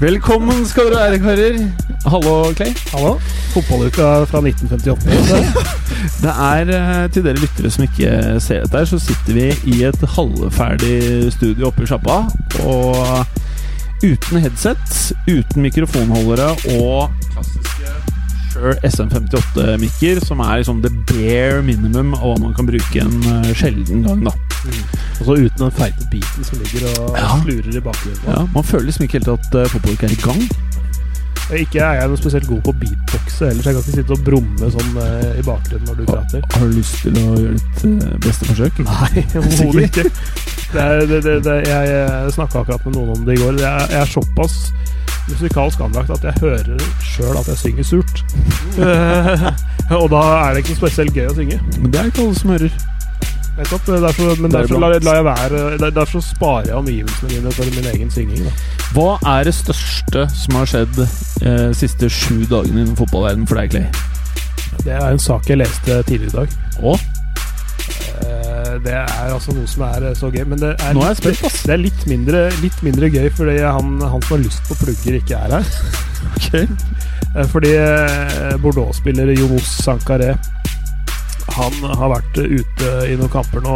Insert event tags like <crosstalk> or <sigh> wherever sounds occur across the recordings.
Velkommen skal dere være, karer. Hallo, Clay. Hallo. Fotballuka fra 1958. <laughs> Det er eh, til dere lyttere som ikke ser dette, her, så sitter vi i et halvferdig studio oppe i sjappa. Og uten headset, uten mikrofonholdere og klassiske Shure SM58-mikker, som er liksom the bare minimum av hva man kan bruke en eh, sjelden gang. da Og så uten den feite biten som ligger og Ja. slurer i bakgrunnen. ja, Man føler liksom ikke helt at uh, fotball ikke er i gang. Ikke er jeg noe spesielt god på å beatboxe ellers. Jeg kan ikke sitte og brumme sånn eh, i bakgrunnen når du prater. Har du lyst til å gjøre ditt eh, beste forsøk? <laughs> Nei, overhodet ikke. Det er, det, det, det, jeg snakka akkurat med noen om det i går. Jeg er, jeg er såpass musikalsk anlagt at jeg hører sjøl at jeg synger surt. Eh, <laughs> <laughs> og da er det ikke spesielt gøy å synge. Men det er ikke alle som hører. Nettopp. Derfor, men derfor la, la jeg være der- Derfor sparer jeg omgivelsene mine for min egen synging. Da. Hva er det største som har skjedd eh, siste sju dagene innen fotballverden for deg, Clay? Det er en sak jeg leste tidligere i dag. Og? Eh, Det er altså noe som er eh, så gøy, men det er, Nå er jeg spent, ass. det er litt, mindre, litt mindre gøy fordi han, han som har lyst på plugger, ikke er her. <laughs> okay. Fordi eh, Bordeaux-spiller Jonos Sankaré Han har vært eh, ute i noen kamper nå.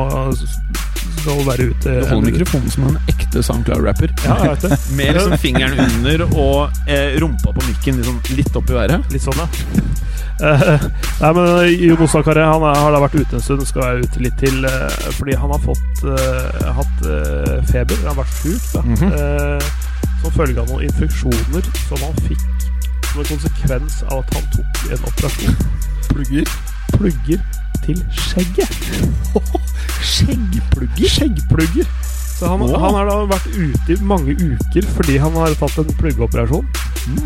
Skal være ute Du holder mikrofonen som en ekte SoundCloud-rapper. Ja, jeg vet det. <laughs> Med liksom <laughs> fingeren under og eh, rumpa på mikken liksom litt opp i været. Litt sånn, ja. <laughs> Eh, nei, men Jon Osakare han er, har da vært ute en stund, skal være ute litt til. eh, fordi han har fått eh, hatt eh, feber. Han har vært sjuk, da. Mhm. Eh, som følge av noen infeksjoner som han fikk som en konsekvens av at han tok en operasjon. Plugger. Plugger til skjegget. <laughs> Skjeggplugger? Skjeggplugger. Så han, Åh. han har da vært ute i mange uker fordi han har tatt en pluggeoperasjon.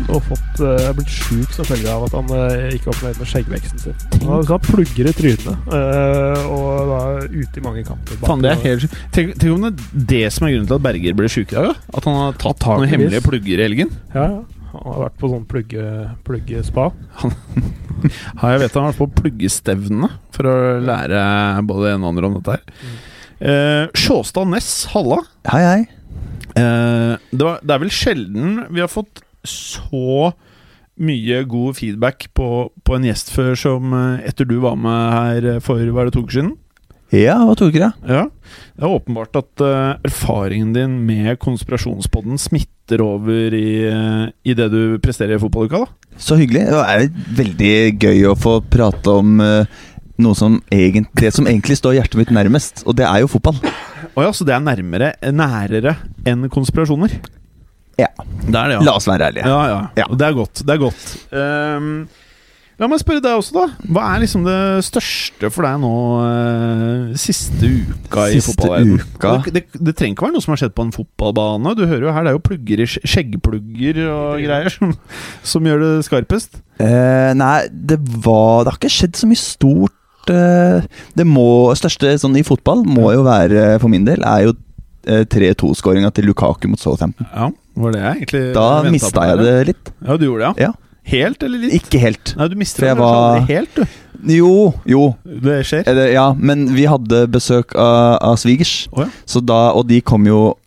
Og fått, uh, blitt sjuk som følge av at han uh, ikke var fornøyd med skjeggveksten sin. Han har så plugger i trynet, uh, og da ute i mange kamper. Fan, det er helt. Tenk, tenk om det er det som er grunnen til at Berger ble sjuk i dag? At han har tatt noen hemmelige plugger i helgen? Ja, ja. Han har vært på sånn plugge, pluggespa. <laughs> ja, jeg vet han har vært på pluggestevne for å lære både det ene og andre om dette her. Eh, Sjåstad Næss, halla. Hei, hei. Eh, det, var, det er vel sjelden vi har fått så mye god feedback på, på en gjest før som eh, etter du var med her for var det to uker siden. Ja, hva tok dere? Ja, Det er åpenbart at uh, erfaringen din med konspirasjonspodden smitter over i, uh, i det du presterer i fotballuka. da Så hyggelig. Det er veldig gøy å få prate om uh, noe som egentlig, det som egentlig står hjertet mitt nærmest, og det er jo fotball. Å ja, Så det er nærmere, nærere enn konspirasjoner? Ja. Det er det, ja. La oss være ærlige. Ja, ja. Ja. Det er godt. Det er godt. Ehm, la meg spørre deg også, da. Hva er liksom det største for deg nå eh, siste uka i Siste fotballverdenen? uka? Det, det, det trenger ikke være noe som har skjedd på en fotballbane. Du hører jo her, det er jo plugger i skjeggplugger og greier som, som gjør det skarpest. Eh, nei, det var Det har ikke skjedd så mye stort. eh, det må, største sånn i fotball må jo være, for min del, er jo eh, 3-2-skåringa til Lukaku mot Southampton. Ja, var det jeg egentlig Da mista jeg det litt. Ja, du gjorde det, ja? Ja. Helt eller litt? Ikke helt. Nei, du mister det var- helt, du. Jo, jo. Det skjer. Det- Ja, men vi hadde besøk av, av svigers, oh, ja. så da, og de kom jo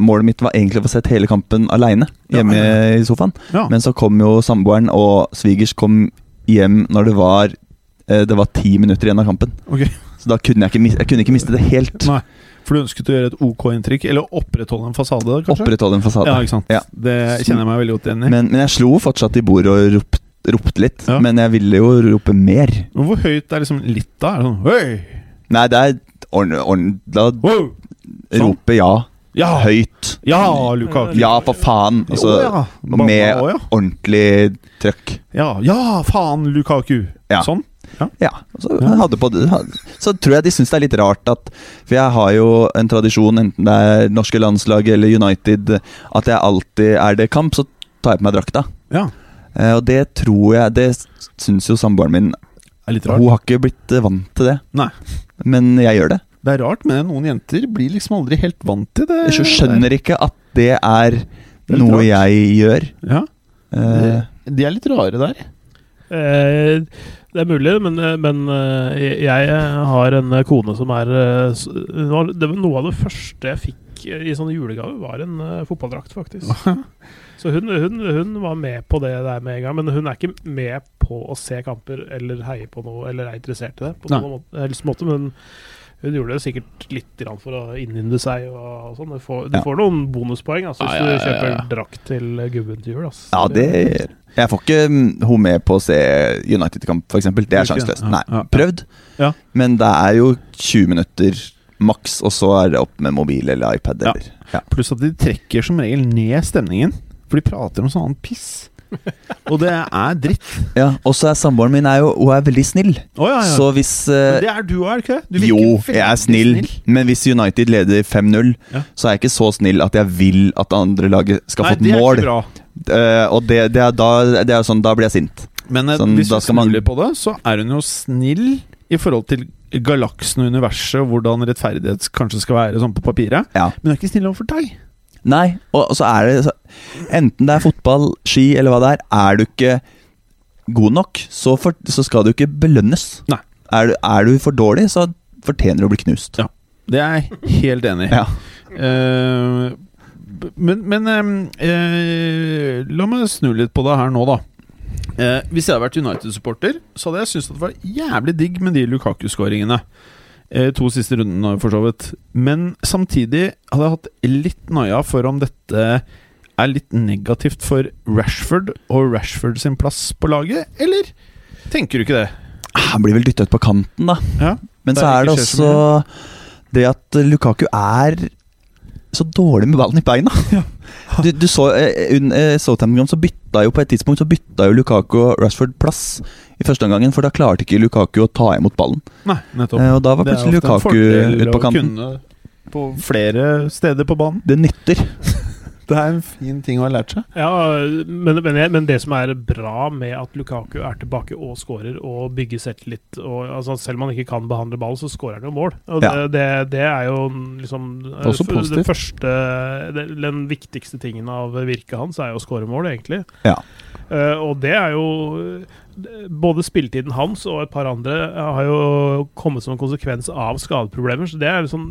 Målet mitt var egentlig å få sett hele kampen aleine hjemme Ja, i sofaen. Men så kom jo samboeren, og svigers kom hjem når det var eh, Det var ti minutter igjen av kampen. Okay. Så da kunne jeg ikke, jeg kunne ikke miste det helt. Nei, for du ønsket å gjøre et ok inntrykk, eller opprettholde en fasade, kanskje? Opprettholde en fasade. Ja, ikke sant. Ja. Det kjenner jeg meg veldig godt igjen i. Men, men jeg slo fortsatt i bordet og ropt, ropte litt. Ja. Men jeg ville jo rope mer. Men hvor høyt er liksom litt da? Er det sånn Høy! Nei, det er ordn- ordn- Da Wow! Sånn. roper ja. Ja! Høyt. Ja, Lukaku. Ja, for faen. Altså, Jo, ja. Med ordentlig trøkk. ja. Ja, faen, Lukaku! Sånn? Ja, så, hadde på, så tror jeg de syns det er litt rart at For jeg har jo en tradisjon, enten det er norske landslag eller United, at jeg alltid er det kamp, så tar jeg på meg drakta. Ja. Eh, og det tror jeg Det syns jo samboeren min er litt rart. Hun har ikke blitt eh, vant til det. Nei. Men jeg gjør det. Det er rart, men noen jenter blir liksom aldri helt vant til det. Jeg skjønner ikke at det er litt noe rart. jeg gjør. Ja, Eh, De er litt rare der. Eh, det er mulig, men, men eh, jeg har en kone som er eh, Det var noe av det første jeg fikk i sånn julegave, var en eh, fotballdrakt, faktisk. <laughs> Så hun, hun, hun var med på det der med en gang, men hun er ikke med på å se kamper eller heie på noe, eller er interessert i det på noen måte, helst måte, men hun gjorde det sikkert litt for å innynde seg og sånn. Du får, du Ja. får noen bonuspoeng altså, hvis Ja, ja, ja, du kjøper drakt til gubben til jul. Altså. ja, det Jeg får ikke mm, hun med på å se United-kamp, f.eks. Det er sjanseløst. Ja, Nei, prøvd. Ja. Men det er jo 20 minutter maks, og så er det opp med mobil eller iPad Ja. eller ja. Pluss at de trekker som regel ned stemningen. For de prater om sånn annen piss. Og det er dritt. ja. Og så er samboeren min er jo Hun er veldig snill. Oh, ja, ja. Så hvis uh, det er du òg, er det ikke det? Jo, jeg er snill, men hvis United leder 5-0, Ja. så er jeg ikke så snill at jeg vil at det andre laget skal Nei, få et mål. Eh, og det, det er da, det er sånn, da blir jeg sint. Men eh, Sånn, hvis skal man- på det, så er hun jo snill i forhold til galaksen og universet, og hvordan rettferdighet kanskje skal være sånn på papiret. Ja. Men hun er ikke snill overfor deg. Nei, og, så er det Enten det er fotball, ski eller hva det er, er du ikke god nok, så, for, så skal du ikke belønnes. Nei. Er du, er du for dårlig, så fortjener du å bli knust. Ja. Det er jeg helt enig i. Ja. Uh, men men uh, uh, la meg snu litt på det her nå, da. Eh, hvis jeg hadde vært United-supporter, så hadde jeg syntes det var jævlig digg med de Lukaku-skåringene. Eh, to siste rundene, for så vidt. Men samtidig hadde jeg hatt litt noia for om dette er litt negativt for Rashford og Rashford sin plass på laget, eller tenker du ikke det? Han blir vel dytta ut på kanten, da. Ja, Men så er det også det at Lukaku er så dårlig med ballen i beina. Du, du så eh, eh, Southampton så bytta jo på et tidspunkt Så bytta jo Lukaku og Rashford plass i første omgang, for da klarte ikke Lukaku å ta imot ballen. Nei, nettopp. Eh, og da var plutselig Lukaku ute på kanten. kunne på flere steder på banen. Det nytter. Det er en fin ting å ha lært seg. Ja, men, men, men det som er bra med at Lukaku er tilbake og skårer og bygger selvtillit altså, Selv om han ikke kan behandle ball, så skårer han jo mål. Og Ja. det, det, det er jo liksom. Det første det, Den viktigste tingen av virket hans er jo å skåre mål, egentlig. Ja. Uh, og det er jo Både spilletiden hans og et par andre har jo kommet som en konsekvens av skadeproblemer. Så det er liksom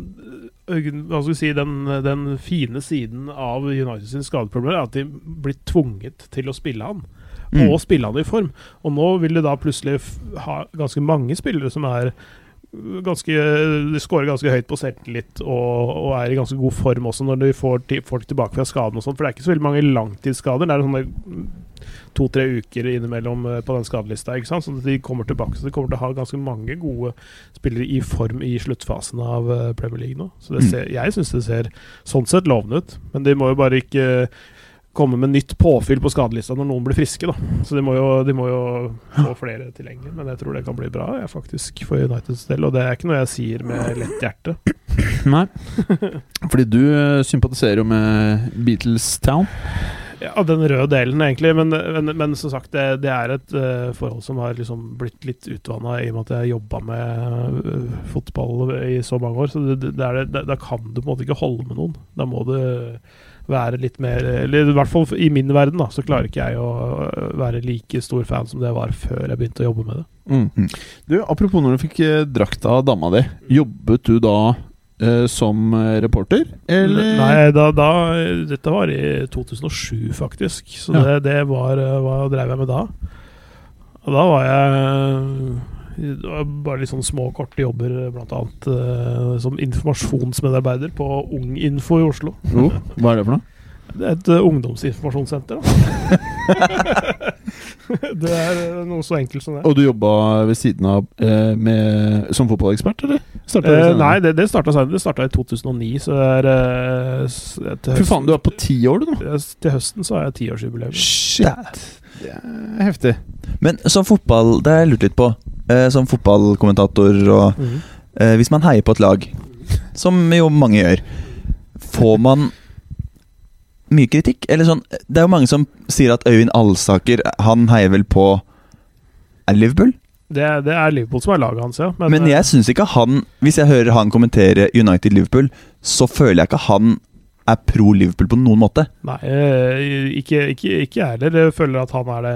Hva skal vi si Den, den fine siden av United sine skadeproblemer er at de blir tvunget til å spille han. Mm. Og spille han i form. Og nå vil de da plutselig ha ganske mange spillere som er øh, ganske De scorer ganske høyt på selvtillit og, og er i ganske god form også når de får folk tilbake fra skaden og sånn. For det er ikke så veldig mange langtidsskader. Det er sånne to-tre uker innimellom eh, på den skadelista. ikke sant? Så de kommer tilbake. Så de kommer til å ha ganske mange gode spillere i form i sluttfasen av eh, Premier League nå. Så det Mm. ser, jeg syns det ser sånn sett lovende ut. Men de må jo bare ikke komme med nytt påfyll på skadelista når noen blir friske, da. Så de må jo, de må jo få flere tilgjengelig. Men jeg tror det kan bli bra, jeg, faktisk, for Uniteds del. Og det er ikke noe jeg sier med lett hjerte. Nei. Fordi du eh, sympatiserer jo med Beatles Town. Ja, den røde delen, egentlig. Men, men, men som sagt, det, det er et uh, forhold som har liksom blitt litt utvanna i og med at jeg jobba med uh, fotball i så mange år. Så det, det er, det, da kan du på en måte ikke holde med noen. Da må du være litt mer Eller i hvert fall i min verden, da, så klarer ikke jeg å øh, være like stor fan som det jeg var før jeg begynte å jobbe med det. Mm. Du, Apropos når du fikk eh, drakta av dama di. Jobbet du da eh, som eh, reporter, eller? Nei, da, da Dette var i 2007, faktisk. Så Ja. det, det var øh, Hva drev jeg med da? Og da var jeg det var bare litt sånn små, korte jobber, annet øh, som informasjonsmedarbeider på Unginfo i Oslo. Jo, hva er det for noe? Det er et uh, ungdomsinformasjonssenter, da. <laughs> det er uh, noe så enkelt som det. Og du jobba ved siden av eh, med, som fotballekspert, eller? Det Eh, nei, det, det starta senere. Det starta i 2009, så det er eh, Fy faen, du er på ti år, du nå. høsten, til høsten så har jeg tiårsjubileum. Shit. Det er heftig. Men som fotball, det har jeg lurt litt på. Eh, som fotballkommentator og mm eh, Hvis man heier på et lag, som jo mange gjør, får man mye kritikk? Eller sånn Det er jo mange som sier at Øyvind Alsaker Han heier vel på Er Liverpool? Det, det er Liverpool som er laget hans, ja. Men, Men jeg syns ikke han Hvis jeg hører han kommentere United-Liverpool, så føler jeg ikke han er pro Liverpool på noen måte. Nei, eh, ikke, ikke, ikke jeg heller jeg føler at han er det.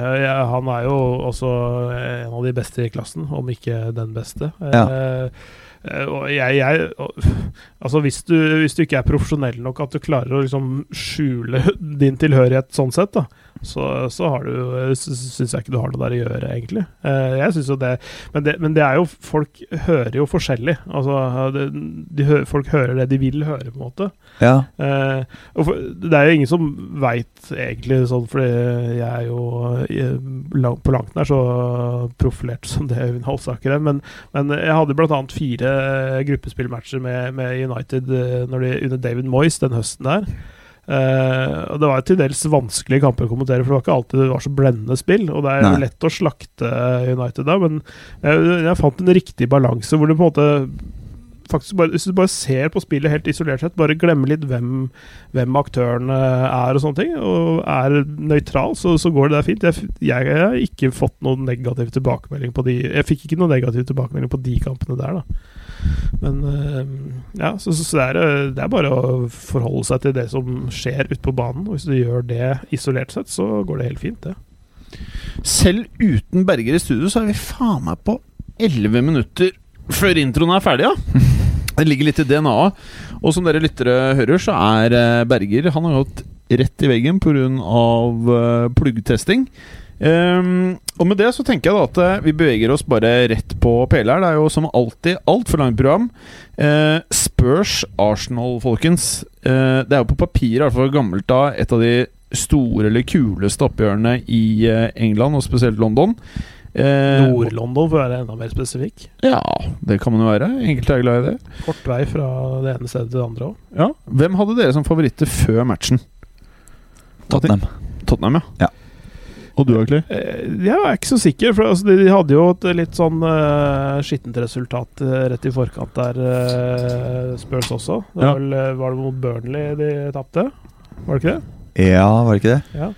Han er jo også en av de beste i klassen, om ikke den beste. Ja. Eh, eh, og jeg, jeg <laughs> Altså, hvis du, hvis du ikke er profesjonell nok at du klarer å liksom skjule <laughs> din tilhørighet sånn sett, da, så, så har du Syns jeg ikke du har noe der å gjøre, egentlig. Eh, jeg synes jo det men, det men det er jo Folk hører jo forskjellig. Altså, det, de folk hører det de vil høre, på en måte. Ja. Eh, det er jo ingen som veit egentlig sånn, fordi jeg er jo jeg, lang, på langt nær så profilert som det Øyvind Halsaker er. Men, men jeg hadde bl.a. fire gruppespillmatcher med, med United eh, de, under David Moyes den høsten der. Eh, og Det var til dels vanskelige kamper å kommentere, for det var ikke alltid det var så blendende spill. Og det er Nei. lett å slakte United da, men jeg, jeg fant en riktig balanse hvor du på en måte faktisk bare, Hvis du bare ser på spillet helt isolert sett, bare glemmer litt hvem, hvem aktørene er og sånne ting, og er nøytral, så, så går det der fint. Jeg, jeg, jeg, har ikke fått noen negativ tilbakemelding på de Jeg fikk ikke noen negativ tilbakemelding på de kampene der, da. Men eh, ja, så, så, det, er, eh, det er bare å forholde seg til det som skjer ute på banen. Og hvis du gjør det isolert sett, så går det helt fint, det. Selv uten Berger i studio, så er vi faen meg på 11 minutter før introen er ferdig, ja. <laughs> Det ligger litt i DNA-et. Og som dere lyttere hører, så er eh, Berger Han har gått rett i veggen pga. Pluggtesting. Ehm, og med det så tenker jeg da at eh, vi beveger oss bare rett på PL her. Det er jo som alltid altfor langt program. Uh, Spurs Arsenal, folkens. Uh, det er jo på papir, i hvert fall gammelt da, et av de store eller kuleste oppgjørene i uh, England, og spesielt London. Eh, Nord-London, for å være enda mer spesifikk. Ja, det kan man jo være. Enkelte er glad i det. Kort vei fra det ene stedet til det andre òg. Ja. Hvem hadde dere som favoritter før matchen? Tottenham. Tottenham, ja. Ja. Og du, Akli? Eh, Jeg er ikke så sikker, for altså, de hadde jo et litt sånn uh, skittent resultat eh, rett i forkant der, uh, Spurs også. Det Ja. var, vel, eh, var det mot Burnley de tapte? Var det ikke det? Ja, var det ikke det? Ja.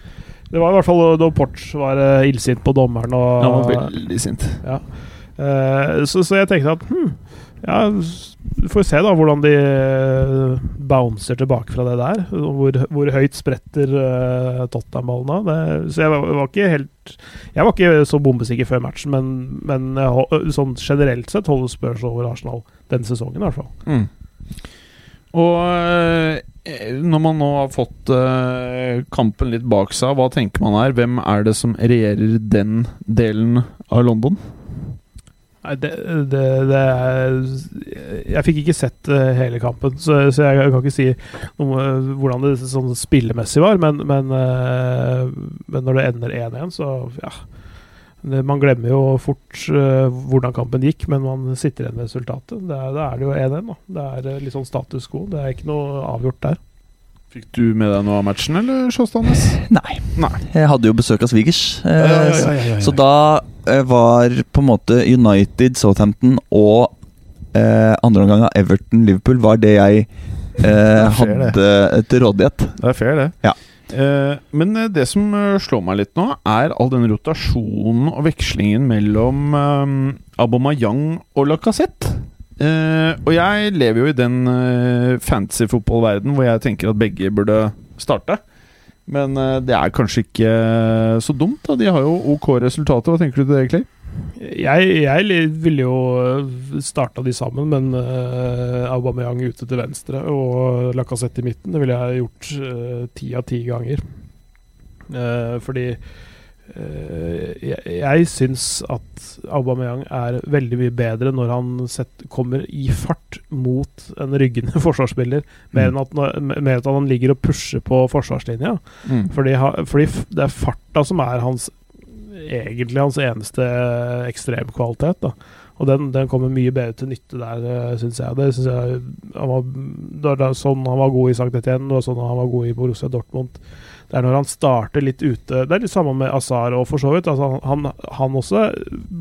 Det var i hvert fall da Porch var uh, illsint på dommeren og Han var veldig sint. Eh, så, så jeg tenkte at hm, ja, du får se da hvordan de eh, bouncer tilbake fra det der. Hvor, hvor høyt spretter uh, Tottenham-ballen av. Så jeg var, var ikke helt Jeg var ikke så bombesikker før matchen, men, men jeg sånn generelt sett holder Spurs over Arsenal denne sesongen, i hvert fall. Mm. Og eh, når man nå har fått eh, kampen litt bak seg, hva tenker man her? Hvem er det som regjerer den delen av London? Det, det, det Jeg fikk ikke sett eh, hele kampen, så, så jeg kan ikke si noe, hvordan det sånn spillemessig var, men, men, eh, men når det ender 1-1, så ja Man glemmer jo fort uh, hvordan kampen gikk, men man sitter igjen med resultatet. Da er det jo 1-1. Det er litt sånn status quo. Det er ikke noe avgjort der. Fikk du med deg noe av matchen, eller, Sjåstadnes? Nei. Nei. Jeg hadde jo besøk av svigers. eh, Ja, ja, ja. Så da eh, var på en måte United, Southampton og eh, andre omgang av Everton-Liverpool var det jeg eh, fair, det. hadde til rådighet. Det er fair, det. Ja. Eh, men eh, det som slår meg litt nå, er all den rotasjonen og vekslingen mellom Aubameyang og Lacassette. Eh, og jeg lever jo i den uh, fantasy-fotballverden hvor jeg tenker at begge burde starte. Men uh, det er kanskje ikke eh, så dumt, da. De har jo OK resultater. Hva tenker du til det, Clay? Jeg, jeg ville jo starta de sammen, men uh, Aubameyang ute til venstre og Lacassette i midten. Det ville jeg gjort eh, ti av ti ganger. Eh, fordi eh, jeg, jeg syns at Aubameyang er veldig mye bedre når han sett, kommer i fart mot en ryggende <laughs> forsvarsspiller, mer enn at, mer at han ligger og pusher på forsvarslinja. Mm. Fordi, fordi det er farta som er hans egentlig hans eneste ekstremkvalitet. Da. Og den, den kommer mye bedre til nytte der, syns jeg. Det synes jeg han var, det var sånn han var god i Sankt Etienne, var sånn han var god i Borussia Dortmund. Det er når han starter litt ute Det er litt samme med Azar og for så vidt. Altså, han, han også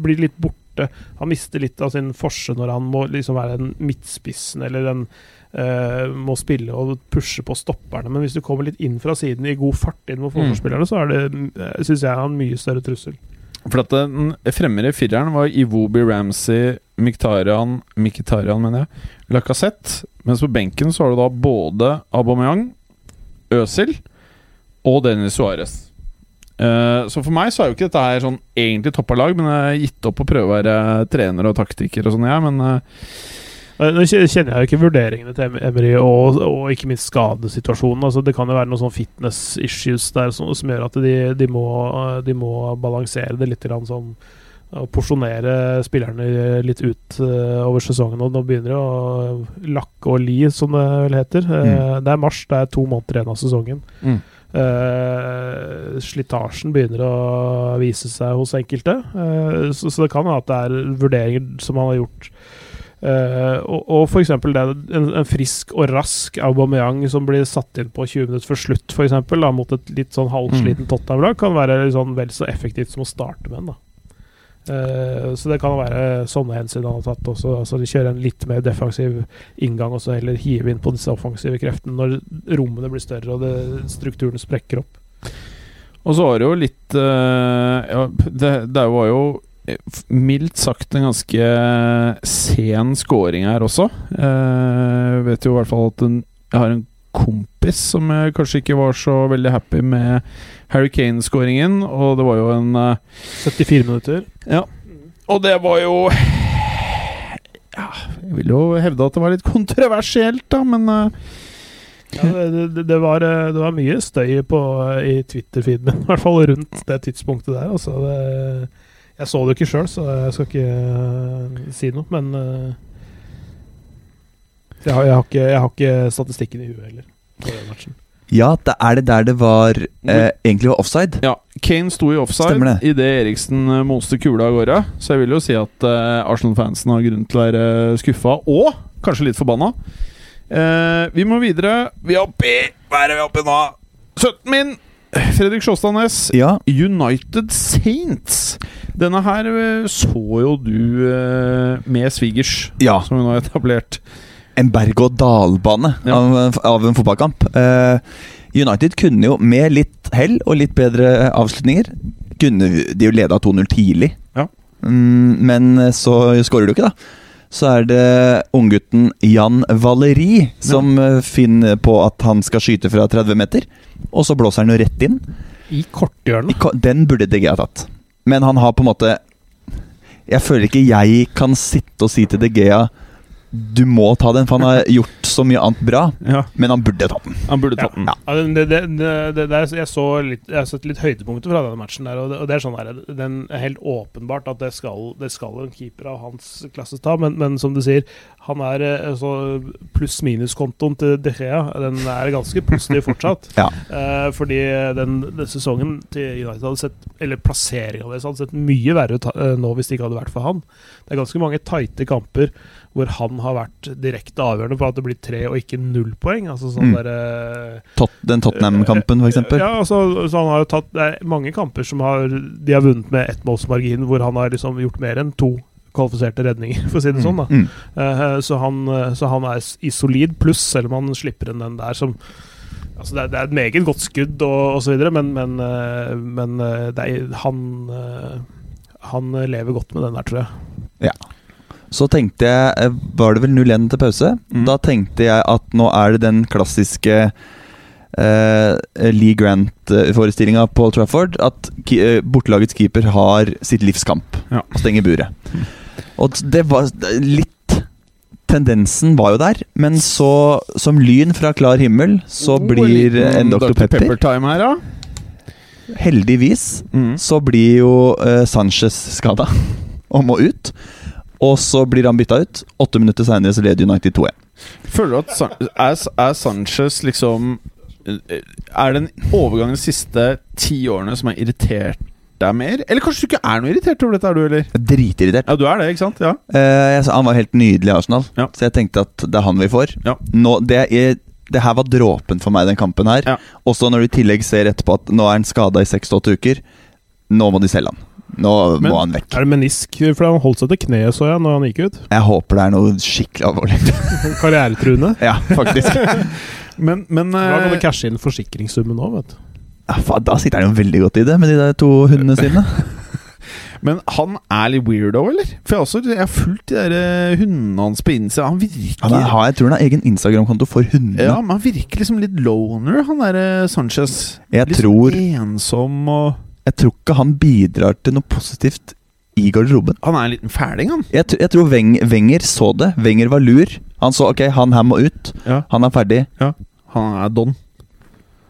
blir litt borte. Han mister litt av sin forse når han må liksom være den midtspissen eller den Uh, må spille og pushe på stopperne. Men hvis du kommer litt inn fra siden i god fart inn mot forsvarsspillerne, så er det, syns jeg, en mye større trussel. For at den fremmere fireren var Iwobi Ramsey, Miktarian Mkhitaryan, mener jeg, Lacassette. Mens på benken så har du da både Aubameyang, Øsil og Dennis Suárez. Uh, så for meg så er jo ikke dette her sånn egentlig toppa lag, men jeg har gitt opp å prøve å være trener og taktiker og sånn, jeg. Men Eh, Nå kjenner jeg jo ikke vurderingene til Emry, Emery og, og ikke minst skadesituasjonen. Altså, det kan jo være noen sånn fitness issues der som, som gjør at de, de, må, de må balansere det litt sånn og porsjonere spillerne litt ut uh, over sesongen. Og nå begynner det å lakke og li, som det vel heter. Eh, det er mars, det er to måneder igjen av sesongen. Mm. Eh, slitasjen begynner å vise seg hos enkelte. Uh, så, så det kan hende at det er vurderinger som han har gjort. Uh, og, og f.eks. En, en frisk og rask Aubameyang som blir satt inn på 20 minutter før slutt, da, mot et litt sånn halvsliten Tottenham-lag, kan være sånn vel så effektivt som å starte med en. da så det kan være sånne hensyn han har tatt også. Altså De kjører en litt mer defensiv inngang og så heller hive inn på disse offensive kreftene når rommene blir større og strukturen sprekker opp. Og så var det jo litt eh, ja, det, det var jo eh, mildt sagt en ganske sen scoring her også. Eh, Jeg vet jo i hvert fall at jeg har en kompis som eh, kanskje ikke var så veldig happy med Harry Kane-skåringen, og det var jo en eh, 74 minutter. Ja. Og det var jo Ja, jeg vil jo hevde at det var litt kontroversielt, da, men eh, Ja, det, det, var, eh, det var mye støy på, eh, i Twitter-feeden min, i hvert fall rundt det tidspunktet der. Altså, det, jeg så det ikke sjøl, så jeg skal ikke eh, si noe, men eh, jeg, har, jeg, har ikke, jeg har ikke statistikken i huet heller. På den matchen. Ja, da er det der det var eh, egentlig var offside. Ja, Kane sto i offside det. idet Eriksen eh, moste kula av gårde. Så jeg vil jo si at eh, Arsenal-fansen har grunn til å være skuffa, og kanskje litt forbanna. Eh, vi må videre. Vi er oppi Hva er det vi er oppe nå? 17 min! Fredrik Sjåstadnes. Ja, United Saints. Denne her eh, så jo du eh, med svigers, ja. som hun har etablert. En berg-og-dal-bane Ja. av, av en fotballkamp. Eh, United kunne jo, med litt hell og litt bedre avslutninger Kunne de jo leda 2-0 tidlig. Ja. Mm, men så skårer du ikke, da. Så er det unggutten Jan Valeri som ja. finner på at han skal skyte fra 30 meter. Og så blåser han jo rett inn. I korthjørnet. Ko- Den burde DG ha tatt. Men han har på en måte Jeg føler ikke jeg kan sitte og si til DG du må ta den, for han har <laughs> gjort så mye annet bra. Ja, Men han burde tatt den. Han burde tatt den. Ja, det, det, det, det, er- jeg, så litt, jeg har sett litt høydepunkter fra denne matchen. der Og det, og det er sånn der, den er helt åpenbart at det skal, det skal en keeper av hans klasse ta. Men, men som du sier, han er eh, så pluss-minus-kontoen til De Gea Den er ganske positiv fortsatt. <laughs> Ja. Eh, fordi den, den sesongen til United hadde sett Eller plasseringa deres hadde sett mye verre ut eh, nå hvis det ikke hadde vært for han. Det er ganske mange tighte kamper hvor han har vært direkte avgjørende på at det blir tre og ikke null poeng. Altså sånn Mm. der, eh, Tot, den Tottenham-kampen, f.eks. ja, altså, så han har jo tatt Det er mange kamper som har, de har vunnet med ettmålsmargin, hvor han har liksom gjort mer enn to kvalifiserte redninger, for å si det sånn. da Mm. Uh, så, han, så han er i solid pluss, selv om han slipper inn den der som Altså det, er, det er et meget godt skudd og osv., men, men, men det er, han Han lever godt med den der, tror jeg. Så tenkte jeg eh, Var det vel 0-1 til pause? Mm. Da tenkte jeg at nå er det den klassiske eh, Lee Grant-forestillinga på Old Trafford. At eh, bortelagets keeper har sitt livskamp Ja. og stenger buret. Og det var litt Tendensen var jo der, men så, som lyn fra klar himmel, så Oh, blir en Dr. Pepper Pepper-time her, ja. Heldigvis Mm. så blir jo eh, Sanchez skada <laughs> og må ut. Og så blir han bytta ut. Åtte minutter seinere så leder United 2-1. Føler du at San er, er Sanchez liksom Er det en overgang de siste ti årene som har irritert deg mer? Eller kanskje du ikke er noe irritert over dette, er du, eller? Dritirritert. Ja, du er det, ikke sant? Ja. Eh, jeg han var helt nydelig i Arsenal, Ja. så jeg tenkte at det er han vi får. Ja. Nå, det, er, det her var dråpen for meg, den kampen her. Ja. Også når du i tillegg ser etterpå at nå er han skada i seks til åtte uker. Nå må de selge han. Nå Men- må han vekk. Er det menisk? For han holdt seg til kneet, så jeg, når han gikk ut. Jeg håper det er noe skikkelig alvorlig. <laughs> Karrieretruende. ja, faktisk. <laughs> Men, men Da kan eh, du cashe inn forsikringssummen òg, vet du. Ja, faen, da sitter han jo veldig godt i det med de der to hundene sine. <laughs> Men han er litt weirdo, eller? For jeg, også, jeg har fulgt de der eh, hundene hans på Insta. Han virker Han er, jeg tror han har egen Instagram-konto for hundene. Ja, men han virker liksom litt loner, han derre Sanchez. Jeg litt tror- sånn ensom og Jeg tror ikke han bidrar til noe positivt i garderoben. Han er en liten fæling, han. Jeg, jeg tror Weng, Wenger så det. Wenger var lur. Han så ok, han her må ut. Ja. Han er ferdig. Ja. Han er don.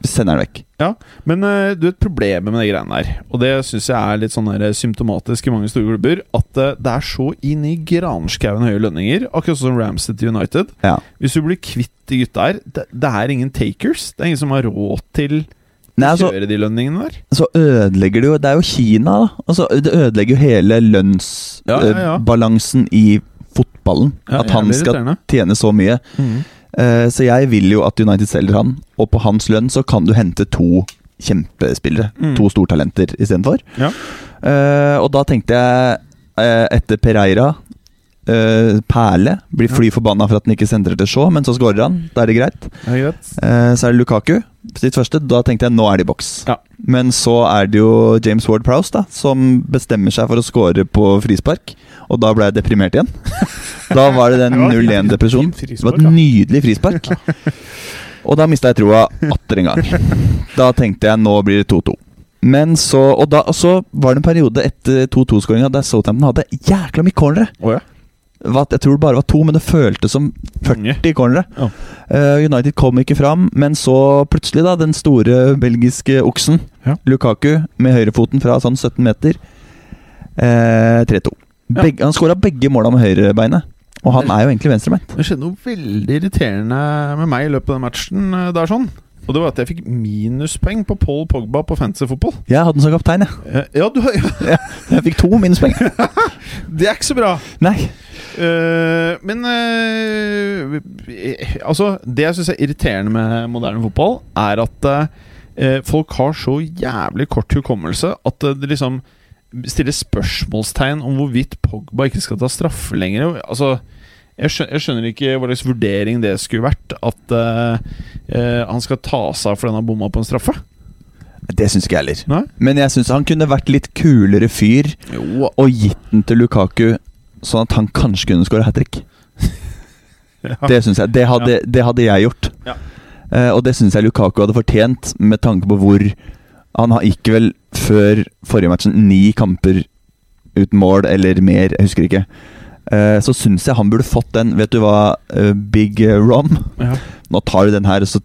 Sender han vekk. Ja, Men eh, du vet problemet med de greiene der, og det syns jeg er litt sånn der symptomatisk i mange store klubber, at eh, det er så inn i granskauen høye lønninger, akkurat sånn som Ramsett til United. Ja. Hvis du blir kvitt de gutta her, det, det er ingen takers. Det er ingen som har råd til Nei, altså, kjøre de lønningene der. så ødelegger det jo Det er jo Kina, da. Altså, det ødelegger jo hele Ja, ja, ja. lønnsbalansen i fotballen. Ja, at han skal tjene så mye. Mm. Uh, så jeg vil jo at United selger han, og på hans lønn så kan du hente to kjempespillere. Mm. To stortalenter istedenfor. Ja. Uh, og da tenkte jeg, uh, etter Pereira eh, Perle blir fly forbanna for at han ikke sentrer til Shaw, men så skårer han. Da er det greit. Ja, greit. Uh, så er det Lukaku sitt første. Da tenkte jeg nå er det i boks. Ja. Men så er det jo James Ward Prowse da som bestemmer seg for å score på frispark. Og da ble jeg deprimert igjen. <laughs> da var det den Det var et 0-1-depresjonen. Det var et nydelig frispark. Og da mista jeg troa atter en gang. Da tenkte jeg nå blir det 2-2. Men så Og da og så var det en periode etter 2-2-skåringa der Southampton hadde jækla mye cornere. Oh, ja. Hva- Jeg tror det bare var to, men det føltes som 40 cornere. Ja. Eh, United kom ikke fram, men så plutselig, da, den store belgiske oksen, Ja. Lukaku, med høyrefoten fra sånn 17 meter, eh, 3-2. Ja. Han skåra begge måla med høyrebeinet, og han er jo egentlig venstrebeint. Det skjedde noe veldig irriterende med meg i løpet av den matchen Det der sånn. Og det var at jeg fikk minuspoeng på Paul Pogba på fantasy fotball. Jeg hadde den som kaptein, jeg. Eh, Ja, du <laughs> ja, Jeg fikk to minuspoeng. <laughs> Det er ikke så bra. Nei. Uh, men uh, Altså, det jeg syns er irriterende med moderne fotball, er at uh, folk har så jævlig kort hukommelse at det liksom stiller spørsmålstegn om hvorvidt Pogba ikke skal ta straffe lenger. Altså jeg skjønner, jeg skjønner ikke hva slags vurdering det skulle vært. At uh, uh, han skal ta seg av fordi han har bomma på en straffe. Det syns ikke jeg heller. Nei? Men jeg syns han kunne vært litt kulere fyr Jo, og gitt den til Lukaku, sånn at han kanskje kunne skåra hat trick. <laughs> ja. Det syns jeg. Det hadde, det hadde jeg gjort. Ja. Uh, og det syns jeg Lukaku hadde fortjent, med tanke på hvor Han har- gikk vel før forrige matchen ni kamper uten mål, eller mer, jeg husker ikke. Eh, så syns jeg han burde fått den. Vet du hva, eh, Big Rom? Ja. Nå tar du den her, så,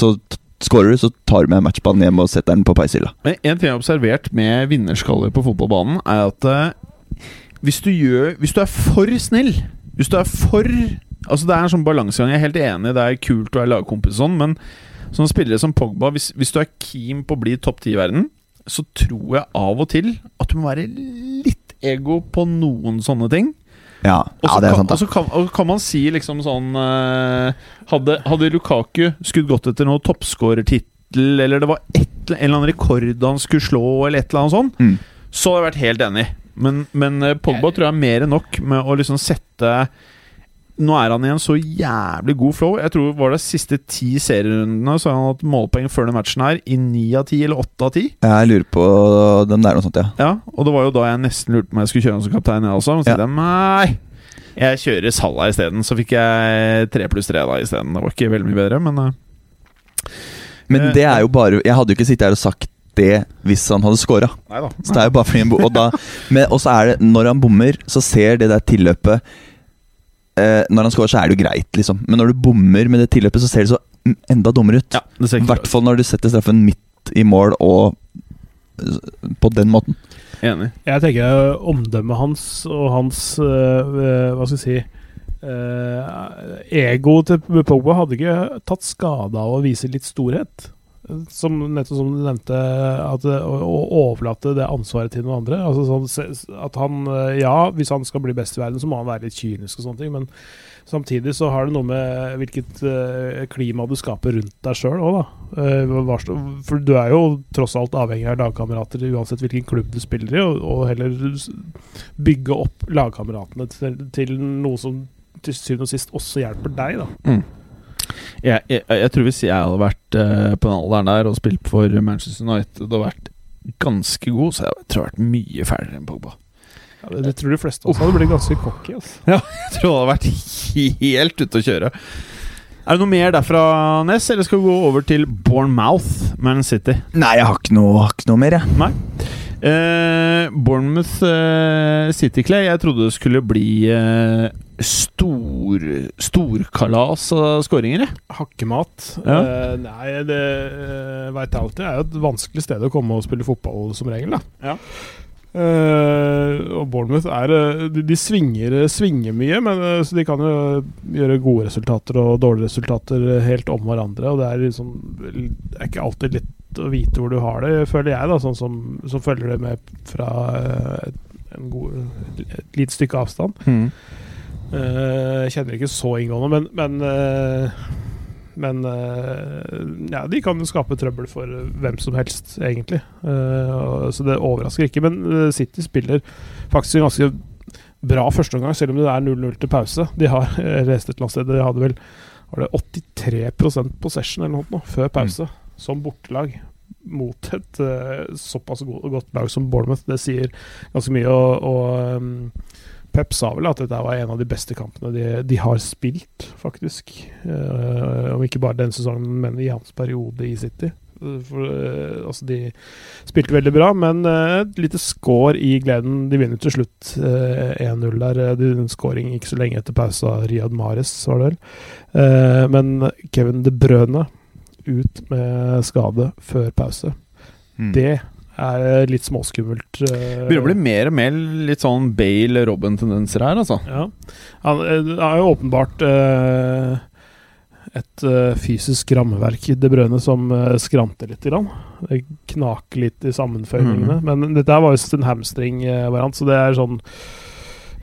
så Skårer du, så tar du med matchballen hjem og setter den på peishylla. Men en ting jeg har observert med vinnerskaller på fotballbanen, er at eh, hvis, du gjør, hvis du er for snill Hvis du er for Altså Det er en sånn balansegang. Jeg er helt enig, det er kult å være lagkompis og sånn, men sånne spillere som Pogba Hvis, hvis du er keen på å bli topp ti i verden, så tror jeg av og til at du må være litt ego på noen sånne ting. Ja, ja det er sant. og så kan, kan man si liksom sånn eh, hadde, hadde Lukaku skutt godt etter noen toppskårertittel, eller det var et, en eller annen rekord han skulle slå, eller et eller annet sånt, Mm. så hadde jeg vært helt enig. Men, men eh, Pogba tror jeg er mer enn nok med å liksom sette Nå er han i en så jævlig god flow. Jeg tror var det siste ti serierundene Så har han hatt målpoeng før den matchen her i ni av ti eller åtte av ti. Jeg lurer på den der noe sånt, ja. Ja, og det var jo da jeg nesten lurte på om jeg skulle kjøre han som kaptein, jeg også. Men så Ja. nei, jeg kjører Salah isteden. Så fikk jeg tre pluss tre da isteden. Det var ikke veldig mye bedre, men uh, Men Eh, det er jo bare Jeg hadde jo ikke sittet her og sagt det hvis han hadde scora. Og så er det Når han bommer, så ser det der tilløpet eh, Når han scorer, så er det jo greit, liksom. Men når du bommer med det tilløpet, så ser det så enda dummere ut. Ja, det ser I hvert fall når du setter straffen midt i mål og eh, på den måten. Enig. Jeg tenker omdømmet hans og hans øh, Hva skal jeg si øh, Ego til Pogba hadde ikke tatt skade av å vise litt storhet. Som nettopp som du nevnte, at, å, å overlate det ansvaret til noen andre. Altså sånn, at han øh, Ja, hvis han skal bli best i verden, så må han være litt kynisk og sånne ting, men samtidig så har det noe med hvilket uh, klima du skaper rundt deg sjøl òg, da. Uh, for du er jo tross alt avhengig av lagkamerater uansett hvilken klubb du spiller i, og, og heller bygge opp lagkameratene til, til noe som til syvende og sist også hjelper deg, da. Jeg, jeg, jeg tror hvis jeg hadde vært uh, på den alderen der og spilt for Manchester United og vært ganske god, så jeg tror jeg hadde vært mye fælere enn Pogba. Ja, det, det tror de fleste også hadde blitt ganske cocky. Altså. <laughs> Jeg tror det hadde vært helt ute å kjøre. Er det noe mer derfra, Ness, eller skal vi gå over til Bournemouth, Man City? Nei, jeg har ikke noe, har ikke noe mer, jeg. Nei. Eh, Bournemouth eh, City Clay Jeg trodde det skulle bli eh, stor storkalas av skåringer, jeg. Hakkemat. Ja. Uh, nei, det uh, Vitality er jo et vanskelig sted å komme og spille fotball som regel, da. Ja. Uh, og Bournemouth er eh, De, de svinger, svinger mye, men uh, så de kan jo gjøre gode resultater og dårlige resultater helt om hverandre. Og det er, liksom, det er ikke alltid lett å vite hvor du har det, føler jeg, da sånn som, som følger det med fra Et en god, et lite stykke avstand. Mm. Eh, Jeg kjenner ikke så inngående, men Men, eh, men eh, ja, de kan jo skape trøbbel for hvem som helst, egentlig. Eh, så det overrasker ikke. Men eh, City spiller faktisk en ganske bra førsteomgang, selv om det er 0-0 til pause. De har <laughs> jeg et eller annet sted De hadde vel var det 83% possession eller noe før pause, som bortelag. Mot et uh, såpass go godt lag som Bournemouth. Det sier ganske mye. Og, og um, Pep sa vel at dette var en av de beste kampene de, de har spilt, faktisk. Uh, om ikke bare denne sesongen, men i hans periode i City. For, uh, altså de spilte veldig bra, men eh, et lite score i gleden. De vinner til slutt eh, 1-0 der. De- En scoring ikke så lenge etter pausa. Riyad Mares, var det vel. Men Kevin De Brøne ut med skade før pause. Mm. Det er litt småskummelt. eh, Begynner å bli mer og mer litt sånn Bale-Robben-tendenser her, altså. Ja. Han er jo åpenbart eh, et eh, fysisk rammeverk i De Brøne som eh, skranter litt. Grann. Det knaker litt i sammenføyningene. Men dette var jo en hamstring-variant, så det er sånn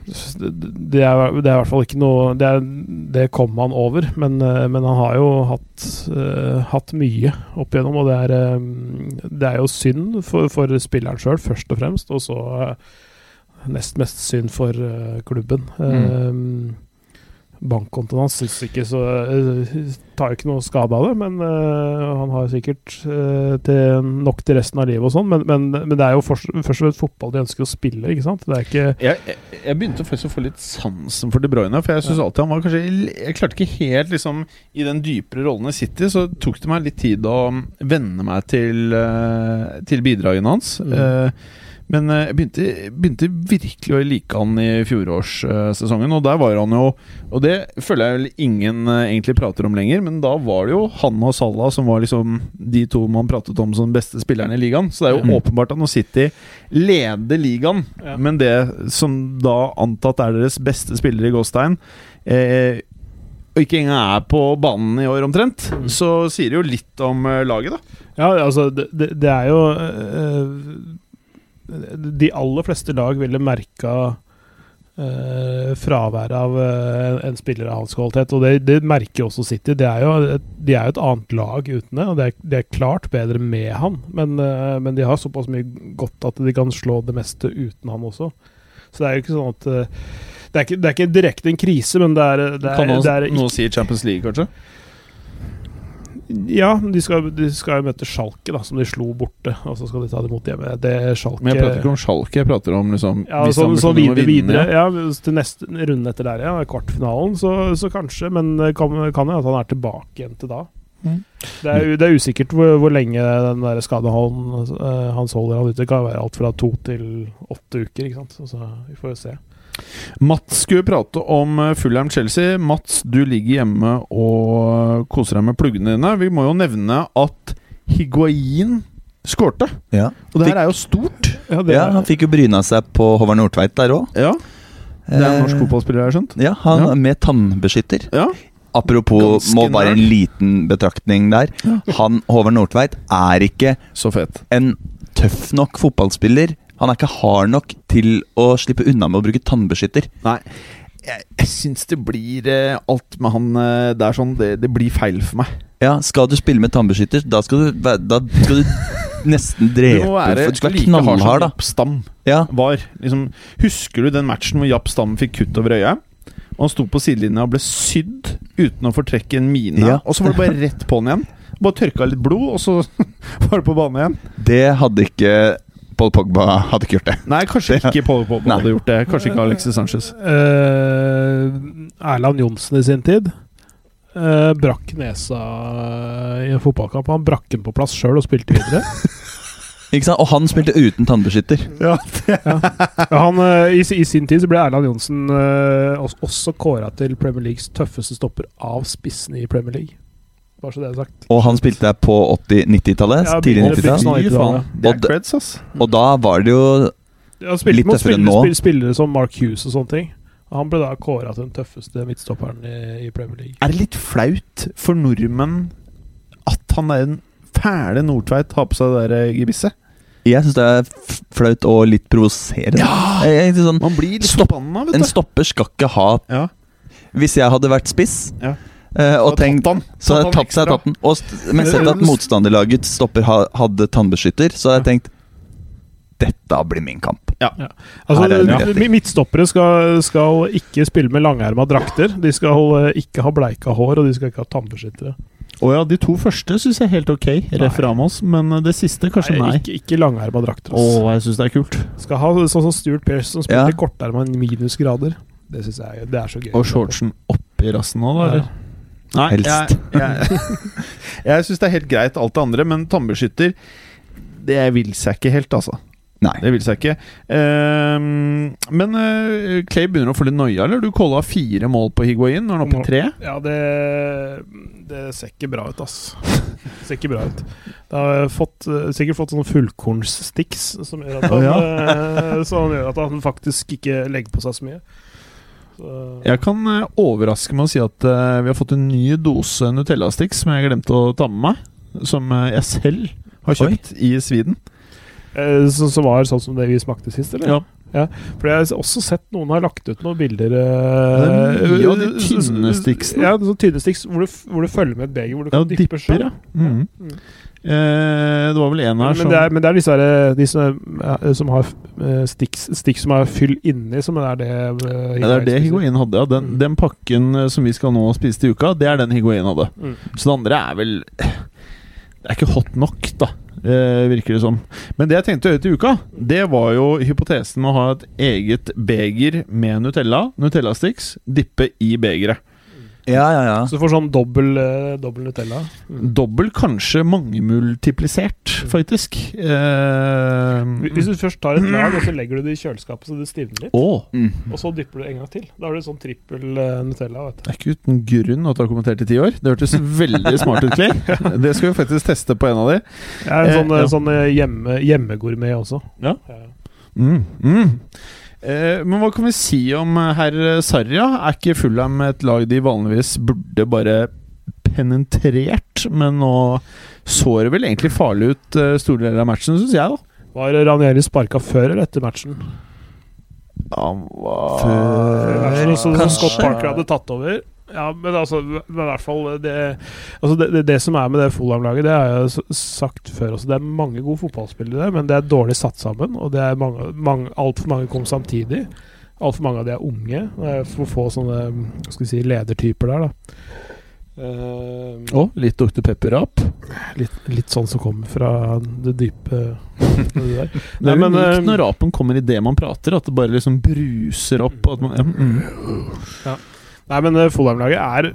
det, det, er, det er i hvert fall ikke noe Det, er, det kom han over, men, eh, men han har jo hatt, uh, hatt mye opp igjennom. Og det er, um, det er jo synd for, for spilleren sjøl, først og fremst, og så uh, nest mest synd for uh, klubben. Mm. Eh, bankkontoen hans syns ikke så eh, Tar jo ikke noe skade av det, men uh, han har sikkert uh, til, nok til resten av livet og sånn. Men, men, men det er jo først først og fremst fotball de ønsker å spille, ikke sant? Det er ikke Jeg, jeg, jeg begynte faktisk å få litt sansen for De Bruyne. For jeg synes alltid han var kanskje Jeg klarte ikke helt liksom I den dypere rollen i City, så tok det meg litt tid å venne meg til, til bidragene hans. Mm. Eh, men eh, jeg begynte, begynte virkelig å like han i fjorårssesongen, og der var han jo Og det føler jeg vel ingen eh, egentlig prater om lenger, men da var det jo han og Salah som var liksom de to man pratet om som beste spillerne i ligaen. Så det er jo Mm. åpenbart at når City leder ligaen, Ja. men det som da antatt er deres beste spillere i Gåstein eh, og ikke engang er på banen i år, omtrent, Mm. så sier det jo litt om eh, laget, da. Ja, altså, det, det, er jo eh, De aller fleste lag ville merka eh, fraværet av eh, en spiller av hans kvalitet, og det, det merker også City. Det er jo de er jo et annet lag uten det, og det er, de er klart bedre med han, men, eh, men de har såpass mye godt at de kan slå det meste uten han også. Så det er jo ikke sånn at eh, det er ikke, det er ikke direkte en krise, men det er, det er, kan noe, noe si Champions League, kanskje? Ja, de skal, de skal jo møte Schalke, da, som de slo borte. Og så skal de ta det imot hjemme. Det Schalke Men jeg prater ikke om Schalke, jeg prater om liksom ja, så, så ambisjonen om å videre, videre. Ja, hvis til neste runde etter der, ja. Kvartfinalen, så, så kanskje. Men kan jo at han er tilbake igjen til da. Mm. Det, er, det er usikkert hvor, hvor lenge den der skadehånden eh, hans holder han ute. Det kan være alt fra to til åtte uker. ikke sant? Så, så vi får jo se. Mats skulle prate om eh, Fulham-Chelsea. Mats, du ligger hjemme og koser deg med pluggene dine. Vi må jo nevne at Higuain skårte. Ja. Og det her er jo stort. Ja, det ja, han fikk jo bryna seg på Håvard Nordtveit der òg. Ja, Det er en norsk fotballspiller, har jeg skjønt. Ja, han Ja. med tannbeskytter. Ja. Apropos, Ganske må bare en liten betraktning der. Ja. Han Håvard Nordtveit er ikke Så fet. en tøff nok fotballspiller. Han er ikke hard nok til å slippe unna med å bruke tannbeskytter. Nei, jeg, jeg syns det blir eh, Alt med han eh, Det er sånn det, det blir feil for meg. Ja, Skal du spille med tannbeskytter, da skal du, da skal du <laughs> nesten Du drepe må være Du skal like hard som. Japp Stam Ja, var. Liksom, husker du den matchen hvor Japp Stam fikk kutt over øyet? Og han sto på sidelinja og ble sydd uten å fortrekke en mine. Ja. Og så var det bare rett på han igjen. Bare tørka litt blod, og så <laughs> var det på banen igjen. Det hadde ikke Paul Pogba hadde ikke gjort det. Nei, kanskje ikke Paul Pogba Nei. hadde gjort det. Kanskje ikke Alexis Sanchez. Uh, Erland Johnsen i sin tid uh, brakk nesa i en fotballkamp. Han brakk den på plass sjøl og spilte videre. <laughs> Ikke sant? Og han spilte uten tannbeskytter. Ja, <laughs> Ja, han, eh, i, I sin tid så ble Erland Johnsen uh, også, også kåra til Premier Leagues tøffeste stopper av spissene i Premier League. Bare så det er sagt. Og han spilte der på 80-90-tallet. Ja, tidlig 90-tall. begynner- Fy faen. Det er Og creds, ass. Og da var det jo ja, spilte Litt tøffere spillere, nå. Spillere, spillere som Mark Hughes og sånne ting. Og Han ble da kåra til den tøffeste midtstopperen i, i Premier League. Er det litt flaut for nordmenn at han er en fæle Nordtveit har på seg det der gebisset? Jeg syns det er flaut og litt provoserende. Ja! Jeg- jeg- sånn, Man blir litt Stopp. vet en stopper skal ikke ha Ja. Hvis jeg hadde vært spiss Ja. Eh, og tenkt. Så hadde jeg Tatt seg ekstra. Og men sett at <laughs> motstanderlaget stopper hadde tannbeskytter, så hadde jeg tenkt Dette blir min kamp. Altså, muligheter. mi- Midtstoppere skal, skal ikke spille med langerma drakter. De skal holde, ikke ha bleika hår, og de skal ikke ha tannbeskyttere. Å ja, de to første syns jeg er helt ok, ref. Ramos, men det siste kanskje nei. Ikke, ikke langerma drakter. Å, jeg syns det er kult. Skal ha sånn som Stuart Pearce, som Ja. spilte korterma minusgrader. Det syns jeg det er så gøy. Og shortsen oppi rassen nå, da? Ja. Nei, Helst. <laughs> jeg, jeg, jeg syns det er helt greit, alt det andre, men tannbeskytter Det vil seg ikke helt, altså. Nei. Det vil seg ikke. Ehm, men uh, Clay begynner å få litt noia, eller? Du calla fire mål på Higuain. Nå er han oppe i tre. Ja, det, det ser ikke bra ut, ass. Det ser ikke bra ut. Det har fått, sikkert fått sånne fullkornssticks som gjør at han, eh, som gjør at han faktisk ikke legger på seg så mye. Jeg kan eh, overraske med å si at eh, vi har fått en ny dose Nutella-sticks som jeg glemte å ta med meg. Som eh, jeg selv har Oi. kjøpt i Sweden. eh, så, som var sånn som det vi smakte sist, eller? Ja. For jeg har også sett noen har lagt ut noen bilder eh, mye de tynne sticksene. Ja, sånne tynne sticks hvor du, hvor du følger med et beger hvor du Ja, kan dippe sjøl. ja. Mhm. Mm. Eh, det var vel en her Men, som det er, men det er disse her, de som, ja, som har stikk, som har fyll inni, som er det uh, Ja, det er det Higuain hadde. Ja. Den, Mm. den pakken eh, som vi skal nå spise til uka, det er den Higuain hadde. Mm. Så det andre er vel Det er ikke hot nok, da. Eh, virker det som. Men det jeg tenkte å gjøre til uka, det var jo hypotesen med å ha et eget beger med Nutella. Nutella-sticks. Dippe i begeret. Ja, ja, ja. Så du får sånn dobbel, eh, dobbel Nutella. Dobbel, kanskje mangemultiplisert, faktisk. Eh, Hvis du først tar et <clears throat> lag, og så legger du det i kjøleskapet så det stivner litt, Å! Mm. og så dypper du en gang til, da har du sånn trippel eh, Nutella. vet du. Det er ikke uten grunn at du har kommentert i ti år. Det hørtes veldig smart ut, Clay. <laughs> Det skal vi faktisk teste på en av de. Jeg er en Eh, sånn, eh, ja. sånn eh, hjemme, hjemmegourmet også. Ja. Mm, mm. Eh, men hva kan vi si om eh, herr Sarria? Er ikke Fulham et lag de vanligvis burde bare penetrert? Men nå så det vel egentlig farlig ut eh, store deler av matchen, syns jeg, da. Var Ranieri sparka før eller etter matchen? Han var Før kanskje. Scott Parker hadde tatt over. Ja, men altså men i hvert fall det, altså det, det, det som er med det Fulham-laget, det har jeg sagt før også. Det er mange gode fotballspillere, men det er dårlig satt sammen. Og det er mange, mange, altfor mange kom samtidig. Altfor mange av de er unge. Det er for få sånne skal vi si, ledertyper der, da. Eh, Å, litt Dr. Pepper-rap. litt, litt sånn som kommer fra det dype <laughs> det der. Det er men, unikt eh, når rapen kommer i det man prater, at det bare liksom bruser opp. At man, ja, mm. Nei, men eh, Fulham-laget er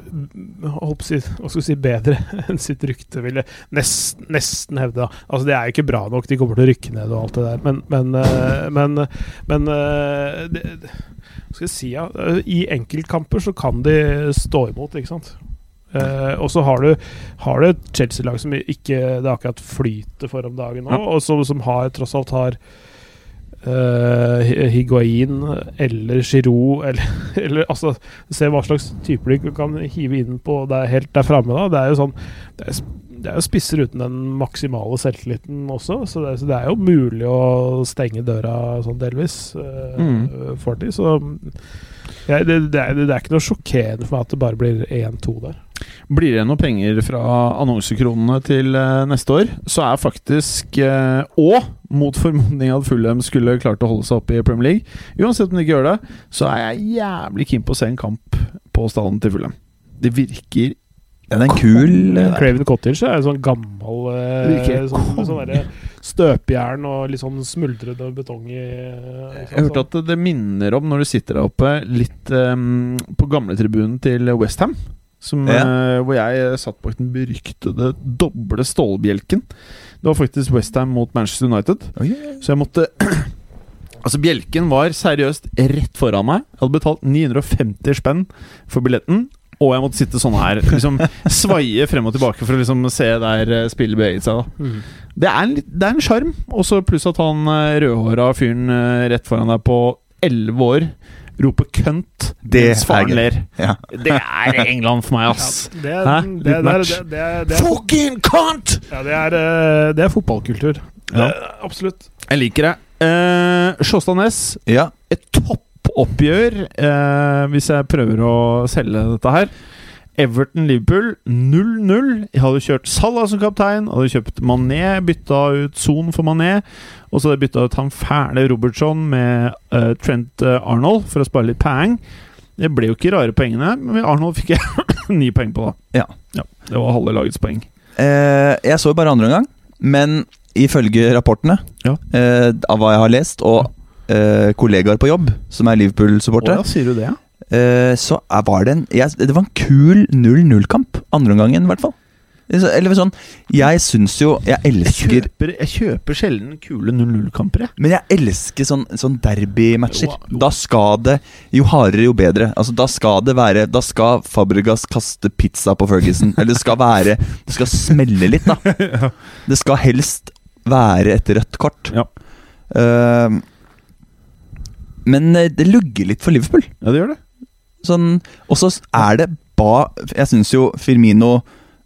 holdt si, hva skal vi si, bedre <laughs> enn sitt rykte, vil jeg nesten, nesten hevde. Altså, Det er ikke bra nok, de kommer til å rykke ned og alt det der, men Men, eh, men, men eh, det, Hva skal jeg si, ja. I enkeltkamper så kan de stå imot, ikke sant. Uh, og så har du, har du et Chelsea-lag som ikke det akkurat flyter for om dagen nå, Ja. og som, som har, tross alt har Hi- Higuain eller Giroud eller, <laughs> eller altså Se hva slags typer de kan hive inn på der, helt der framme. Det er jo sånn det er, det er jo spisser uten den maksimale selvtilliten også, så det, så det er jo mulig å stenge døra sånn delvis uh, Mm. for de, Så ja, det, det, er, det er ikke noe sjokkerende for meg at det bare blir 1-2 der. Blir det noe penger fra annonsekronene til eh, neste år, så er faktisk eh, Og mot formodning at Fulham skulle klart å holde seg oppe i Premier League. Uansett om de ikke gjør det, så er jeg jævlig keen på å se en kamp på stallen til Fulham. Det virker Ja, det er en kul eh, Craven Cottage er en sånn gammel sånn, sånn støpejern og litt sånn smuldrede betong i Jeg hørte at det minner om, når du sitter der oppe, litt um, på gamletribunen til Westham. Som, Ja. uh, hvor jeg satt bak den beryktede doble stålbjelken. Det var faktisk Westham mot Manchester United. Oi, Så jeg måtte <clears throat> Altså, bjelken var seriøst rett foran meg. Jeg hadde betalt 950 spenn for billetten. Og jeg måtte sitte sånn her, liksom <laughs> svaie frem og tilbake for å liksom se der eh, spillet beveget seg. da Mm. Det er en, det er en sjarm. Og så pluss at han eh, rødhåra fyren rett foran deg på 11 år roper 'kønt' Det mens faren ler. Ja. Det er England for meg, ass. Ja, det, er, Hæ? Fucking cunt! ja, det, er, eh, det er fotballkultur. Ja. Eh, absolutt. Jeg liker det. Uh, Sjåstad Næss, ja. et toppoppgjør, eh, hvis jeg prøver å selge dette her. Everton-Liverpool 0-0. Jeg hadde kjørt Salah som kaptein, hadde kjøpt Mané, bytta ut Son for Mané. Og så hadde jeg bytta ut han fæle Robertson med uh, Trent eh, Arnold for å spare litt poeng. Det ble jo ikke rare poengene, men Arnold fikk jeg <laughs> ni poeng på, da. Ja. Det var halve lagets poeng. Eh, jeg så jo bare andre omgang, men ifølge rapportene Ja. eh, av hva jeg har lest, og eh, kollegaer på jobb som er Liverpool-supportere, sier du det? eh, så var det en jeg, Det var en kul 0-0-kamp. Andreomgangen, i hvert fall. Eller sånn Jeg syns jo Jeg Jeg kjøper, jeg kjøper sjelden kule 0-0-kamper, jeg. Men jeg elsker sånn, sånn derbymatcher. Da skal det Jo hardere, jo bedre. Altså Da skal det være Da skal Fabregas kaste pizza på Ferguson. Eller det skal være Det skal smelle litt, da. <laughs> Det skal helst være et rødt kort. Ja. Uh, men eh, det lugger litt for Liverpool. Ja, det gjør det. Sånn, og så er det ba Jeg syns jo Firmino,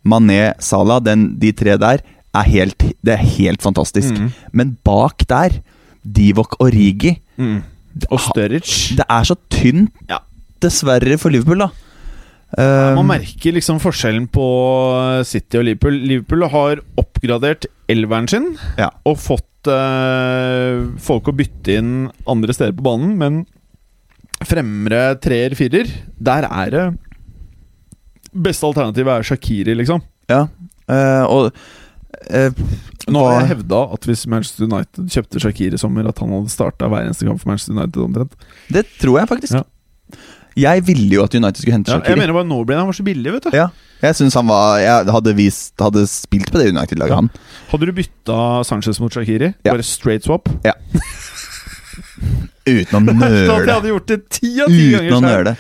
Mané, Salah, den, de tre der, er helt, det er helt fantastisk. Mm. Men bak der, Divok og Rigi Mm. Og Sturridge. Det er så tynt, Ja. dessverre, for Liverpool, da. Man Um, merker liksom forskjellen på City og Liverpool. Liverpool har oppgradert elveren sin Ja. og fått uh, folk å bytte inn andre steder på banen, men fremre treer, firer, der er det Beste alternativet er Shakiri, liksom. ja. uh, og Uh, Nå har jeg hevda at hvis Manchester United kjøpte Shakiri i sommer, at han hadde starta hver eneste kamp for Manchester United. omtrent Det tror jeg faktisk. Ja. Jeg ville jo at United skulle hente Ja, jeg mener bare no-brain. Han var så billig, vet du. Ja. Jeg synes han var Jeg hadde, vist, hadde spilt på det United-laget, han. Hadde du bytta Sanchez mot Shakiri? Ja. Bare straight swap? <laughs> Uten å nøle. Uten å nøle.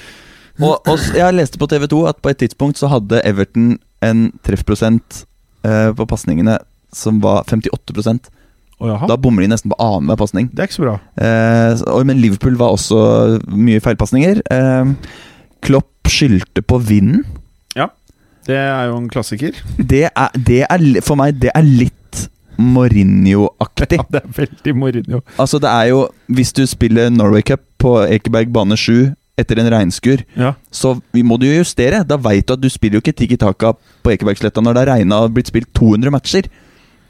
Og, og jeg leste på TV2 at på et tidspunkt så hadde Everton en treffprosent eh, på pasningene som var 58 Å. Da bommer de nesten på annenhver pasning. Det er ikke så bra. Eh, men Liverpool var også mye feilpasninger. Eh, Klopp skyldte på vinden. Det er jo en klassiker. Det er, det er For meg det er litt Mourinho-aktig. <laughs> Ja, det er veldig Mourinho. Altså det er jo Hvis du spiller Norway Cup på Ekeberg bane 7 etter en regnskur, Ja. så vi må du jo justere. Da veit du at du spiller jo ikke Tiki Taka på Ekebergsletta når det har regna og blitt spilt 200 matcher.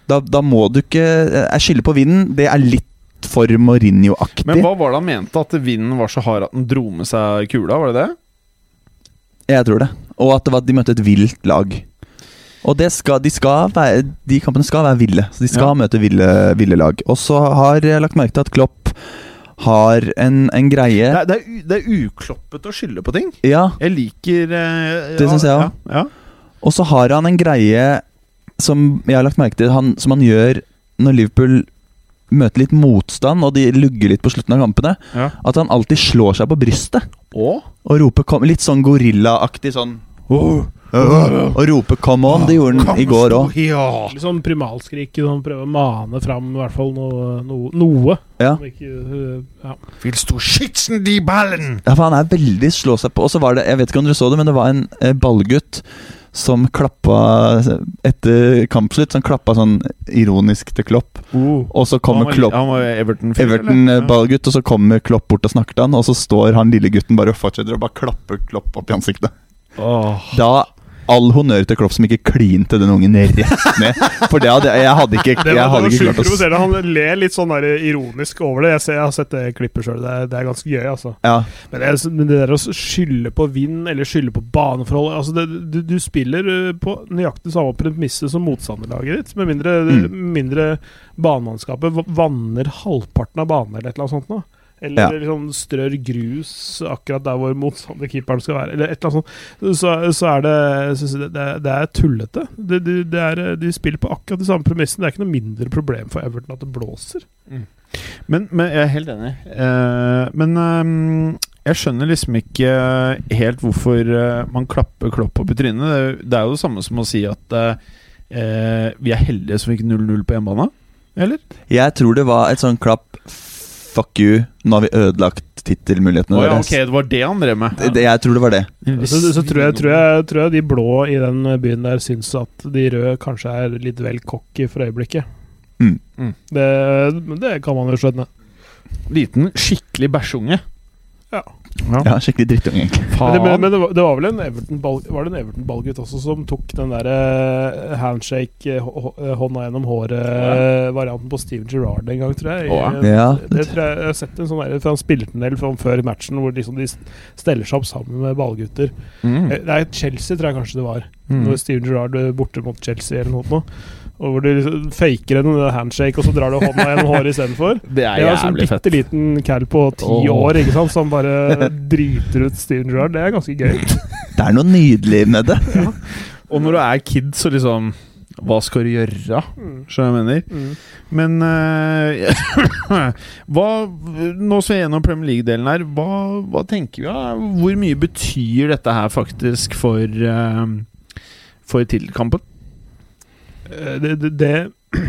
Da, da må du ikke Jeg skylder på vinden. Det er litt for Mourinho-aktig. Men hva var det han mente? At vinden var så hard at den dro med seg kula? Var det det? Jeg tror det. Og at det var, de møtte et vilt lag. Og det skal, de, skal være, de kampene skal være ville. Så de skal Ja. møte ville, ville lag. Og så har jeg lagt merke til at Klopp har en, en greie Det er, det, er, det er ukloppet å skylde på ting. Ja, Jeg liker eh, Det syns jeg ja, ja. og så har han en greie som jeg har lagt merke til, han, som han gjør når Liverpool møter litt motstand, og de lugger litt på slutten av kampene. At han alltid slår seg på brystet Og og roper Litt sånn gorillaaktig sånn Og roper 'come on'. Det gjorde han i går òg. Litt sånn primalskrik Sånn, prøver å mane fram i hvert fall noe. noe, noe. Ja. Ikke, ja. Willst du schützen die ballen? Ja, for han er veldig slå seg på. Og så var det, jeg vet ikke om dere så det, men det var en eh, ballgutt som klappa etter kampslutt. Som klappa sånn ironisk til Klopp. Og så han kommer var, Klopp han var. Everton-ballgutt, og så kommer Klopp bort og snakker til han, og så står han lille gutten bare og fortsetter å bare klappe Klopp opp i ansiktet. Åh. Da all honnør til Klopp som ikke klinte den ungen rett ned. For det hadde, jeg hadde ikke, jeg hadde ikke klart å Det. Han ler litt sånn der ironisk over det. Jeg, ser, jeg har sett det klippet sjøl. Det, det er ganske gøy, altså. ja. Men det, men det der å skylde på vind eller skylde på baneforhold altså det, du, du spiller uh, på nøyaktig samme premisse som motstanderlaget ditt, med mindre, Mm. mindre banemannskapet vanner halvparten av banen eller et eller annet sånt noe. Eller Ja. liksom strør grus akkurat der hvor motstanderkeeperen skal være, eller et eller annet sånt. Så, så er det jeg det, det, er- tullete. Det, det, det er, de spiller på akkurat de samme premissene. Det er ikke noe mindre problem for Everton at det blåser. Men, men jeg er helt enig. Uh, men um, jeg skjønner liksom ikke helt hvorfor eh, man klapper Klopp opp i trynet. Det, er jo- det samme som å si at eh, eh, vi er heldige som fikk 0-0 på hjemmebane. Eller? Jeg tror det var et sånn klapp Fuck you, nå har vi ødelagt tittelmulighetene oh, ja, deres. ok, det var det han drev med. Det- det- Jeg tror det var det. Så, så tror, jeg, tror, jeg, tror jeg de blå i den byen der syns at de røde kanskje er litt vel cocky for øyeblikket. Mm. Mm. Det, det kan man jo skjønne. Liten, skikkelig bæsjunge. Ja. Ja, Skikkelig drittunge, egentlig. Men, det, men, det, var, det var vel en Everton-ballgutt var det en Everton-ballgutt også som tok den der eh, handshake, eh, hå- hå- hånda gjennom håret-varianten på Steven Gerrard en gang, tror jeg. Å, ja. Det tror jeg, jeg har sett en sånn der, for Han spilte en del fra- før matchen hvor liksom de steller seg opp sammen med ballgutter. Mm. Eh, Nei, Chelsea tror jeg kanskje det var. Mm. Når Steven Gerrard er borte mot Chelsea eller noe. Og hvor du liksom faker en handshake, og så drar du hånda gjennom håret istedenfor. Det <laughs> Det er er en sånn jævlig fett. bitte liten cal på ti oh. år ikke sant, som bare driter ut Steven Gerrard. Det er ganske gøy. <laughs> Det er noe nydelig med det. Og når du er kid, så liksom Hva skal du gjøre? Mm. Skjønner du hva jeg mener? Mm. Men uh, <laughs> hva, Nå som vi er gjennom Premier League-delen her, hva, hva tenker vi? Ja? Hvor mye betyr dette her faktisk for, uh, for titelkampen? Eh, Det, det, det <clears throat>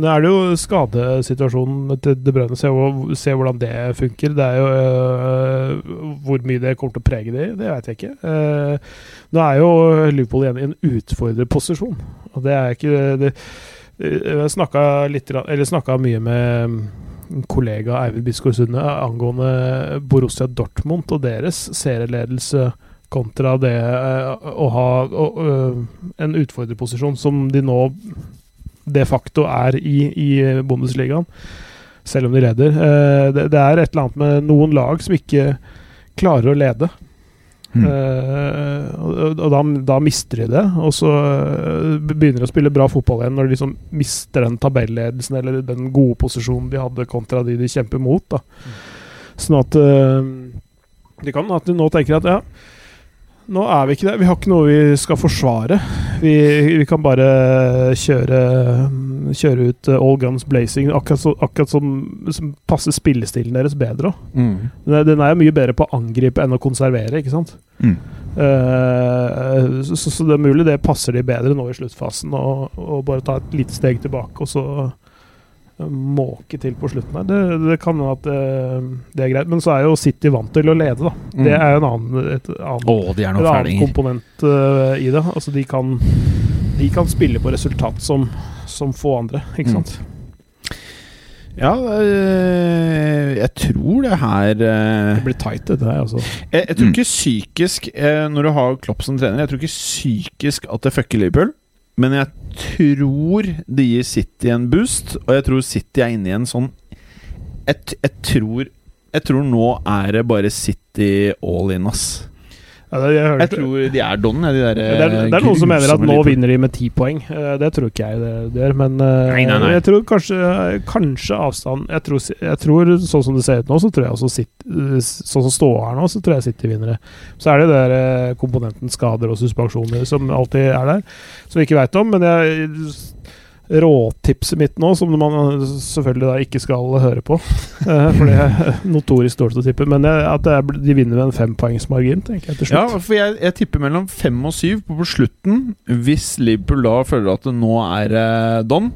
Nå er det jo skadesituasjonen til De Bruyne. Se, se hvordan det funker. Det er jo øh, Hvor mye det kommer til å prege det, det vet jeg ikke. Uh, nå er jo Liverpool igjen i en utfordrerposisjon, og det er ikke det, Jeg snakka mye med kollega Eivind Biskår Sunde angående Borussia Dortmund og deres serieledelse kontra det eh, å ha øh, en utfordrerposisjon som de nå de facto er i, i Bundesligaen, selv om de leder. Eh, det, det er et eller annet med noen lag som ikke klarer å lede. Mm. Eh, og da, da mister de det, og så eh, begynner de å spille bra fotball igjen når de liksom mister den tabelledelsen eller den gode posisjonen de hadde kontra de de kjemper mot. Da. Sånn at de det kan at de nå tenker at ja, nå er vi ikke det. Vi har ikke noe vi skal forsvare. Vi, vi kan bare kjøre, kjøre ut eh, all guns blazing, akkurat, så, akkurat som, som passer spillestilen deres bedre. Mm. Den er, jo mye bedre på å angripe enn å konservere, ikke sant? Mm. Uh, så, så- det er mulig det passer de bedre nå i sluttfasen, og, og bare ta et lite steg tilbake, og så måke til på slutten her. Det, det kan hende at det, det er greit. Men så er jo City vant til å lede, da. Det er jo en annen, et annen, oh, de er en annen komponent uh, i det. Altså de kan, de kan spille på resultat som, som få andre, ikke Mm. sant? Ja, øh, jeg tror det her øh, Det blir tight, dette her. Altså. jeg, jeg tror Mm. ikke psykisk, eh, når du har Klopp som trener Jeg tror ikke psykisk at det fucker Liverpool. Men jeg tror det gir City en boost, og jeg tror City er inne i en sånn Jeg, jeg tror Jeg tror nå er det bare City all in, ass. Ja, det, jeg hørte, Jeg tror de er don, de der det, er, det er noen som mener at nå vinner de med ti poeng. Eh, Det tror ikke jeg det, det gjør, men eh, Nei, nei, nei. jeg tror kanskje, kanskje avstand jeg tror, jeg tror sånn som det ser ut nå, så tror jeg også eh, sånn som står her nå, så tror jeg City vinner det. Så er det der eh, komponenten skader og suspensjoner som alltid er der, som vi ikke veit om. Men jeg råtipset mitt nå, som man selvfølgelig da ikke skal høre på, eh, for det er notorisk dårlig å tippe, men jeg, at det er, de vinner med en fempoengsmargin, tenker jeg til Ja, slutt. for jeg, jeg tipper mellom fem og syv på, på slutten. Hvis Liverpool da føler at det nå er eh, don,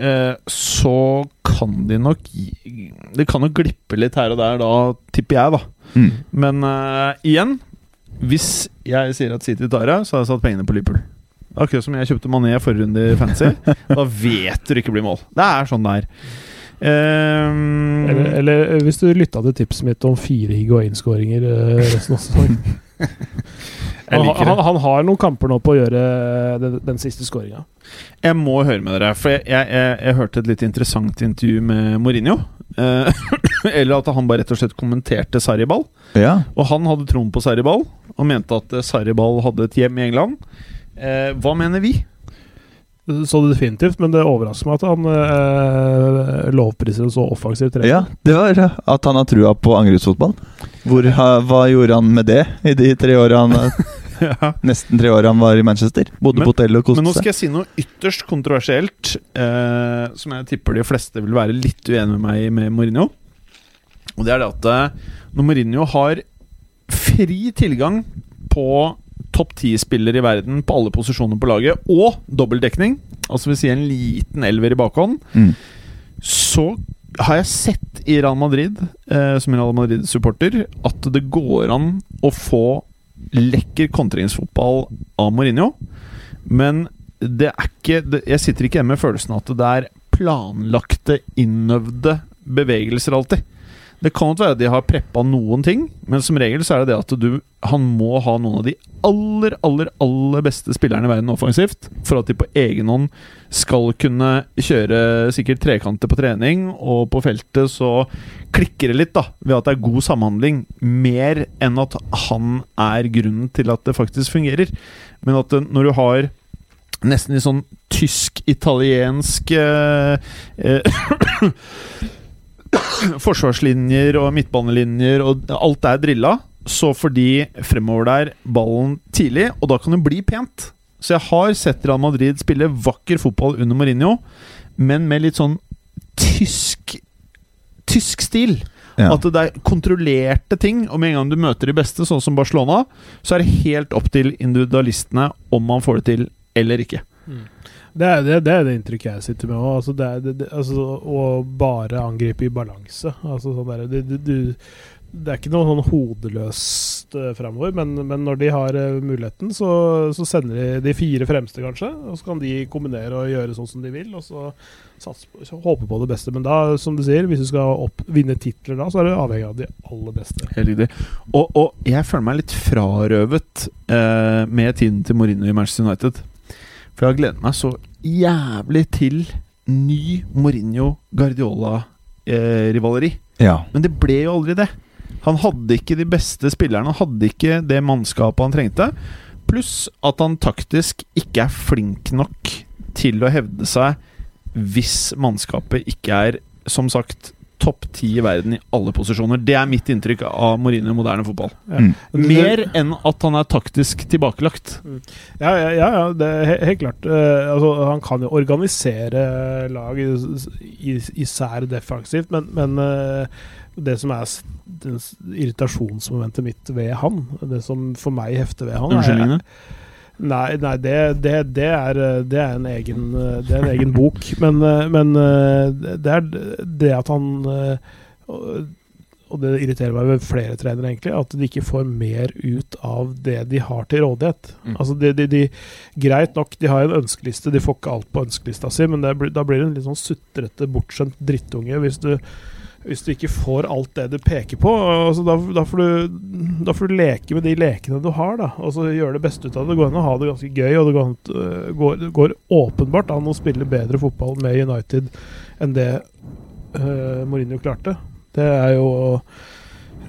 eh, så kan de nok Det kan nok glippe litt her og der, da, tipper jeg, da. Mm. Men eh, igjen, hvis jeg sier at City tar det, så har jeg satt pengene på Liverpool. Akkurat som jeg kjøpte Mané forrige runde i Fancy. <laughs> da vet du ikke blir mål. Det er sånn det er. Um, Eller, eller hvis du lytta til tipset mitt om fire Higuain-skåringer eh, resten av sesongen. <laughs> Han, han, han har noen kamper nå på å gjøre den, den siste skåringa. Jeg må høre med dere, for jeg, jeg, jeg, jeg hørte et litt interessant intervju med Mourinho. Eh, <coughs> eller at han bare rett og slett kommenterte Sarriball. Ja. Og han hadde troen på Sarriball, og mente at eh, Sarriball hadde et hjem i England. Eh, hva mener vi? Så det definitivt, men det overrasker meg at han eh, lovpriser så offensivt. trener. ja, det var eh, at han har trua på angrepsfotball. Hva gjorde han med det i de tre åra han <laughs> Ja. Nesten tre årene han var i Manchester? Bodde Men- på hotell og koste seg. Men nå skal jeg si noe ytterst kontroversielt, eh, som jeg tipper de fleste vil være litt uenig med meg med Mourinho. Og det er det at eh, når Mourinho har fri tilgang på topp ti-spiller i verden på alle posisjoner på laget, og dobbeltdekning, altså vil si en liten elver i bakhånd, Mm. så har jeg sett i Real Madrid, eh, som Real Madrid-supporter, at det går an å få lekker kontringsfotball av Mourinho. Men det er ikke det, Jeg sitter ikke hjemme med følelsen at det er planlagte, innøvde bevegelser alltid. Det kan godt være at de har preppa noen ting, men som regel så er det det at du Han må ha noen av de aller, aller, aller beste spillerne i verden offensivt for at de på egen hånd skal kunne kjøre sikkert trekanter på trening, og på feltet så klikker det litt, da, ved at det er god samhandling. Mer enn at han er grunnen til at det faktisk fungerer. Men at når du har nesten i sånn tysk-italiensk eh, eh, forsvarslinjer og midtbanelinjer, og alt er drilla, så får de fremover der ballen tidlig, og da kan det bli pent. Så jeg har sett Real Madrid spille vakker fotball under Mourinho, men med litt sånn tysk Tysk stil. Ja. At det er kontrollerte ting, og med en gang du møter de beste, sånn som Barcelona, så er det helt opp til individualistene om man får det til eller ikke. Det er det, det er det inntrykket jeg sitter med òg. Altså altså, å bare angripe i balanse. Altså sånn der, det, det, du, det er ikke noe sånn hodeløst uh, framover, men, men når de har uh, muligheten, så, så sender de de fire fremste, kanskje. Og så kan de kombinere og gjøre sånn som de vil, og så, sats, så håpe på det beste. Men da, som du sier, hvis du skal opp, vinne titler da, så er det avhengig av de aller beste. Helt riktig. Og, og jeg føler meg litt frarøvet uh, med tiden til Mourinho i Manchester United. For jeg har gledet meg så jævlig til ny Mourinho-Guardiola-rivaleri. Ja. Men det ble jo aldri det. Han hadde ikke de beste spillerne, han hadde ikke det mannskapet han trengte. Pluss at han taktisk ikke er flink nok til å hevde seg hvis mannskapet ikke er, som sagt, topp ti i verden i alle posisjoner. Det er mitt inntrykk av Mourinho i moderne fotball. Mm. Mer enn at han er taktisk tilbakelagt. Ja, ja, ja, ja det er helt klart. Uh, altså, han kan jo organisere lag især defensivt, men, men uh, det som er irritasjonsmomentet mitt ved han, det som for meg hefter ved han er- Unnskyldningene? Nei, nei det, det, det, er, eh, det, er en egen, eh, det er en egen bok. Men, eh, men det er det at han og- det irriterer meg ved flere trenere, egentlig, at de ikke får mer ut av det de har til rådighet. Mm. Altså de, de, de, Greit nok, de har en ønskeliste, de får ikke alt på ønskelista si, men det, blir- da blir det en litt sånn sutrete, bortskjemt drittunge hvis du hvis du ikke får alt det du peker på. Altså da, da, får du, da får du leke med de lekene du har, da. Og så gjøre det beste ut av det. Det går an å ha det ganske gøy, og det går, an, øh, går, går åpenbart an å spille bedre fotball med United enn det uh, Mourinho klarte. Det er jo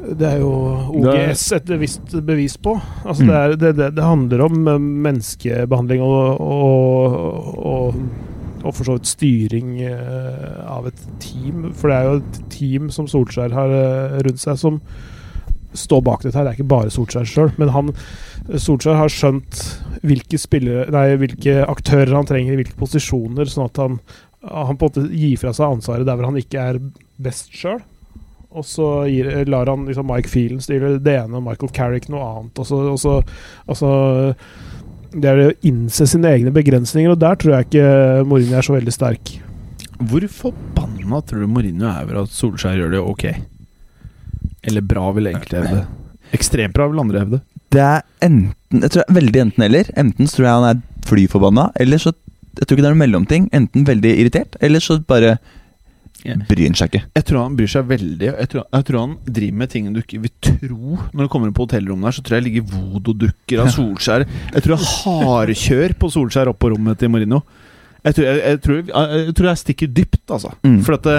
det er jo OGS et visst bevis på. Altså Mm. det, er, det, det, handler om øh, menneskebehandling og, og, og, og for så vidt styring øh, av et team. For det er jo et team som Solskjær har øh, rundt seg, som står bak dette her. Det er ikke bare Solskjær sjøl, men han Solskjær har skjønt hvilke, spillere, nei, hvilke aktører han trenger i hvilke posisjoner, sånn at han, han på en måte gir fra seg ansvaret der hvor han ikke er best sjøl. Og så gir, lar han liksom Mike Feelen styre det ene og Michael Carrick noe annet. Og så, og så, og så Det er det å innse sine egne begrensninger, og der tror jeg ikke Mourinho er så veldig sterk. Hvor forbanna tror du Mourinho er over at Solskjær gjør det ok? Eller bra, vil jeg egentlig hevde. Ekstremt bra, vil andre hevde. Det er enten Jeg tror det er veldig enten-eller. Enten så tror jeg han er fly forbanna, eller så Jeg tror ikke det er noen mellomting. Enten veldig irritert, eller så bare Ja. han seg ikke. Jeg tror han bryr seg veldig. Jeg tror, jeg tror han driver med ting du ikke vil tro. Når du kommer inn på hotellrommet der, så tror jeg det ligger voodoo-dukker av Solskjær. Jeg tror det er hardkjør på Solskjær opp på rommet til Marino. Jeg tror jeg, jeg, tror, jeg, tror stikker dypt, altså. Mm. For at det,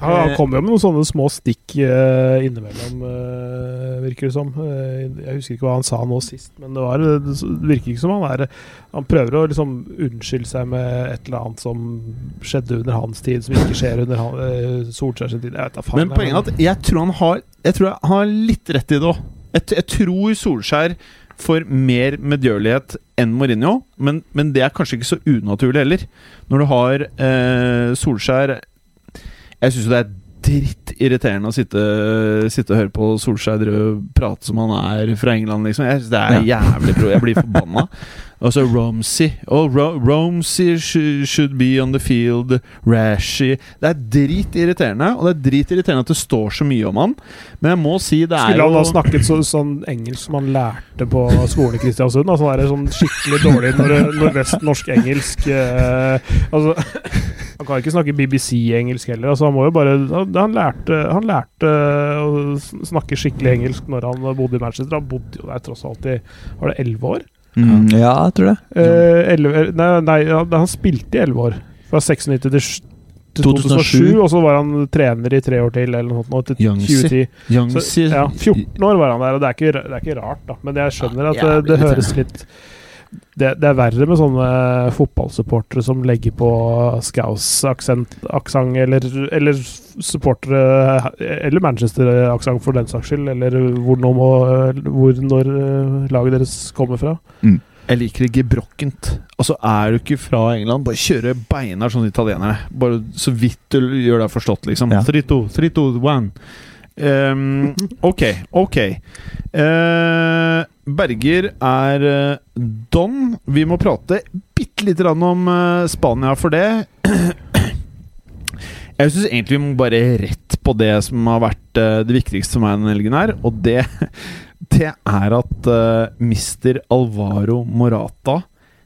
Han, han kommer jo med noen sånne små stikk eh, innimellom, eh, virker det som. Eh, jeg husker ikke hva han sa nå sist, men det, var, det virker ikke som han er Han prøver å liksom unnskylde seg med et eller annet som skjedde under hans tid, som ikke skjer under han, eh, Solskjær sin tid. Jeg vet da faen. Men poenget er at jeg tror han har Jeg tror han har litt rett i det òg. Jeg, jeg tror Solskjær får mer medgjørlighet enn Mourinho, men, men det er kanskje ikke så unaturlig heller. Når du har eh, Solskjær Jeg syns det er drittirriterende å sitte, sitte og høre på Solskjær prate som han er fra England, liksom. Jeg synes Det er jævlig pro Jeg blir forbanna. <laughs> Og så Romsey. Oh, Ro Romsey sh should be on the field. Rashi Det er dritirriterende, og det er dritirriterende at det står så mye om han. Men jeg må si det er jo Skulle han da snakket så, sånn engelsk som han lærte på skolen i Kristiansund? Altså er det sånn skikkelig dårlig nord nordvestnorsk engelsk eh, Altså Han kan ikke snakke BBC-engelsk heller. Altså Han må jo bare Han lærte, han lærte å snakke skikkelig engelsk når han bodde i Manchester. Han bodde jo der tross alt i Var det elleve år? Mm, ja, jeg tror det. Eh, 11, nei, nei, han han spilte i elleve år. Fra 96 til, til 2007, 2007, og så var han trener i tre år til, eller noe sånt. Til Youngsy. 2010. Så, ja, 14 år var han der, og det er ikke, det er ikke rart, da. Men jeg skjønner at Ja, det, det høres litt det, det er verre med sånne fotballsupportere som legger på Scouse-aksent eller, eller supportere Eller Manchester-aksent, for den saks skyld. Eller hvor, nå må, hvor når eh, laget deres kommer fra. Jeg liker det gebrokkent. Og så er du ikke fra England. Bare kjøre beina sånn italienere. Bare så vidt du gjør deg forstått, liksom. Ja. 3-2, 3-2, 1. Um, ok, ok. Eh, Berger er eh, don. Vi må prate bitte lite grann om eh, Spania for det. <clears throat> Jeg syns egentlig vi må bare rett på det som har vært eh, det viktigste for meg denne helgen her, og det, <laughs> det er at uh, mister Alvaro Morata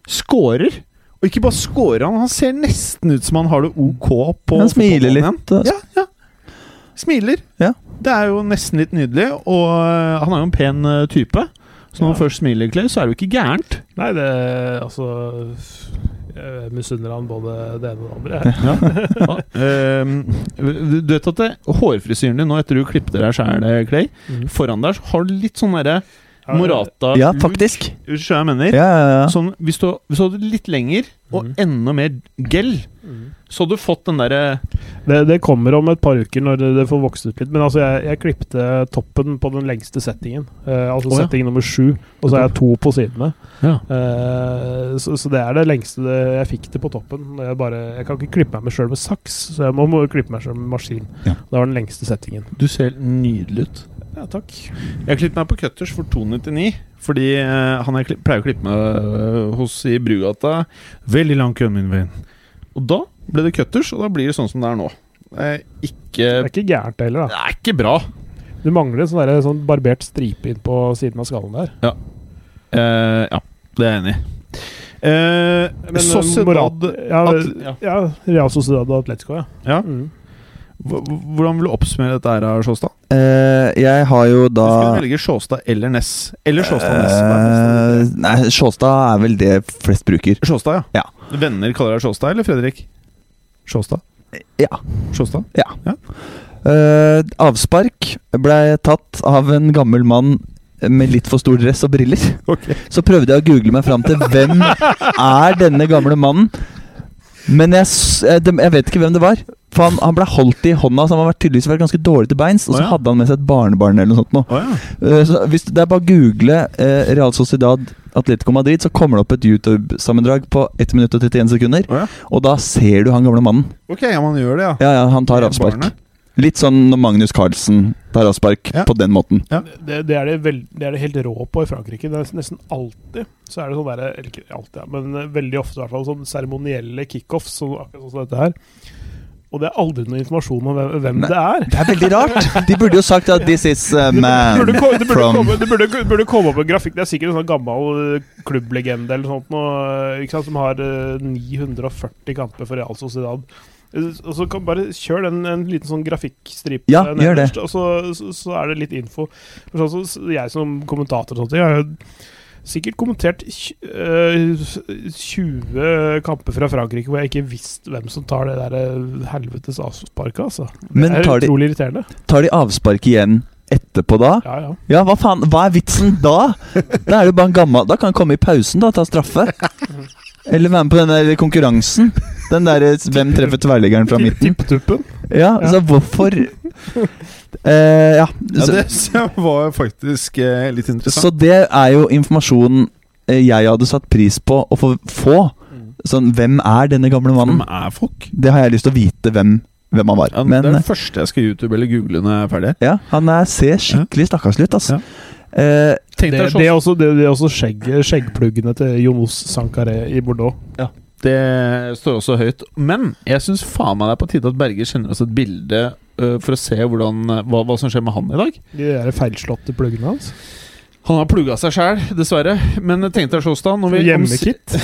scorer. Og ikke bare scorer han, han ser nesten ut som han har det ok på Han smiler litt. Ja, ja. Smiler. Ja. Det er jo nesten litt nydelig, og han er jo en pen type. Så når man først smiler, Clay, så er det jo ikke gærent. Nei, det Altså Jeg misunner han både det ene og det andre. Ja. <laughs> uh, du du vet at det, hårfrisyren din nå, etter du klippet deg sjæl, Clay mm. Foran der så har du litt sånn derre Morata Ja, faktisk. Ut, du jeg mener? Ja, ja, ja. Sånn, hvis, du, hvis du hadde litt lenger, og Mhm. enda mer gel, Mhm. så hadde du fått den derre Det, det kommer om et par uker når det, det får vokst ut litt. Men altså, jeg, jeg klippte toppen på den lengste settingen. Uh, altså ja. setting nummer sju. Og så har jeg to på sidene. Ja. Uh, så, så det er det lengste det, jeg fikk det på toppen. Jeg, bare, jeg kan ikke klippe meg sjøl med saks, så jeg må, må klippe meg sjøl med maskin. Ja. Det var den lengste settingen. Du ser nydelig ut. Ja, takk. Jeg klippet meg på Cutters for 299, fordi uh, han jeg pleier å klippe meg uh, hos i Brugata. Veldig lang kø, min venn. Og da ble det Cutters, og da blir det sånn som det er nå. Det er ikke Det er ikke gærent heller, da. Det er ikke bra. Du mangler sånn, der, sånn barbert stripe inn på siden av skallen der. Eh, ja, det er jeg enig i. Uh, Men Sociedad Morat, ja, at- ja. ja, Real Sociedad og Atletico, ja. ja. Mm. Hvordan vil du oppsummere dette her, Sjåstad? Uh, jeg har jo da Du skulle velge Sjåstad eller Ness. Eller Sjåstad Ness. det eh? Nei, Sjåstad er vel det flest bruker. Sjåstad, ja. Ja. Venner kaller deg Sjåstad eller Fredrik? Sjåstad? Ja. Sjåstad? Eh, avspark ble tatt av en gammel mann med litt for stor dress og briller. Okay. Så prøvde jeg å google meg fram til hvem <laughs> er denne gamle mannen. Men jeg, jeg vet ikke hvem det var. For han, han ble holdt i hånda, så han har tydeligvis vært ganske dårlig til beins. Og så så ja. hadde han med seg et barnebarn eller noe sånt. Nå. Oh, ja. Eh, Så hvis det er bare å google eh, Real Sociedad Atletico Madrid, så kommer det opp et YouTube-sammendrag på 1 minutt og 31 sekunder. Oh, ja. Og da ser du han gamle mannen. Ok, ja, man gjør det, ja. Ja, ja, han tar avspark. Litt sånn når Magnus Carlsen tar avspark Ja. på den måten. Det, det, er det, vel, det er det helt rå på i Frankrike. Det er nesten alltid så er det sånn der, Eller ikke alltid, ja, men eh, veldig ofte i hvert fall sånn seremonielle kickoffs, sånn, akkurat sånn som dette her. Og det er aldri noe informasjon om hvem, Nei. det er. Det er veldig rart! De burde jo sagt at 'this is a man Det burde, det burde, from komme, det burde, burde komme opp en grafikk. Det er sikkert en sånn gammel eh, klubblegende eller sånt noe, eh, ikke sant, som har eh, 940 kamper for Real Sociedad. Og så kan bare kjør den en liten sånn grafikkstripe Ja, nederst, og så, så, så er det litt info. For sånn jeg som kommentator og sånt, jeg har jo sikkert kommentert øh, 20 kamper fra Frankrike hvor jeg ikke visste hvem som tar det der øh, helvetes avsparket, altså. Men det er de, utrolig irriterende. tar de avspark igjen etterpå da? Ja, ja. Ja, hva faen? Hva er vitsen da? Da er det jo bare en gammel Da kan han komme i pausen da og ta straffe. <laughs> Eller være med på den der konkurransen. Den der eh, hvem treffer tverrliggeren fra midten. Tipptuppen. <laughs> Ja, Ja. så hvorfor eh, Ja. Ja, det var faktisk eh, litt interessant. så det er jo informasjon eh, jeg hadde satt pris på å få. få. Sånn, hvem er denne gamle mannen? Hvem er folk? Det har jeg lyst til å vite hvem, hvem han var. Ja, Men det er det første jeg skal YouTube eller google når jeg er ferdig. ja, han er, ser skikkelig stakkarslig ut, altså. Eh, Det, det er også, det, det er også skjegg, skjeggpluggene til Jonos Sankaré i Bordeaux. Ja. Det står også høyt. Men jeg syns faen meg det er på tide at Berger sender oss et bilde uh, for å se hvordan, hva, hva som skjer med han i dag. De der feilslåtte pluggene hans. Han har plugga seg sjæl, dessverre. Men tenk deg, Sjåstad når vi- Hjemmekit. <laughs>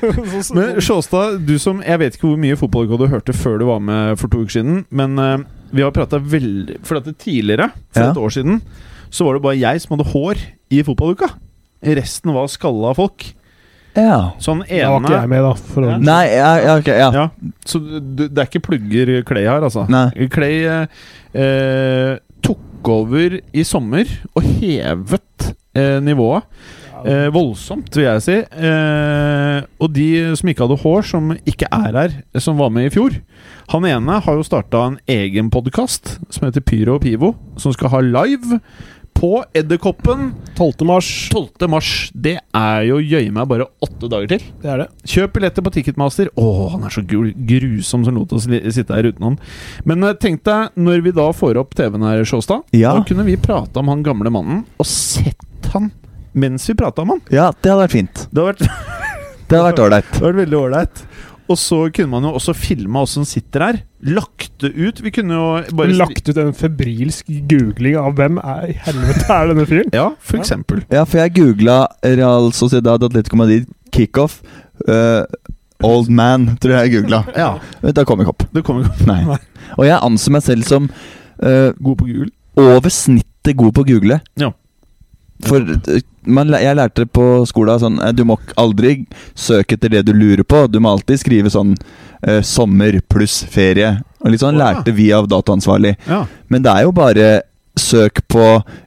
<laughs> Men Sjåstad, du som Jeg vet ikke hvor mye fotballuka du hørte før du var med for to uker siden, men øh, vi har prata veldig For at det tidligere, for Ja. et år siden, så var det bare jeg som hadde hår i fotballuka. Resten var skalla folk. ja. Sånn ene Da var ikke jeg med, da. For å, Ja. Nei, ja, ja, ok, ja. Ja, så du, det er ikke plugger Clay her, altså. Nei. Clay eh, eh, tok over i sommer og hevet eh, nivået. Eh, voldsomt, vil jeg si. Eh, og de som ikke hadde hår, som ikke er her, som var med i fjor Han ene har jo starta en egen podkast som heter Pyro og Pivo, som skal ha live på Edderkoppen 12. mars. 12. mars. Det er jo jøye meg bare åtte dager til. Det er det. Kjøp billetter på Ticketmaster. Å, han er så grusom som lot oss sitte her uten han. Men eh, tenk deg, når vi da får opp TV-en her, Sjåstad, Ja. da kunne vi prate om han gamle mannen, og sett han mens vi prata om han. ja, det hadde vært fint. Det hadde vært, ålreit. det hadde vært veldig ålreit. Og så kunne man jo også filma åssen han sitter her. Lagt det ut. Vi kunne jo bare Lagt ut en febrilsk googling av hvem er i helvete er denne fyren. Ja, for eksempel. Ja, for jeg googla Real Sociedad Atletico Madrid kickoff. Uh, old man, tror jeg jeg googla. Ja, Da kom jeg ikke opp. det kommer ikke Nei. Og jeg anser meg selv som uh, god på Google. over snittet god på å google. Ja. For man, jeg lærte på skolen sånn eh, Du må aldri søke etter det du lurer på. Du må alltid skrive sånn eh, 'sommer pluss ferie'. Og litt sånn oh, ja. lærte vi av dataansvarlig. Ja. Men det er jo bare søk på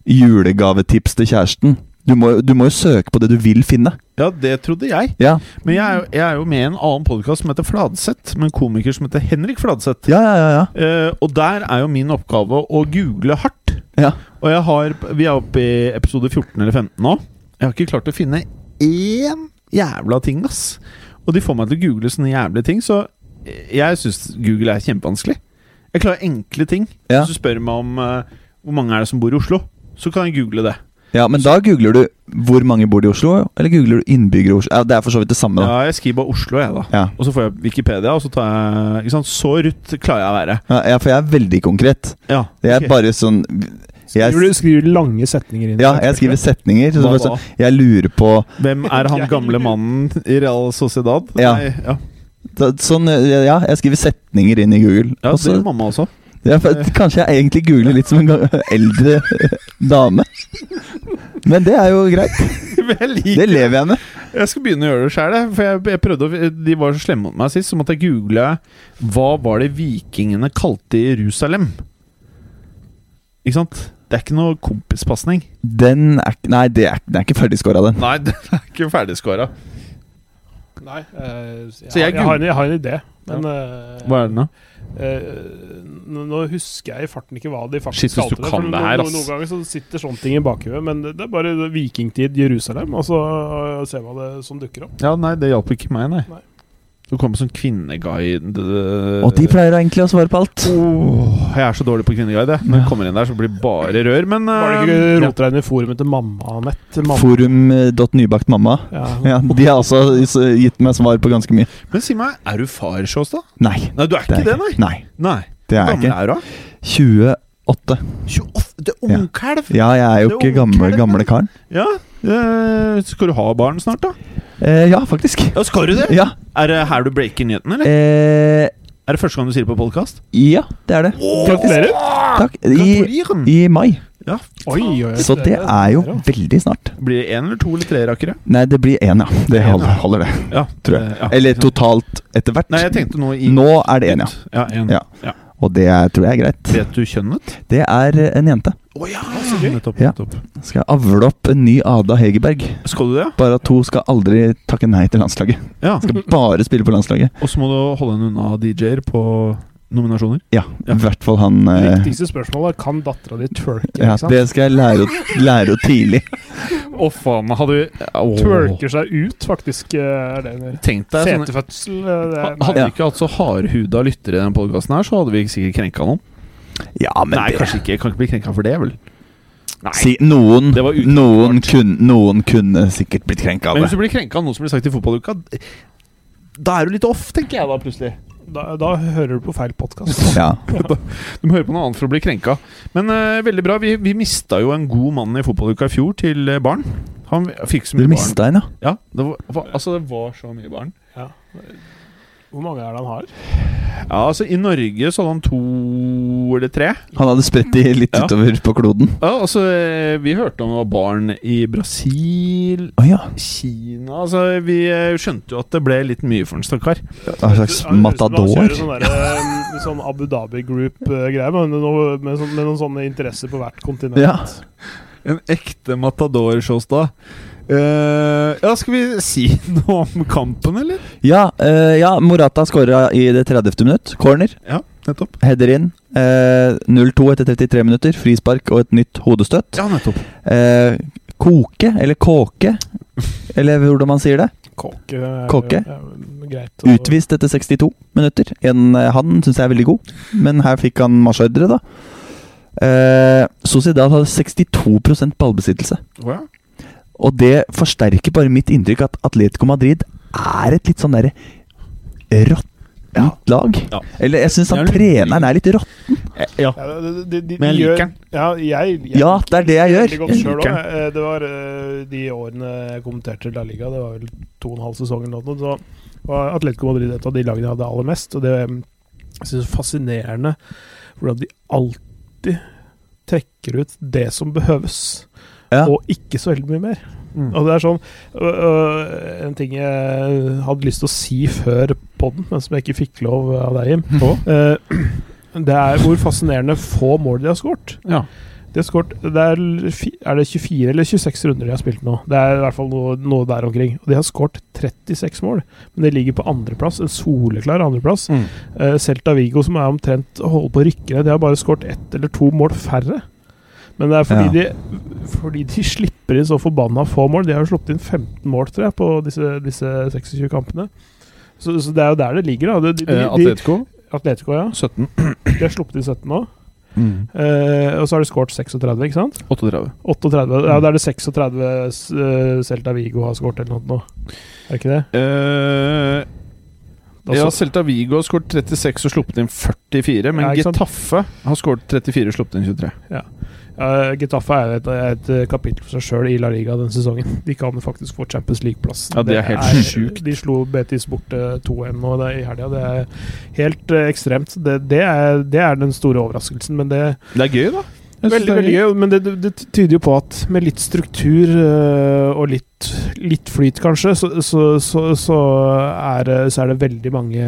julegavetips til kjæresten. Du må, du må jo søke på det du vil finne. ja, det trodde jeg. Ja, Men jeg er jo, jeg er jo med i en annen podkast som heter Fladseth, med en komiker som heter Henrik Fladseth. ja, ja. ja, ja. Uh, og der er jo min oppgave å google hardt. Ja. Og jeg har Vi er oppe i episode 14 eller 15 nå. Jeg har ikke klart å finne én jævla ting, ass. Og de får meg til å google sånne jævlige ting, så jeg syns Google er kjempevanskelig. Jeg klarer enkle ting. Ja. Hvis du spør meg om uh, hvor mange er det som bor i Oslo, så kan jeg google det. Ja, men da googler du hvor mange bor i Oslo, eller googler du innbyggere i Oslo? Ja, Det er for så vidt det samme, da. Ja, jeg skriver bare Oslo, jeg, da. Ja. Og så får jeg Wikipedia, og så tar jeg ikke sant? Så rutt klarer jeg å være. Ja, for jeg er veldig konkret. Ja, Jeg er bare sånn jeg, Skriver du skriver du lange setninger inn? Ja, jeg skriver setninger. Så da? sånn, jeg lurer på Hvem er han gamle mannen i Real Sociedad? Ja. Nei, ja. Sånn, ja, jeg skriver setninger inn i Google. ja også, det så- gjør mamma også. Ja, for, kanskje jeg egentlig googler litt som en eldre dame. Men det er jo greit. <laughs> Det lever jeg med. Jeg skal begynne å gjøre det sjøl. For jeg, jeg prøvde å, De var så slemme mot meg sist, så måtte jeg google hva var det vikingene kalte Jerusalem. Ikke sant? Det er ikke noe kompispasning. Den er Nei, det er, den er ikke ferdigskåra, den. Nei, <laughs> den er ikke ferdigskåra. Nei, uh, jeg, jeg har, jeg, har en, jeg har en idé, men uh, Hva er det nå? Eh, nå, husker jeg i farten ikke hva de faktisk Shit, kalte det. for det her, ass. Noen ganger så sitter sånne ting i bakhuet, men det, det er bare vikingtid Jerusalem, og så ser se hva det som dukker opp. Ja, nei, det hjalp ikke meg, nei. Nei. Det kommer som kvinneguide Og de pleier egentlig å svare på alt. Oh, Jeg er så dårlig på kvinneguide. Når jeg kommer inn der, så blir det bare rør. Men Var det eh, ikke ja. inn i forumet til mamma, Nett? Mamma. Forum.nybakt-mamma. Ja. Ja, de har også gitt meg svar på ganske mye. Men si meg, er du far, Sjåstad? Nei. Nei, du er Det ikke er det, nei? Nei, Nei. det er jeg ikke. er du, 28. 28? Det er ungkalv! Ja, jeg er jo Det er ikke gamle, gamle karen. Ja. eh, skal du ha barn snart, da? Eh, ja, faktisk. Ja, skal du det? Ja. Er det her du breaker nyheten, eller? Eh, Er det første gang du sier det på podkast? ja, det er det. Gratulerer. Takk. I, I mai. Ja. Oi, oi, oi. Så det er jo veldig snart. Blir det én eller to eller tre rakkere? Nei, det blir én, ja. Det holder, holder det. Ja, Tror jeg. ja. Eller totalt etter hvert. Nei, jeg tenkte nå i Nå er det én, ja. Ja, en. Ja. ja. Og det er, tror jeg er greit. Vet du kjønnet? Det er en jente. Å ja! gøy. Nettopp. Ja. Skal avle opp en ny Ada Hegerberg. Skal du det? Bare at hun skal aldri takke nei til landslaget. Ja. Skal bare spille på landslaget. Og så må du holde henne unna DJ-er på nominasjoner. Ja, Ja. i hvert fall han Det eh, viktigste spørsmålet er kan dattera di twerke. ja. Det skal jeg lære, å- lære tidlig. Å, faen hadde vi Twerker seg ut, faktisk. eh, Er det en Tenk deg sånn Setefødsel er, Hadde vi ikke hatt så hardhuda lyttere i den podkasten her, så hadde vi sikkert krenka noen. Ja, men Nei, det, kanskje ikke. Jeg kan ikke bli krenka for det, vel? Nei. si, noen, Det var noen, kun, noen kunne sikkert blitt krenka av Men hvis du blir krenka av noe som blir sagt i fotballuka, da er du litt off, tenker jeg da plutselig. Da, da hører du på feil podkast. <laughs> Ja. <laughs> Du må høre på noe annet for å bli krenka. Men uh, veldig bra. Vi, vi mista jo en god mann i fotballuka i fjor til eh, barn. Han fikk så mye barn. mista en, ja. Ja, det var, altså det var så mye barn. Hvor mange er det han har? Ja, altså I Norge så hadde han to eller tre. Han hadde spredt de litt Ja. utover på kloden. Ja, altså eh, Vi hørte om det var barn i Brasil, oh, ja. Kina Altså Vi eh, skjønte jo at det ble litt mye for en stakkar. En slags han matador? kjører Sånn, der, eh, sånn Abu Dhabi Group-greier, med, noe- med, sånn- med noen sånne interesser på hvert kontinent. Ja. En ekte matador-showstad. Uh, ja, skal vi si <laughs> noe om kampen, eller? Ja, uh, ja Morata skåra i det 30. minutt. Corner. Ja, nettopp. Header inn. Uh, 0-2 etter 33 minutter. Frispark og et nytt hodestøtt. Ja, nettopp. Eh, koke, eller kåke, eller hvordan man sier det. Kåke. Kåke? er greit. å- Utvist etter 62 minutter. En, han syns jeg er veldig god, men her fikk han marsjordre, da. Eh, Sociedad hadde 62 ballbesittelse. Oh, ja. Og det forsterker bare mitt inntrykk at Atletico Madrid er et litt sånn derre råttent lag. Ja. Eller jeg syns at han treneren er litt råtten. ja. Ja, de, Men jeg liker den. Ja, jeg, jeg Ja, det er det jeg gjør. Jeg selv liker. Eh, Det var eh, de årene jeg kommenterte La Liga, det var vel to og en halv sesong eller noe, så var Atletico Madrid et av de lagene jeg hadde aller mest. Og det mm, jeg synes er fascinerende hvordan de alltid trekker ut det som behøves, Ja. og ikke så veldig mye mer. Mm. Og det er sånn øh, En ting jeg hadde lyst til å si før poden, men som jeg ikke fikk lov av deg, Jim. Eh, <clears throat> det er hvor fascinerende få mål de har skåret. ja. De har skåret det er, er det 24 eller 26 runder de har spilt nå? Det er i hvert fall noe, noe der omkring. Og de har skåret 36 mål, men de ligger på andreplass. En soleklar andreplass. Mm. Uh, Celta Vigo, som er omtrent holder på å rykke ned, de har bare skåret ett eller to mål færre. Men det er fordi, de, fordi de slipper inn så forbanna få mål. De har jo sluppet inn 15 mål, tror jeg, på disse, disse 26 kampene. Så, så det er jo der det ligger. da. De, de, Eh, Atletico Atletico, ja. 17. De har sluppet inn 17 nå. Mm. Uh, og så har de skåret 36, ikke sant? 38. 38, ja, Da er det 36 uh, Celta Vigo har skåret eller noe. Er det ikke det? Uh, Da ja, Celta Vigo har skåret 36 og sluppet inn 44, men Ja. Getafe har skåret 34 og sluppet inn 23. Uh, Getafe er et, et eh, kapittel for seg sjøl i La Liga denne sesongen. De kan faktisk få Champions League-plass. Ja, det er helt sjukt. De slo Betis bort eh, 2-1 nå det er i helga. Det er helt eh, ekstremt. Det, det, er, det er den store overraskelsen, men det Det er gøy, da. Veldig, veldig gøy, men det, det, tyder jo på at med litt struktur øh, og litt, litt flyt, kanskje, så, så, så, så, er, det- så er det veldig mange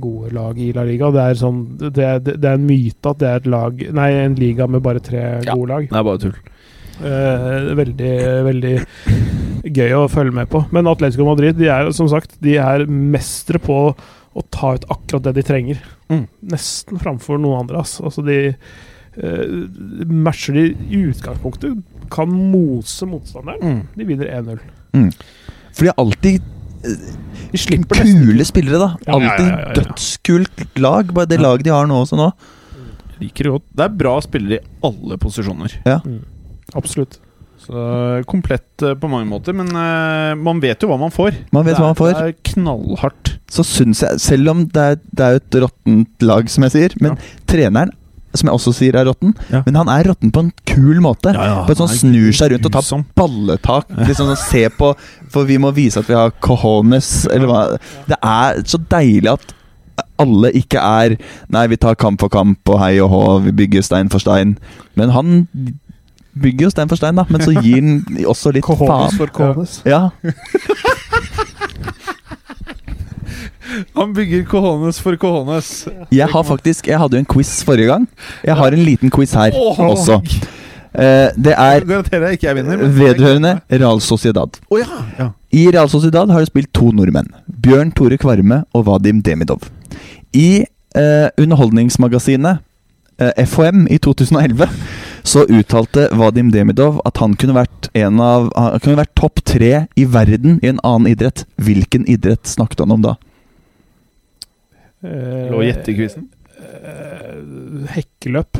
gode lag i La Liga. Det er, sånn, det, er, det er en myte at det er et lag Nei, en liga med bare tre Ja. gode lag. Det er bare tull. Eh, veldig, veldig gøy å følge med på. Men Atletico Madrid de er som sagt De er mestere på å ta ut akkurat det de trenger. Mm. Nesten framfor noen andre. Altså, Altså de eh, matcher de i utgangspunktet kan mose motstanderen. Mm. De vinner 1-0. For de har alltid De slipper nesten kule spillere, da. Ja, ja, ja, Alltid ja, ja. dødskult lag. Bare det Ja. laget de har nå også nå. Liker det godt. Det er bra spillere i alle posisjoner. Absolutt. Så komplett eh, på mange måter, men eh, man vet jo hva man får. Man vet det hva man får. Det er knallhardt. Så syns jeg, selv om det er, det er et råttent lag, som jeg sier, men treneren som jeg også sier er råtten. Ja. Men han er råtten på en kul måte. Ja, ja, på en sånn snur seg rundt og tar balletak. <laughs> Liksom sånn, se på For vi må vise at vi har cojones, eller hva. Det er så deilig at alle ikke er Nei, vi tar kamp for kamp og hei og hå, vi bygger stein for stein. Men han bygger jo stein for stein, da. Men så gir <laughs> han også litt Cojones faen. for cojones. Ja, <laughs> Han bygger cojones for cojones. jeg har faktisk Jeg hadde jo en quiz forrige gang. Jeg har en liten quiz her oh, også. Eh, det er Garanterer jeg ikke jeg vinner. vedrørende Real Sociedad. Oh, ja. ja. I Real Sociedad har det spilt to nordmenn. Bjørn Tore Kvarme og Vadim Demidov. I eh, Underholdningsmagasinet eh, FHM i 2011 så uttalte Vadim Demidov at han kunne vært en av Han kunne vært topp tre i verden i en annen idrett. Hvilken idrett snakket han om da? Eh, Lå gjettequizen. eh, Hekkeløp.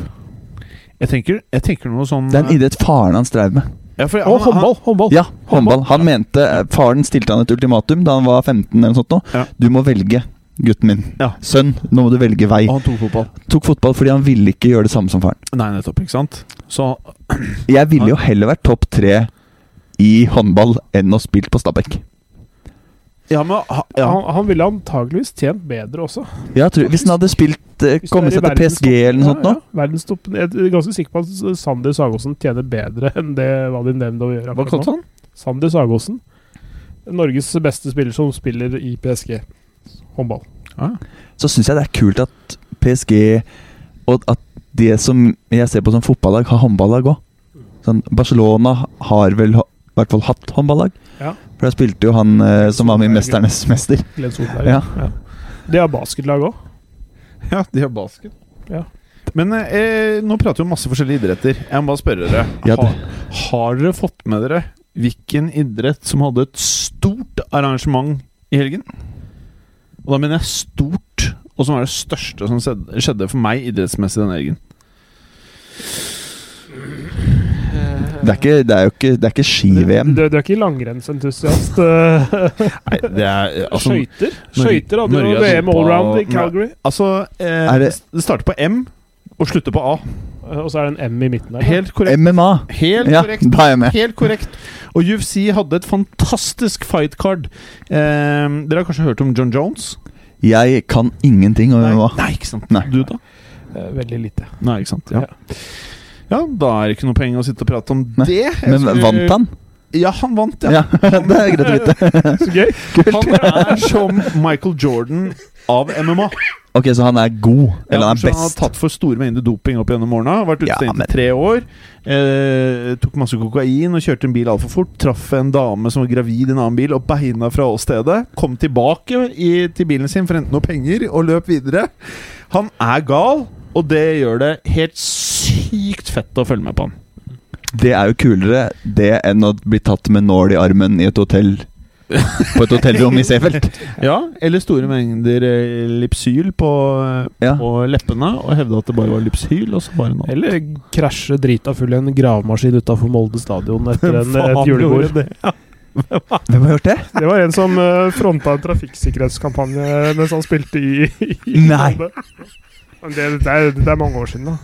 Jeg tenker, jeg tenker noe sånn Det er en idrett faren hans drev med. ja, for han, og håndball! Håndball. Ja, håndball. Han mente eh, Faren stilte han et ultimatum da han var 15 eller noe sånt. nå. Ja. Du må velge, gutten min. Ja. Sønn, nå må du velge vei. Og han tok fotball. Tok fotball fordi han ville ikke gjøre det samme som faren. Nei, nettopp. Ikke sant? Så Jeg ville jo heller vært topp tre i håndball enn å spilt på Stabæk. Ja, men ha- ja. Han, han ville antageligvis tjent bedre også. Ja, tror, hvis han hadde spilt eh, kommet seg til PSG eller noe sånt nå. Verdenstoppen. Jeg er ganske sikker på at Sander Sagosen tjener bedre <laughs> enn det Vadim å gjør. Hva kalte han? Sander Sagosen. Norges beste spiller som spiller i PSG. Håndball. Ja. Så syns jeg det er kult at PSG og at det som jeg ser på som fotballag, har håndballag òg. Sånn, Barcelona har vel i hvert fall hatt håndballag. Ja. For da spilte jo han eh, som var med i 'Mesternes mester'. Glenn Solberg. Ja. De har basketlag òg. <laughs> Ja, de har basket. Ja. Men eh, nå prater vi om masse forskjellige idretter. Jeg må bare spørre dere. Ja, har, det- har dere fått med dere hvilken idrett som hadde et stort arrangement i helgen? Og da mener jeg stort, og som er det største som skjedde for meg idrettsmessig denne helgen. Det er, ikke, det er jo ikke, det er ikke ski-VM. Du, du er ikke langrennsentusiast? eh, Nei, det er altså, Skøyter? Skøyter hadde jo VM allround i Nei. Calgary. altså eh, Er det, det- starter på M og slutter på A. Eh, Og så er det en M i midten der. Helt korrekt. MMA! Helt Ja, korrekt. da er jeg med. Helt korrekt. Og UFC hadde et fantastisk fight card. Eh, dere har kanskje hørt om John Jones? Jeg kan ingenting om MMA. Nei, ikke sant. Nei. Du, da? Eh, Veldig lite. Nei, ikke sant. Ja. ja, da er det ikke noe poeng å sitte og prate om Nei. det. Jeg Men skulle- vant han? Ja, han vant, ja. Ja, <laughs> det er greit å vite. <laughs> Så gøy! Han er som Michael Jordan av MMA. Ok, så han er god? Eller han så best Han har best? tatt for store mengder doping opp gjennom årene. Vært Ja, utestengt i tre år. Eh, tok masse kokain og kjørte en bil altfor fort. Traff en dame som var gravid i en annen bil og beina fra åstedet. Kom tilbake i, til bilen sin for å hente noe penger og løp videre. Han er gal, og det gjør det helt sykt fett å følge med på han. Det er jo kulere det enn å bli tatt med nål i armen i et hotell På et hotellrom i Seefeld. <laughs> Ja, Eller store mengder eh, Lipsyl på, Ja. på leppene og hevde at det bare var Lipsyl, og så bare noe. Eller krasje drita full i en gravemaskin utafor Molde stadion <laughs> etter en, et julebord. <laughs> Hvem har gjort det? Det var en som uh, fronta en trafikksikkerhetskampanje mens han spilte i, i Nei. Molde. Men det, det, er, det er mange år siden, da.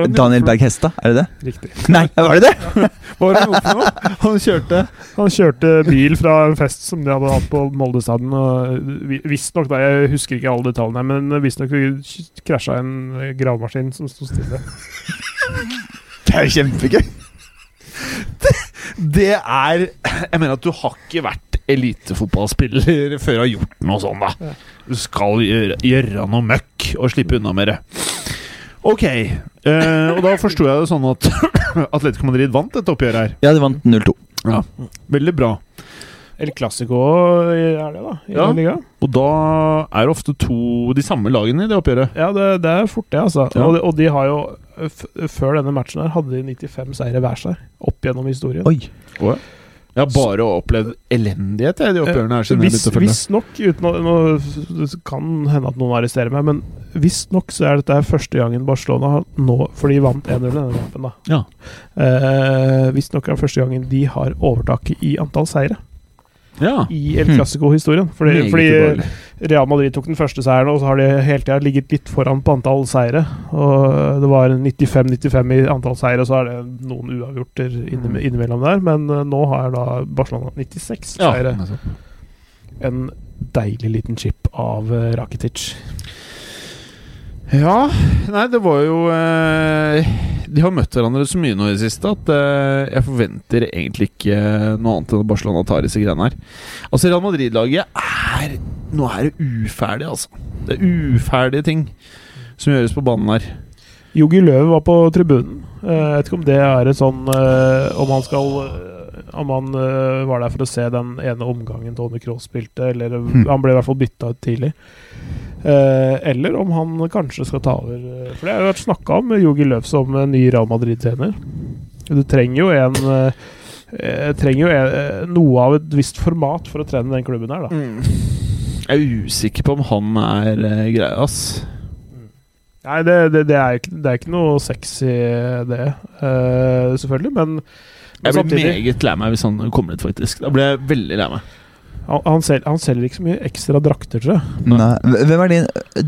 Det Daniel Berg Hestad, er det det? Riktig. Nei, var det det? <laughs> Hva var det han for noe? Han kjørte Han kjørte bil fra en fest som de hadde hatt på Moldestaden. Visstnok, da, jeg husker ikke alle detaljene, men visstnok krasja en gravemaskin som sto stille. <laughs> Det er jo kjempegøy. Det er Jeg mener at du har ikke vært elitefotballspiller før du har gjort noe sånt, da. Du skal gjøre, gjøre noe møkk og slippe unna med det. Ok, eh, og da forsto jeg det sånn at <coughs> Atletico Madrid vant dette oppgjøret her. Ja, de vant 0-2. Veldig bra. El Clásico er det, da. I Ja. Liga. Og da er det ofte to de samme lagene i det oppgjøret. Ja, det, det er fort, det, altså. Ja. Og, de, og de har jo f Før denne matchen her hadde de 95 seire hver seg, opp gjennom historien. Oi. Jeg har bare opplevd elendighet i de oppgjørene her. siden Hvis, begynte å. Visstnok, uten å nå, Det kan hende at noen arresterer meg, men visstnok så er dette første gangen Barcelona har nå For de vant 1-0 i denne kampen, da. Ja. Eh, visstnok er det første gangen de har overtaket i antall seire Ja. i El. Clásico-historien. Fordi, fordi. Real Madrid tok den første seieren, og så har de hele tida ligget litt foran på antall seire. Og Det var 95-95 i antall seire, og så er det noen uavgjorter inni- innimellom der. Men eh, nå har da Barcelona 96 seire. Ja, En deilig liten chip av eh, Rakitic. Ja, nei, det var jo eh, De har møtt hverandre så mye nå i det siste at eh, jeg forventer egentlig ikke noe annet enn at Barcelona tar disse greiene her. Altså, Real Madrid-laget er Nå er det uferdig, altså. Det er uferdige ting som gjøres på banen her. Jogi Løv var på tribunen. Eh, Jeg vet ikke om det er et sånn eh, Om han skal eh, Om han eh, var der for å se den ene omgangen Tony Cross spilte, eller Hmm. Han ble i hvert fall bytta ut tidlig. Eh, eller om han kanskje skal ta over. eh, For det har jo vært snakka om Jogi Løv som ny Real Madrid-trener. Du trenger jo en eh, eh, Trenger jo en, eh, noe av et visst format for å trene den klubben her, da. Jeg er usikker på om han er uh, greia, ass. Nei, det, det, det, er ikke, det er ikke noe sexy, det. Uh, selvfølgelig, men, men Jeg blir samtidig meget lei meg hvis han kommer hit, faktisk. Da blir jeg veldig lei meg. Han, han, selger, han selger ikke så mye ekstra drakter, tror jeg. Nei. Hvem er din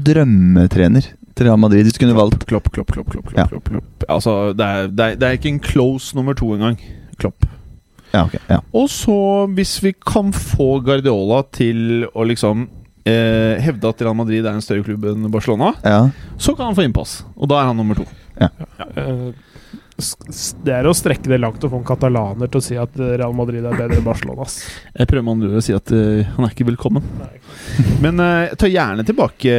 drømmetrener til Real Madrid? Hvis du kunne valgt Klopp, klopp, klopp. klopp, klopp, Ja. klopp, klopp. Altså, det er, det, er, det er ikke en close nummer to engang. Klopp. Ja, okay, Ja. Og så, hvis vi kan få Guardiola til å liksom eh, hevde at Real Madrid er en større klubb enn Barcelona, ja. så kan han få innpass. Og da er han nummer to. Ja. Ja. s- det er å strekke det langt å få en katalaner til å si at eh, Real Madrid er bedre enn Barcelona. Ass. Jeg prøver med andre ord å si at uh, han er ikke velkommen. Men uh, jeg tar gjerne tilbake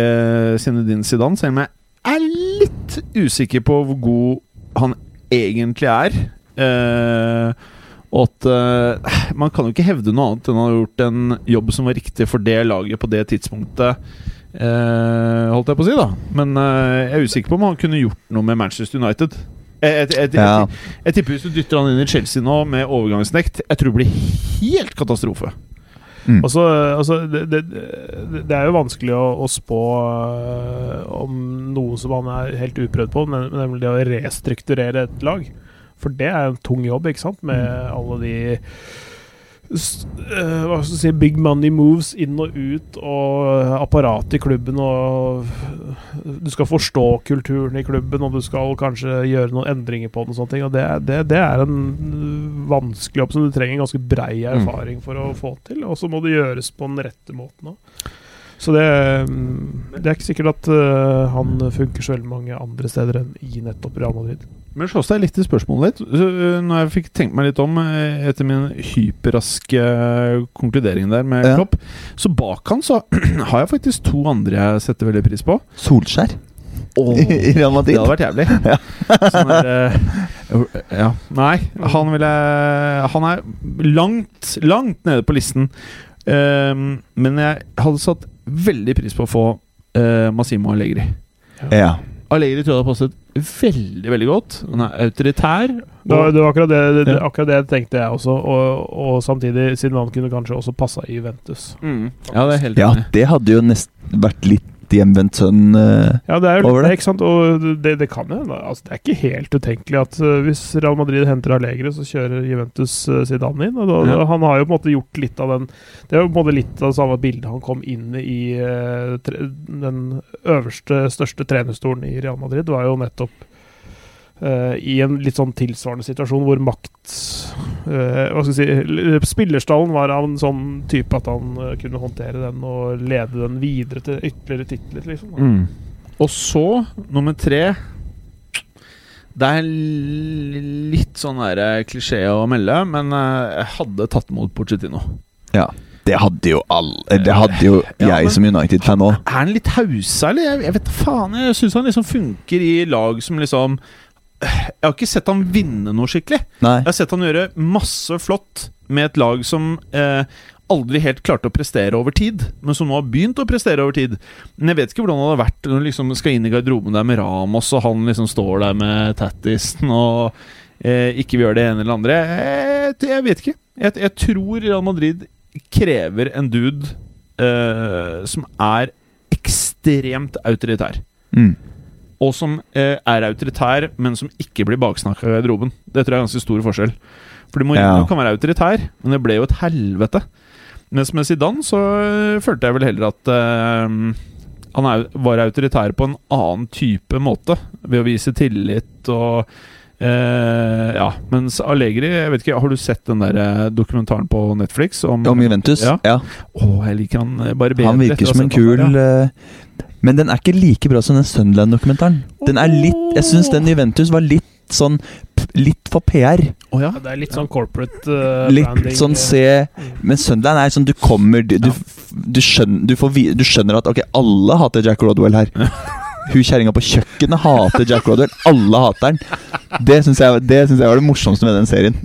Zinedine Zidane, selv om jeg er litt usikker på hvor god han egentlig er. Uh, og at uh, Man kan jo ikke hevde noe annet enn han har gjort en jobb som var riktig for det laget på det tidspunktet. Uh, holdt jeg på å si, da. Men uh, jeg er usikker på om han kunne gjort noe med Manchester United. Jeg, jeg, jeg, jeg, tipper hvis du dytter han inn i Chelsea nå med overgangsnekt, jeg tror det blir helt katastrofe. Mm. Altså, altså, det, det, det er jo vanskelig å, å spå eh, om noe som han er helt uprøvd på, nemlig det å restrukturere et lag. For det er en tung jobb, ikke sant, med alle de hva skal si, big money moves inn og ut, og apparatet i klubben, og du skal forstå kulturen i klubben, og du skal kanskje gjøre noen endringer på den, og sånne ting. Og det, det, det er en vanskelig jobb som du trenger en ganske brei erfaring for å få til, og så må det gjøres på den rette måten òg. Så det, mm, det er ikke sikkert at uh, han funker så veldig mange andre steder enn i nettopp Real Madrid. Men slåss deg litt i spørsmålet ditt. Så, øh, Når jeg fikk tenkt meg litt om øh, etter min hyperraske konkludering der med Ja. Klopp, så bak han så <clears throat> har jeg faktisk to andre jeg setter veldig pris på. Solskjær Oh, <laughs> i Real det hadde vært jævlig. Sånn der, uh, ja. Nei, han vil jeg Han er langt, langt nede på listen. Um, men jeg hadde satt veldig pris på å få uh, Massimo Allegri. Ja. Allegri tror jeg hadde passet veldig veldig godt. Han er autoritær. Det var, det var akkurat, det, det, Ja. akkurat det tenkte jeg også, og, og samtidig, siden han kunne kanskje også passa i Juventus. Ja, det er helt ja, det hadde jo nesten vært litt hjemvendt sønn uh, Ja, det er Over det, ikke sant? Og det, det kan jo hende. Altså, det er ikke helt utenkelig at uh, hvis Real Madrid henter Allegri, så kjører Juventus uh, Zidane inn. Og da, Ja. Han har jo på en måte gjort litt av den Det er jo på en måte litt av det samme bildet han kom inn i tre, den øverste, største trenerstolen i Real Madrid. Var jo nettopp uh, i en litt sånn tilsvarende situasjon hvor makt uh, Hva skal jeg si Spillerstallen var av en sånn type at han uh, kunne håndtere den og lede den videre til ytterligere titler, liksom. Mm. Og så, nummer tre Det er litt sånn der klisjé å melde, men jeg hadde tatt imot Pochettino. Ja. Det hadde jo alle Det hadde jo <laughs> Ja, jeg men- som United-fan òg. Er han litt hausa, eller? Jeg, jeg vet faen. Jeg syns han liksom funker i lag som liksom Jeg har ikke sett han vinne noe skikkelig. Nei. Jeg har sett han gjøre masse flott med et lag som eh, aldri helt klarte å prestere over tid, men som nå har begynt å prestere over tid. Men jeg vet ikke hvordan det hadde vært når du liksom skal inn i garderoben der med Ramos, og han liksom står der med tattisen og eh, ikke vil gjøre det ene eller andre. Jeg, jeg vet ikke. Jeg, jeg tror Real Madrid krever en dude eh, som er ekstremt autoritær Mm. Og som eh, er autoritær, men som ikke blir baksnakka i garderoben. Det tror jeg er ganske stor forskjell. Fordi Mourinho Ja. kan være autoritær, men det ble jo et helvete. Mens med Zidane så øh, følte jeg vel heller at eh, han er, var autoritær på en annen type måte. Ved å vise tillit og øh, Ja. Mens Allegri jeg vet ikke, Har du sett den der øh, dokumentaren på Netflix om Om Juventus? Ja. Ja. Oh, jeg liker han øh, bare bedre. Han virker som en kul han kul der, ja. eh, Men den er ikke like bra som den Sunderland-dokumentaren. Den er litt Jeg syns den Juventus var litt sånn Litt for PR. Oh, ja. Det er litt sånn corporate uh, Litt branding. sånn eh, se Men Sunderland er sånn du kommer Du, du, du, skjønner, du, får, du skjønner at ok, alle hater Jack Rodwell her. <laughs> Hun kjerringa på kjøkkenet hater Jack Rodwell. Alle hater han. Det syns jeg, jeg var det morsomste med den serien.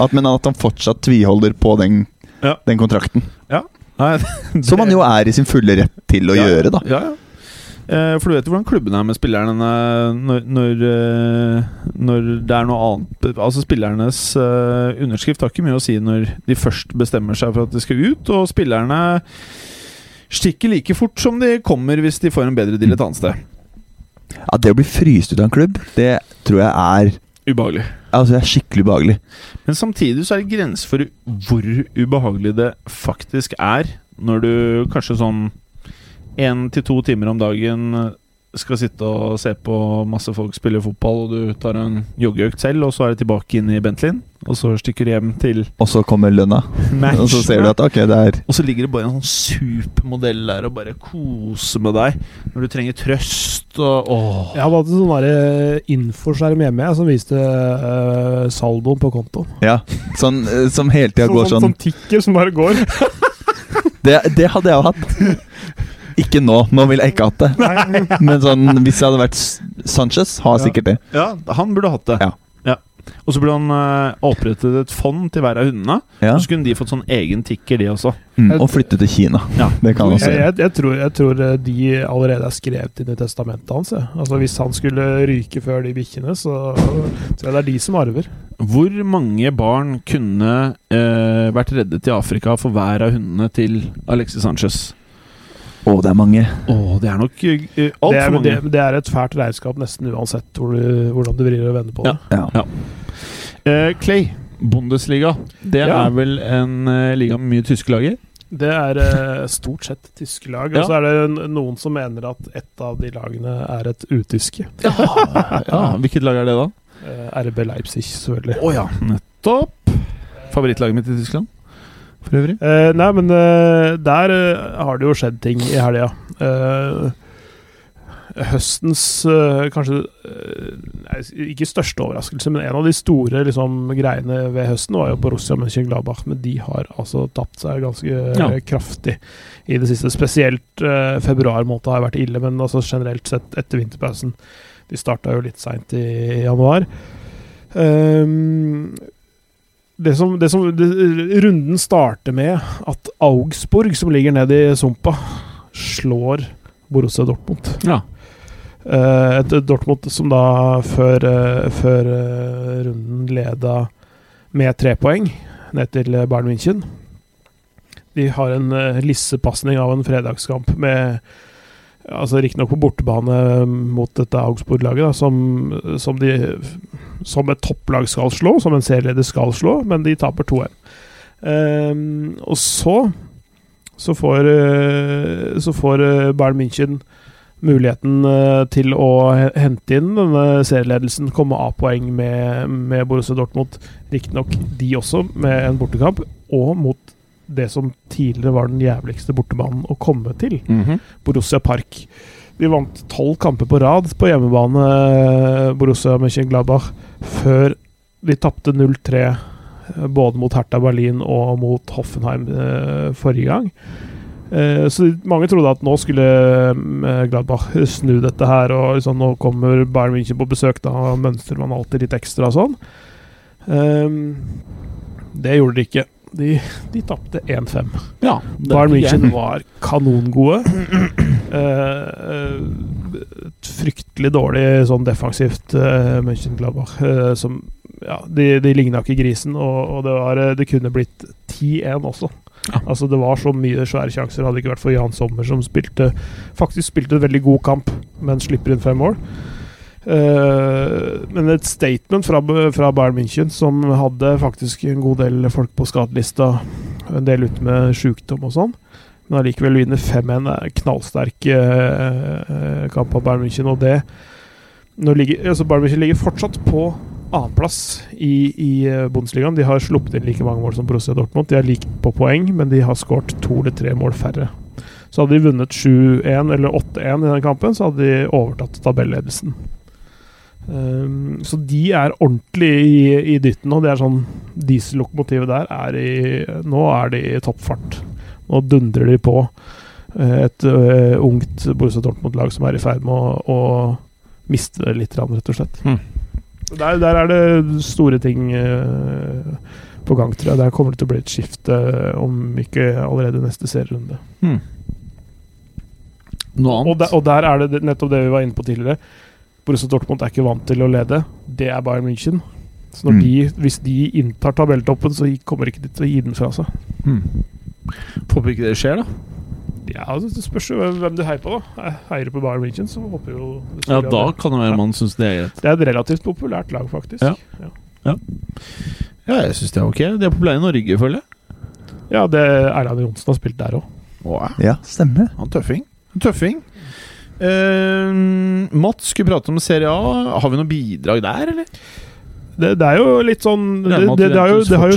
At, men at han fortsatt tviholder på den, Ja. den kontrakten. Nei, <laughs> Som han jo er i sin fulle rett til å Ja, gjøre, da. Ja, ja. Eh, for du vet jo hvordan klubben er med spillerne når, når, eh, når det er noe annet Altså Spillernes eh, underskrift har ikke mye å si når de først bestemmer seg for at de skal ut, og spillerne stikker like fort som de kommer hvis de får en bedre deal et annet sted. Ja, Det å bli fryst ut av en klubb, det tror jeg er Ubehagelig. Altså, det er skikkelig ubehagelig. Men samtidig så er det grenser for hvor ubehagelig det faktisk er når du kanskje sånn én til to timer om dagen skal sitte og se på masse folk spille fotball, og du tar en joggeøkt selv, og så er det tilbake inn i Bentleyen, og så stikker du hjem til Og så kommer lønna, og så ser du at ok, det er Og så ligger det bare en sånn supermodell der og bare koser med deg når du trenger trøst og åh. Jeg hadde hatt en sånn eh, infoskjerm hjemme jeg, som viste uh, saldoen på kontoen. Ja. Sånn eh, som hele tida går sånn Sånn tikker som bare går. det, det hadde jeg jo hatt. <laughs> Ikke nå. Nå ville jeg ikke hatt det. <laughs> Men sånn, hvis jeg hadde vært Sanchez, har jeg Ja. sikkert det. Ja, han burde hatt det. Ja. Og så burde han uh, opprettet et fond til hver av hundene. Ja. Og så kunne de fått sånn egen tikker, de også. Mm, og flytte til Kina. Ja. Det kan også Jeg, jeg, jeg, tror, jeg tror eh, de allerede er skrevet inn i testamentet hans. Altså Hvis han skulle ryke før de bikkjene, så tror jeg det er de som arver. Hvor mange barn kunne uh, vært reddet i Afrika for hver av hundene til Alexis Sanchez? Å, det er mange. Å, det er nok uh, Det altfor mange. det, det er et fælt regnskap nesten uansett hvor du, hvordan du vrir og vender på det. Ja. Eh, Clay, Bundesliga. Det Ja. er vel en uh, liga med mye tyske lager? Det er eh, stort sett tyske lag. Ja. Og så er det noen som mener at ett av de lagene er et utyske. Ja. ja. Hvilket lag er det, da? Eh, RB Leipzig, selvfølgelig. Å ja, nettopp. Favorittlaget mitt i Tyskland, for øvrig. Eh, nei, men eh, der eh, har det jo skjedd ting i helga. Eh, høstens eh, kanskje Ikke største overraskelse, men en av de store liksom, greiene ved høsten var jo Borussia Mönchengladbach. Men de har altså tapt seg ganske Ja. kraftig i det siste. Spesielt februar måned har vært ille, men altså generelt sett etter vinterpausen. De starta jo litt seint i januar. Ehm, det som, det som det, Runden starter med at Augsburg, som ligger nede i sumpa, slår Borussia Dortmund. Ja. Eh, et Dortmund som da før, eh, før eh, runden leda med tre poeng ned til Bayern München. De har en lissepasning av en fredagskamp med Altså Riktignok på bortebane mot dette Augsburg-laget, som, som som et topplag skal slå, som en serieleder skal slå, men de taper 2-1. Um, og så så får, eh, så får eh, Bayern München muligheten eh, til å hente inn denne serieledelsen, komme av poeng med, med Borussia Dortmund. Riktignok de også, med en bortekamp, og mot det som tidligere var den jævligste bortebanen å komme til. Mhm. Borussia Park. De vant tolv kamper på rad på hjemmebane, eh, Borussia Mönchengladbach, før de tapte 0-3 eh, både mot Hertha Berlin og mot Hoffenheim eh, forrige gang. Så mange trodde at nå skulle Gladbach snu dette her, og liksom, nå kommer Bayern München på besøk, da mønstrer man alltid litt ekstra og sånn. Ehm, det gjorde de ikke. De, de tapte 1-5. Ja, Bayern München var kanongode. Uh, fryktelig dårlig sånn defensivt uh, Mönchengladbach. eh, som ja, De, de ligna ikke grisen, og, og det, var, det kunne blitt 10-1 også. Ja. Altså Det var så mye svære sjanser. Hadde det ikke vært for Jan Sommer, som spilte faktisk spilte en veldig god kamp, men slipper inn fem mål. Eh, men et statement fra, fra Bayern München, som hadde faktisk en god del folk på skadelista En del ute med sjukdom og sånn. Men allikevel vinner 5-1. Det er en knallsterk eh, kamp av Bayern München. Og det ligger, altså Bayern München ligger fortsatt på annenplass i, i eh, Bundesligaen. De har sluppet inn like mange mål som Borussia Dortmund. De er like på poeng, men de har skåret to eller tre mål færre. Så hadde de vunnet 7-1 eller 8-1 i den kampen, så hadde de overtatt tabelledelsen. Um, så de er ordentlig i, i dytten, og det er sånn diesellokomotivet der er i Nå er de i toppfart. Nå dundrer de på eh, et uh, ungt Borussia Dortmund-lag som er i ferd med å, å miste det litt, rett og slett. Mm. Der, der, er det store ting uh, på gang, tror jeg. Der kommer det til å bli et skifte, om ikke allerede neste serierunde. Mm. Noe annet? Og der, og der er det nettopp det vi var inne på tidligere. Borussia Dortmund er ikke vant til å lede. Det er Bayern München. Så når Mm. de, hvis de inntar tabelltoppen, så kommer ikke de til å gi den fra seg. Mm. Håper ikke det skjer, da. Ja, altså, Det spørs jo hvem du heier på. da Jeg Heier du på Bayern München, så håper jo Ja, Da det- kan det være man syns det er greit. Det er et relativt populært lag, faktisk. Ja. Ja, jeg syns det er ok. De er populære i Norge, føler jeg. Ja, det Erland Johnsen har spilt der òg. Wow. Ja, stemmer. Han tøffing. En tøffing. Eh, Mats skulle prate om Serie A. Har vi noe bidrag der, eller? Det, det er jo litt sånn det, det, det, jo, det har jo?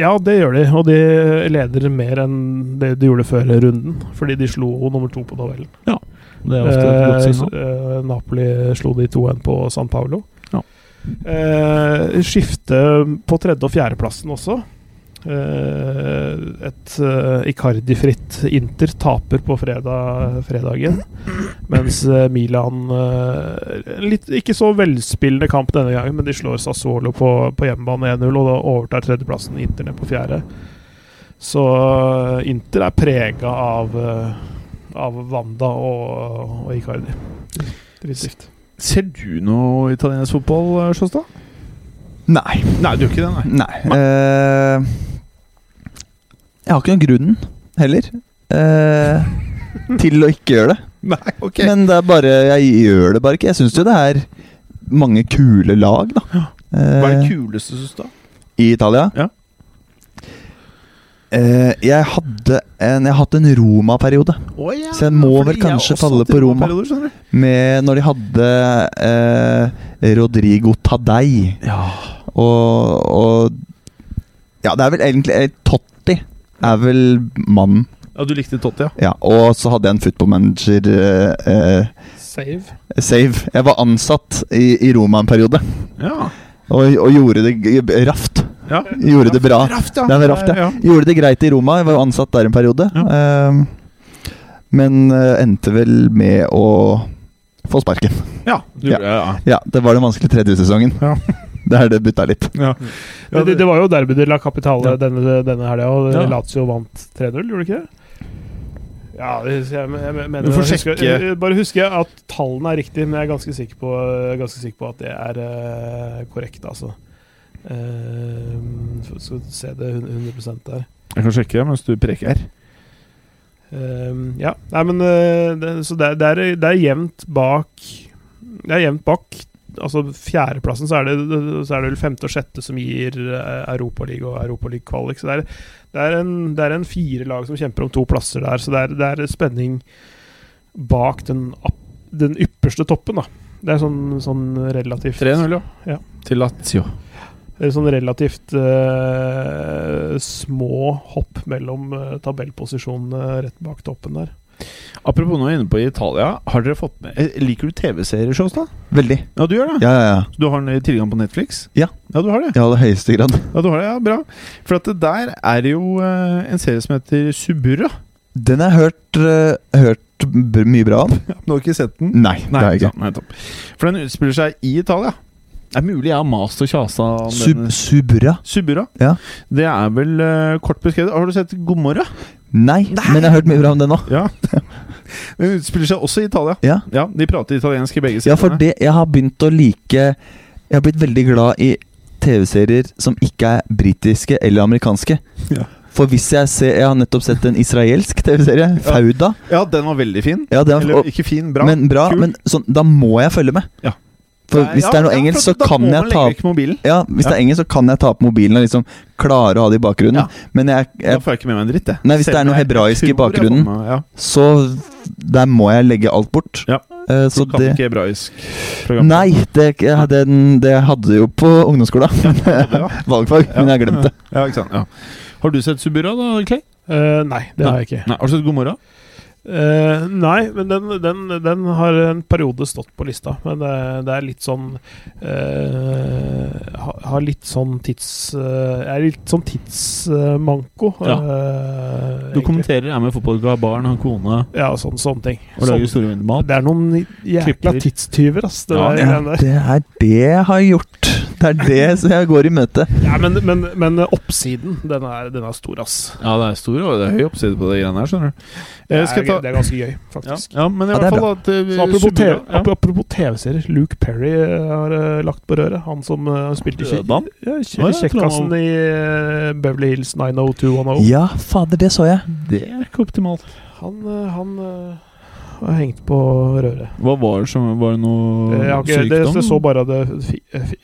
Ja, det gjør de. Og de leder mer enn det de gjorde før runden. Fordi de slo nummer to på tabellen. Det er ofte et godt Eh, signal. eh, Napoli slo de 2-1 på San Paulo. Ja. Eh, skifte på tredje- og fjerdeplassen også. Eh, et eh, Icardi-fritt Inter taper på fredag, fredagen. Mens eh, Milan litt, Ikke så velspillende kamp denne gangen, men de slår Sassuolo på, på hjemmebane 1-0, og da overtar tredjeplassen Inter ned på fjerde. Så Inter er prega av, av Wanda og, og Icardi. Definitivt. Ser du noe italiensk fotball, Sjåstad? Nei. Nei, du gjør ikke det, nei. Nei. eh, jeg har ikke noen grunn heller eh, til å ikke gjøre det. <laughs> Nei, ok Men det er bare Jeg gjør det bare ikke. Jeg syns jo det er mange kule lag, da. Hva er det Eh, kuleste, syns du? da? I Italia? Ja. Eh, jeg hadde en Jeg har hatt en Roma-periode. Å, ja, Så jeg må fordi vel jeg kanskje også falle på Roma. periode, skjønner du. Med når de hadde eh, Rodrigo Tadei. Ja. Og, og Ja, det er vel egentlig eh, er vel mannen. ja, du likte Totti, ja? Ja, og så hadde jeg en footballmanager manager eh, Save. Save. Jeg var ansatt i, i Roma en periode, Ja. og, og gjorde det g- raft. ja. Gjorde det bra. Raft, ja. Det raft, ja. Gjorde det greit i Roma. Jeg var jo ansatt der en periode. Eh, men eh, endte vel med å få sparken. Ja, du, Ja. ja. ja. Ja, det var den vanskelige tredje sesongen. Ja. <laughs> Der det butta litt. ja. Ja, det, det var jo Derby de la Capitale Ja. denne, denne helga, og Ja. Lazio vant 3-0, gjorde det ikke det? Ja, jeg, jeg, mener jeg husker- jeg- Bare husker jeg at tallene er riktige, men jeg er ganske sikker på, ganske sikker på at det er uh, korrekt, altså. Uh, skal vi se det 100% der. Jeg kan sjekke mens du preker. Uh, ja, nei, men uh, det, Så det, det, er, det er jevnt bak Det er jevnt bak. Altså Fjerdeplassen så er det Så er det vel femte og sjette som gir uh, Europaliga og Europaliga-kvalik. Så det er, det, er en, det er en fire lag som kjemper om to plasser der. Så det er, det er spenning bak den, den ypperste toppen, da. Det er sånn, sånn relativt 3-0, Ja. Til Lazio. Det er sånn relativt uh, små hopp mellom eh, tabellposisjonene rett bak toppen der. Apropos nå inne på Italia. Har dere fått med eh, Liker du TV-serier, Sjåstad? Veldig. Ja, du gjør det? Ja, ja, ja. Du har den i tilgang på Netflix? Ja. Ja, du har det? Ja, det høyeste grad. Ja, du har det, ja, Bra. For at det der er det jo eh, en serie som heter Suburra. Den har jeg hørt, uh, hørt mye bra om. Du har ikke sett den? Nei, det har jeg ikke. nei, topp. For den utspiller seg i Italia. Det er mulig jeg har mast og kjasa om Sub Suburra. Suburra. Ja. Det er vel uh, kort beskrevet. Har du sett God morgen? Nei, men jeg har hørt mye bra om det nå. Ja. <laughs> Den utspiller seg også i Italia. Ja, Ja, De prater italiensk i begge sider. ja for det jeg har begynt å like Jeg har blitt veldig glad i TV-serier som ikke er britiske eller amerikanske. Ja. For hvis jeg ser Jeg har nettopp sett en israelsk TV-serie, Fauda. Ja, den var veldig fin. Ja, var, Eller ikke fin, bra. men bra, Kul. men sånn, da må jeg følge med. Ja. For hvis det er noe engelsk, så kan jeg ta opp mobilen. Ja, hvis det er engelsk, så kan jeg ta opp mobilen og liksom klare å ha det i bakgrunnen. Ja. Men jeg, Da får jeg ikke med meg en dritt, jeg. Nei, hvis det er noe hebraisk i jeg bakgrunnen. med- Ja. Så der må jeg legge alt bort. Ja. Eh, Så du kan det ikke hebraisk program? Nei, det, jeg hadde, en- det hadde jeg jo på ungdomsskolen. Ja. <laughs> Valgfag, men jeg det. Ja, ikke sant. Ja. Har du sett Subura, da, Clay? Uh, nei, det har jeg ikke. Nei. Har du sett God morgen? Eh, nei, men den, den, den har en periode stått på lista. Men det, det er litt sånn eh, ha, Har litt sånn tids uh, Er litt sånn tidsmanko. Ja. eh, Du kommenterer, er med fotball fotball, har barn, har kone Ja, sånn, sånne ting. og lager store mengder mat. det er noen jækla tidstyver, ass. Det Ja, der, Ja, der. det er det jeg har gjort. Det er det som jeg går i møte. Ja, men, men, men oppsiden, den er, den er stor, ass. Ja, det er stor, og det er høy oppside på det greiene her, skjønner du. Det Eh, er, jeg ta det er ganske gøy, faktisk. ja, men i Ja, hvert er fall at uh, apropos, TV, ja. apropos TV-serier. Luke Perry eh, har uh, lagt på røret. Han som uh, spilte kje Døde ja, Å, kje kjekkasen i uh, Beverly Hills 90210. Ja, fader, det så jeg. Det er ikke optimalt. Han, eh, han eh, har hengt på røret. Hva var det som Var det noe Eh, Jeg, okay, sykdom? det, jeg så bare det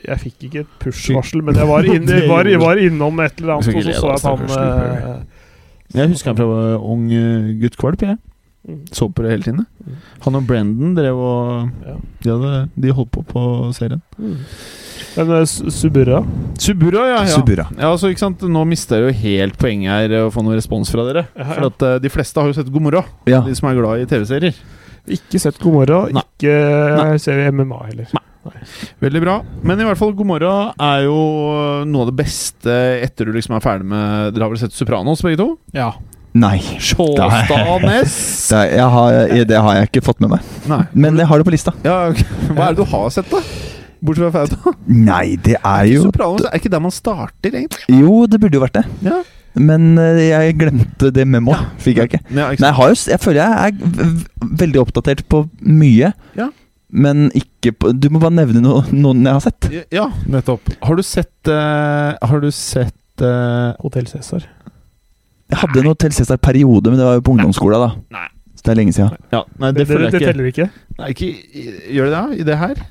Jeg fikk ikke et push-varsel, men jeg var, inn, jeg var, jeg var <laughs> innom et eller annet, og så så jeg at han stakkars eh, Jeg husker han fra jeg var ung uh, guttkvalp. Jeg mm, så på det hele tiden. Mm. Han og Brendan drev og ja. De, hadde, de holdt på på serien. Men eh, Subura Subura, ja. ja. Subura. Ja, altså, ikke sant? Nå mister jeg jo helt poenget her eh, å få noen respons fra dere. Ja, For at uh, de fleste har jo sett God morgen, Ja. de som er glad i TV-serier. Ikke sett God morgen, Nei. ikke Nei. ser vi MMA heller. Nei Veldig bra. Men i hvert fall, God morgen er jo noe av det beste etter du liksom er ferdig med Dere har vel sett Sopranos, begge to? Ja. Nei. Sjåstadnes! <laughs> Det, har, det har jeg ikke fått med meg. Nei. Men jeg har det på lista. Ja, ok. Hva er det du har sett, da? Bortsett fra Fauda. Nei, det er jo Sopranos er ikke der man starter, egentlig. Jo, det burde jo vært det. Ja. Men eh, jeg glemte det memoet. Fikk jeg ikke. Ja, ikke Nei, jeg, har jo, jeg føler jeg er veldig oppdatert på mye. Ja. Men ikke på Du må bare nevne noe, noen jeg har sett. Ja, nettopp. Har du sett uh, Har du sett uh, Hotell Cæsar. Jeg hadde en Hotell Cæsar periode, men det var jo på ungdomsskolen. da Nei. Så det er lenge siden. Ja, nei, Det, det, det ikke. teller ikke. Nei, ikke Gjør det det? I det her?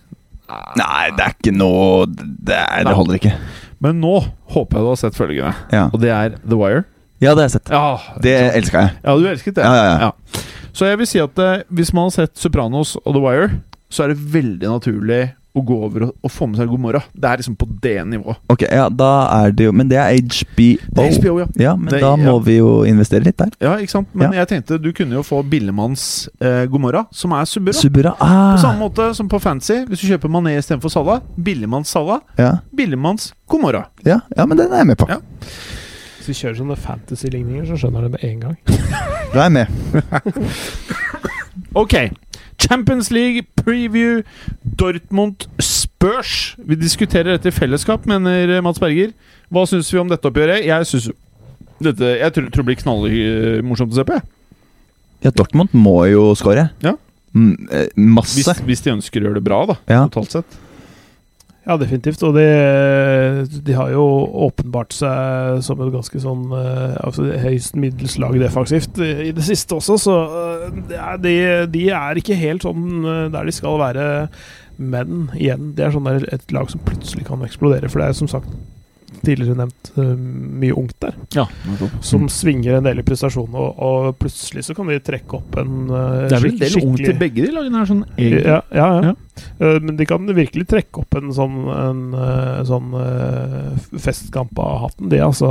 Nei, det er ikke noe Det, er, det holder ikke. Men nå håper jeg du har sett følgende, Ja, og det er The Wire. ja det har jeg sett. Ja, Det elska jeg. ja du elsket det. Ja, ja, ja. Så jeg vil si at eh, hvis man har sett Sopranos og The Wire, så er det veldig naturlig å gå over og, og få med seg God morgen. Det er liksom på det nivået. Ok, ja, da er det jo Men det er HBO. Det er HBO, ja. Ja, men Det- da må ja. vi jo investere litt der. Ja, ikke sant? Men jeg tenkte du kunne jo få Billemanns eh, God morgen, som er Subura. Subura. Ah. På samme måte som på Fancy. Hvis du kjøper Mané istedenfor Sala, Billemanns Sala, ja, Billemanns God morgen. ja, ja, men den er jeg med på. Ja. Hvis vi kjører sånne fantasy-ligninger, så skjønner jeg det med en gang. <laughs> Da er jeg med. <laughs> Ok. Champions League preview. Dortmund Spurs. Vi diskuterer dette i fellesskap, mener Mats Berger. Hva syns vi om dette oppgjøret? Jeg synes dette, Jeg tror, tror det blir knallmorsomt å se på. Ja, Dortmund må jo skåre. Ja. Mm, eh, masse. Hvis, hvis de ønsker å gjøre det bra, da. Ja. Totalt sett. Ja, definitivt. Og de, de har jo åpenbart seg som et ganske sånn eh, altså høyst middels lag defensivt i det siste også, så eh, de, de er ikke helt sånn eh, der de skal være. Men igjen, det er sånn et lag som plutselig kan eksplodere. For det er som sagt tidligere nevnt eh, mye ungt der, Ja, som svinger en del i prestasjonene. Og, og plutselig så kan de trekke opp en eh, Det er vel en del ungt til begge de lagene her, sånn egentlig. ja, ja, ja. Ja. Eh, Men de kan virkelig trekke opp en sånn, en, sånn festkamp av hatten, de, altså.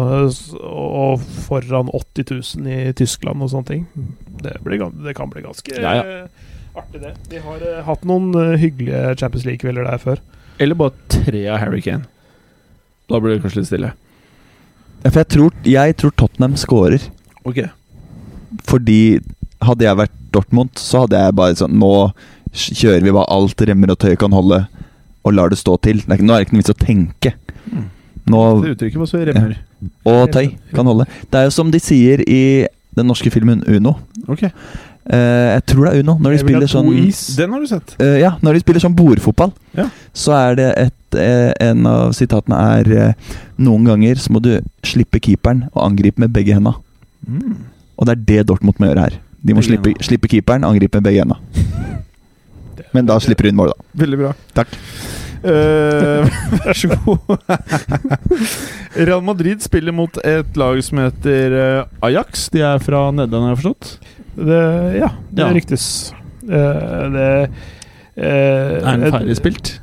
Og foran 80 000 i Tyskland og sånne ting. Det, blir, det kan bli ganske Ja, ja. artig, det. De har hatt noen hyggelige Champions League-kvelder der før. Eller bare tre av Harry Kane. Da blir det kanskje litt stille. Ja, for jeg tror, jeg tror Tottenham scorer. Ok. Fordi hadde jeg vært Dortmund, så hadde jeg bare sånn Nå kjører vi bare alt remmer og tøy kan holde, og lar det stå til. Det er nå er det ikke noe vits å tenke. Mm. Nå, Det uttrykket var så remmer. og tøy kan holde. Det er jo som de sier i den norske filmen Uno. Ok. Eh, jeg tror det er Uno. Når de spiller sånn is. Den har du sett. Uh, ja, når de spiller sånn bordfotball, Ja. så er det et uh, En av sitatene er Noen ganger så må du slippe keeperen og angripe med begge henda. Mm. Og det er det Dortmund må gjøre her. De må slippe, slippe keeperen, angripe med begge henda. Men da slipper du inn mål, da. Veldig bra. Takk. Uh, <laughs> vær så god. Real Madrid spiller mot et lag som heter Ajax. De er fra Nederland, har jeg forstått? Det, ja, det Ja. ryktes. Eh, det eh, Er den ferdig spilt?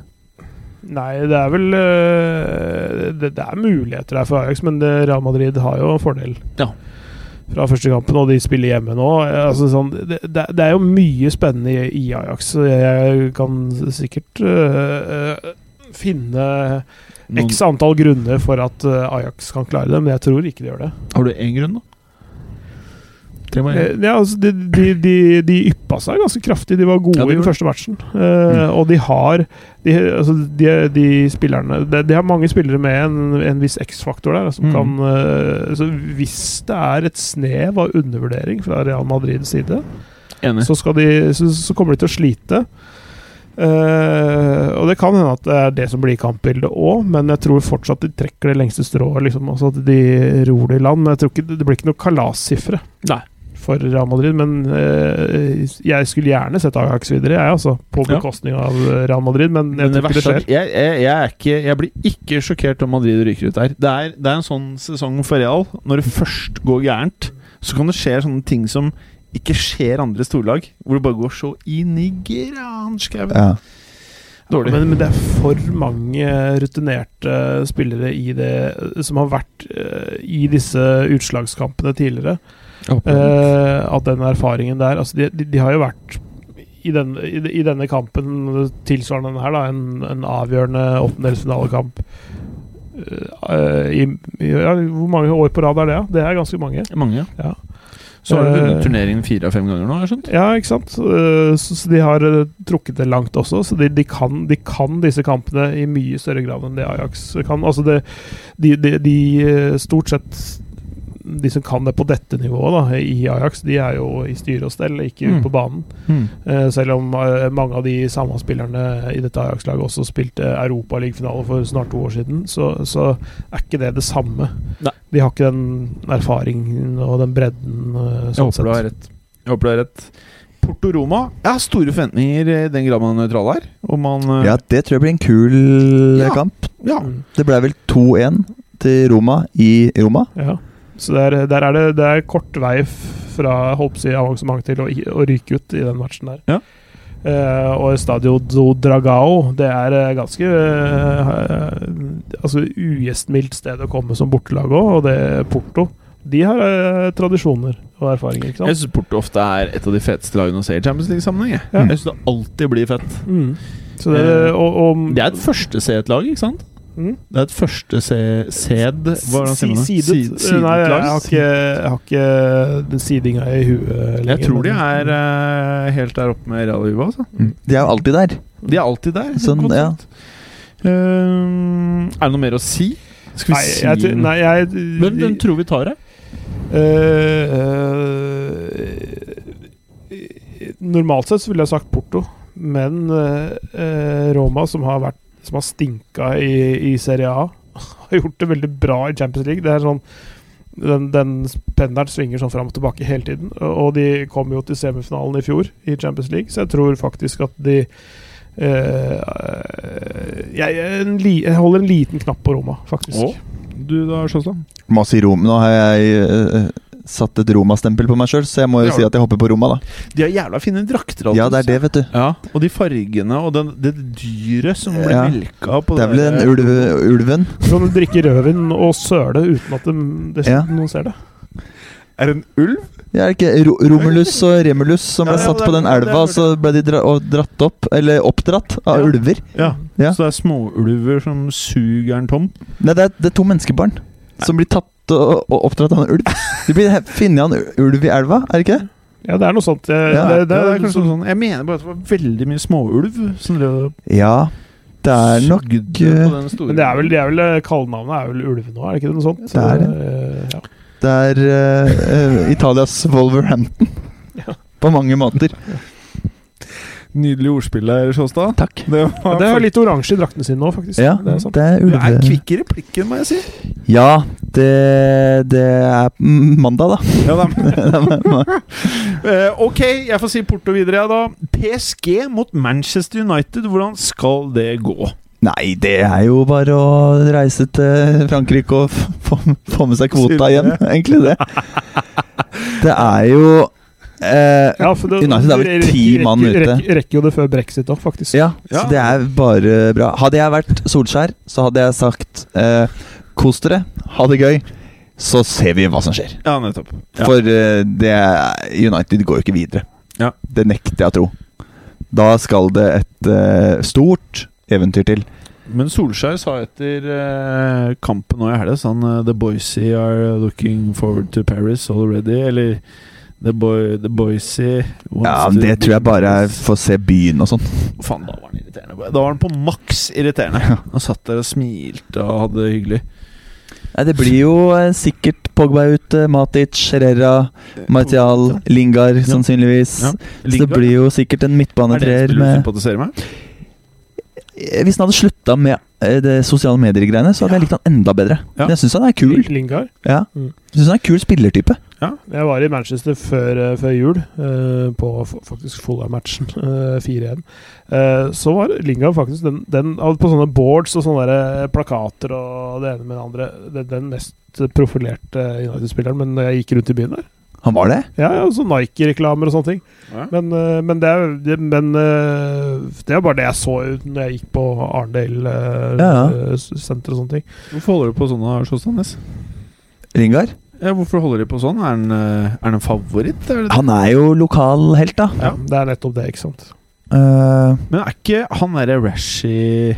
Nei, det er vel eh, det, det er muligheter her for Ajax, men det, Real Madrid har jo en fordel. Ja. Fra første kampen, og de spiller hjemme nå. Altså, sånn, det, det, er jo mye spennende i, i Ajax. så Jeg kan sikkert eh, finne x antall grunner for at Ajax kan klare det, men jeg tror ikke de gjør det. har du én grunn, da? Eh, Ja, altså, de, de, de, de yppa seg ganske kraftig. De var gode Ja, i den første matchen. Eh, Og de har De, altså, de, de spillerne de, har mange spillere med en, en viss X-faktor der. Som Mm. kan uh, så Hvis det er et snev av undervurdering fra Real Madrids side, Enig. så, så, så kommer de til å slite. Uh, og det kan hende at det er det som blir kampbildet òg, men jeg tror fortsatt de trekker det lengste strået. Liksom, altså at de ror det i land. Men jeg tror ikke det blir ikke noe kalassifre Nei. For Real Madrid. Men eh, jeg skulle gjerne sett Ajax videre, jeg, altså. På Ja. bekostning av Real Madrid, men jeg Men det tror ikke det er skjer. jeg, jeg, jeg, er ikke, jeg blir ikke sjokkert om Madrid ryker ut der. Det er, det er en sånn sesong for Real. Når det først går gærent, så kan det skje sånne ting som ikke skjer andre storlag. Hvor det bare går så inn i granskauen. Ja. Dårlig. Men, men det er for mange rutinerte spillere i det som har vært eh, i disse utslagskampene tidligere. Eh, at den erfaringen der Altså, de, de, de har jo vært i, den, i, i denne kampen, tilsvarende denne her, da, en, en avgjørende åttendelsfinalekamp. Uh, i, ja, hvor mange år på rad er det? Ja? Det er ganske mange. Mange, ja. Ja. Så har du vunnet turneringen fire av fem ganger nå, har jeg skjønt? Ja, ikke sant? Uh, Så, så de har trukket det langt også. Så de, de, kan, de kan disse kampene i mye større grad enn det Ajax kan. Altså det, de, de, de Stort sett de som kan det på dette nivået da, i Ajax, de er jo i styre og stell, ikke ute Mm. på banen. Eh, selv om uh, mange av de samme spillerne i dette Ajax-laget også spilte Europaligafinale for snart to år siden, så, så er ikke det det samme. Nei. De har ikke den erfaringen og den bredden. Jeg sånn håper du har rett. Jeg håper du har rett. Porto Roma. Jeg har store forventninger i den grad man er nøytral her. Om man ja, det tror jeg blir en kul Ja. kamp. ja. Mm. Det ble vel 2-1 til Roma i Roma. Ja. Så der, der er det, det er kort vei fra holdt si, avansement til å, å ryke ut i den matchen der. Ja. Uh, og Stadio do Dragao, det er eh, ganske uh, Altså ugjestmildt sted å komme som bortelag òg, og det er Porto. De har uh, tradisjoner og erfaringer, ikke Jeg sant? syns Porto ofte er et av de feteste lagene å se i Champions League-sammenheng. jeg. Ja. Jeg syns det alltid blir fett. Mm. Så det, og, og, Det er et første C-et-lag, ikke sant? Mm. Det er et første se sed Hva er det han sier Sidet. det? Sidet? Nei, jeg har ikke, jeg har ikke den sidinga i huet lenger. Jeg tror de er uh, helt der oppe med Real Viva. Altså. De er jo alltid der. De er alltid der. Sånn, ja. Eh, er det noe mer å si? Skal vi Nei, si jeg, tror- nei, jeg Hvem, hvem tror vi tar det? Uh, eh, Normalt sett så ville jeg sagt Porto, men Roma, som har vært Som har stinka i, i Serie A, <laughs> har gjort det veldig bra i Champions League. Det er sånn den, den pendelen svinger sånn fram og tilbake hele tiden. Og de kom jo til semifinalen i fjor i Champions League, så jeg tror faktisk at de eh, jeg, en li, jeg holder en liten knapp på Roma, faktisk. Å? Du da, Sjåstad? Masse i Rom. Nå har jeg eh, satt et Roma-stempel på meg sjøl, så jeg må jo Ja. si at jeg hopper på Roma, da. De har jævla fine drakter. Altså. Ja, det er det, vet du. Ja, og de fargene og den, det dyret som blir Ja. melka på Det er vel den ulve, ulven. Som drikker rødvin og søle uten at det, Ja. noen ser det. Er det en ulv? Ja, er det ikke Ro Romulus og Remulus som ble Ja, ja, satt på den elva, og så ble de dra dratt opp, eller oppdratt, av Ja. ulver? Ja. Ja. Så det er småulver som suger den tom? Nei, det er, det er to menneskebarn som blir tatt og, å, å oppdra en ulv. De blir funnet en ulv i elva, er det ikke? det? Ja, det er noe sånt. Jeg, Ja, det, det, det er er kanskje sånn Jeg mener bare at det var veldig mye småulv som drev Ja, det er nok eh, Men det er vel, det er vel kallenavnet er vel ulve nå, er det ikke noe sånt? Det er det. Eh, Ja. Det er eh, eh, Italias Wolverhampton. <laughs> På mange måter. <laughs> Nydelig ordspill der, Sjåstad. Takk. Det var Det er litt oransje i draktene sine nå, faktisk. Ja, det er sant. det er er kvikk i replikken, må jeg si. Ja, det, det er mandag, da. Ja, da. <laughs> Eh, ok, jeg får si Porto videre, jeg, da. PSG mot Manchester United. Hvordan skal det gå? Nei, det er jo bare å reise til Frankrike og få, få med seg kvota igjen. Egentlig det. Det er jo eh, Ja, for det, United er vel ti mann ute. Rekker, rekker jo det før brexit òg, faktisk. Ja, Ja. så det er bare bra. Hadde jeg vært Solskjær, så hadde jeg sagt eh, kos dere, ha det gøy, så ser vi hva som skjer. Ja, nettopp. Ja. For eh, det er- United går jo ikke videre. Ja. Det nekter jeg å tro. Da skal det et eh, stort eventyr til. Men Solskjær sa etter eh, kampen nå i helga sånn eh, The Boise are looking forward to Paris already. Eller The, boy, the Boise Ja, men Det tror jeg bare er for å se byen og sånn. Faen, da var han irriterende. Da var han på maks irriterende. Han satt der og smilte og hadde det hyggelig. Nei, det blir jo eh, sikkert Pogba ute, Matic, Herrera, Martial, Lingard sannsynligvis. Ja. Så det blir jo sikkert en Er det en midtbanetreer spiller du med sympatiserer med? Eh, Hvis han hadde slutta med eh, det sosiale medier-greiene, så hadde jeg likt han enda bedre. Ja. Men jeg syns han er kul. Lingard. Ja. Mm. Jeg synes han er kul spillertype. Jeg var i Manchester før, eh, før jul, eh, på faktisk Fulla-matchen, eh, 4-1. Eh, så var Lingard faktisk den, den På sånne boards og sånne eh, plakater og det ene med det andre den, den mest profilerte United-spilleren, men når jeg gikk rundt i byen der Han var det? Ja, ja, så Nike-reklamer og sånne ting. Ja. Men, eh, men, det, er, det, men det er bare det jeg så når jeg gikk på Arendale eh, Ja, senter og sånne ting. Hvorfor holder du på sånn, Sjåstadnes? Lingard? Ja, hvorfor holder de på sånn? Er han, eh, er han en favoritt? Er det det? Han er jo lokal helt, da. Ja, Det er nettopp det, ikke sant. Eh, Men er ikke han derre Rashi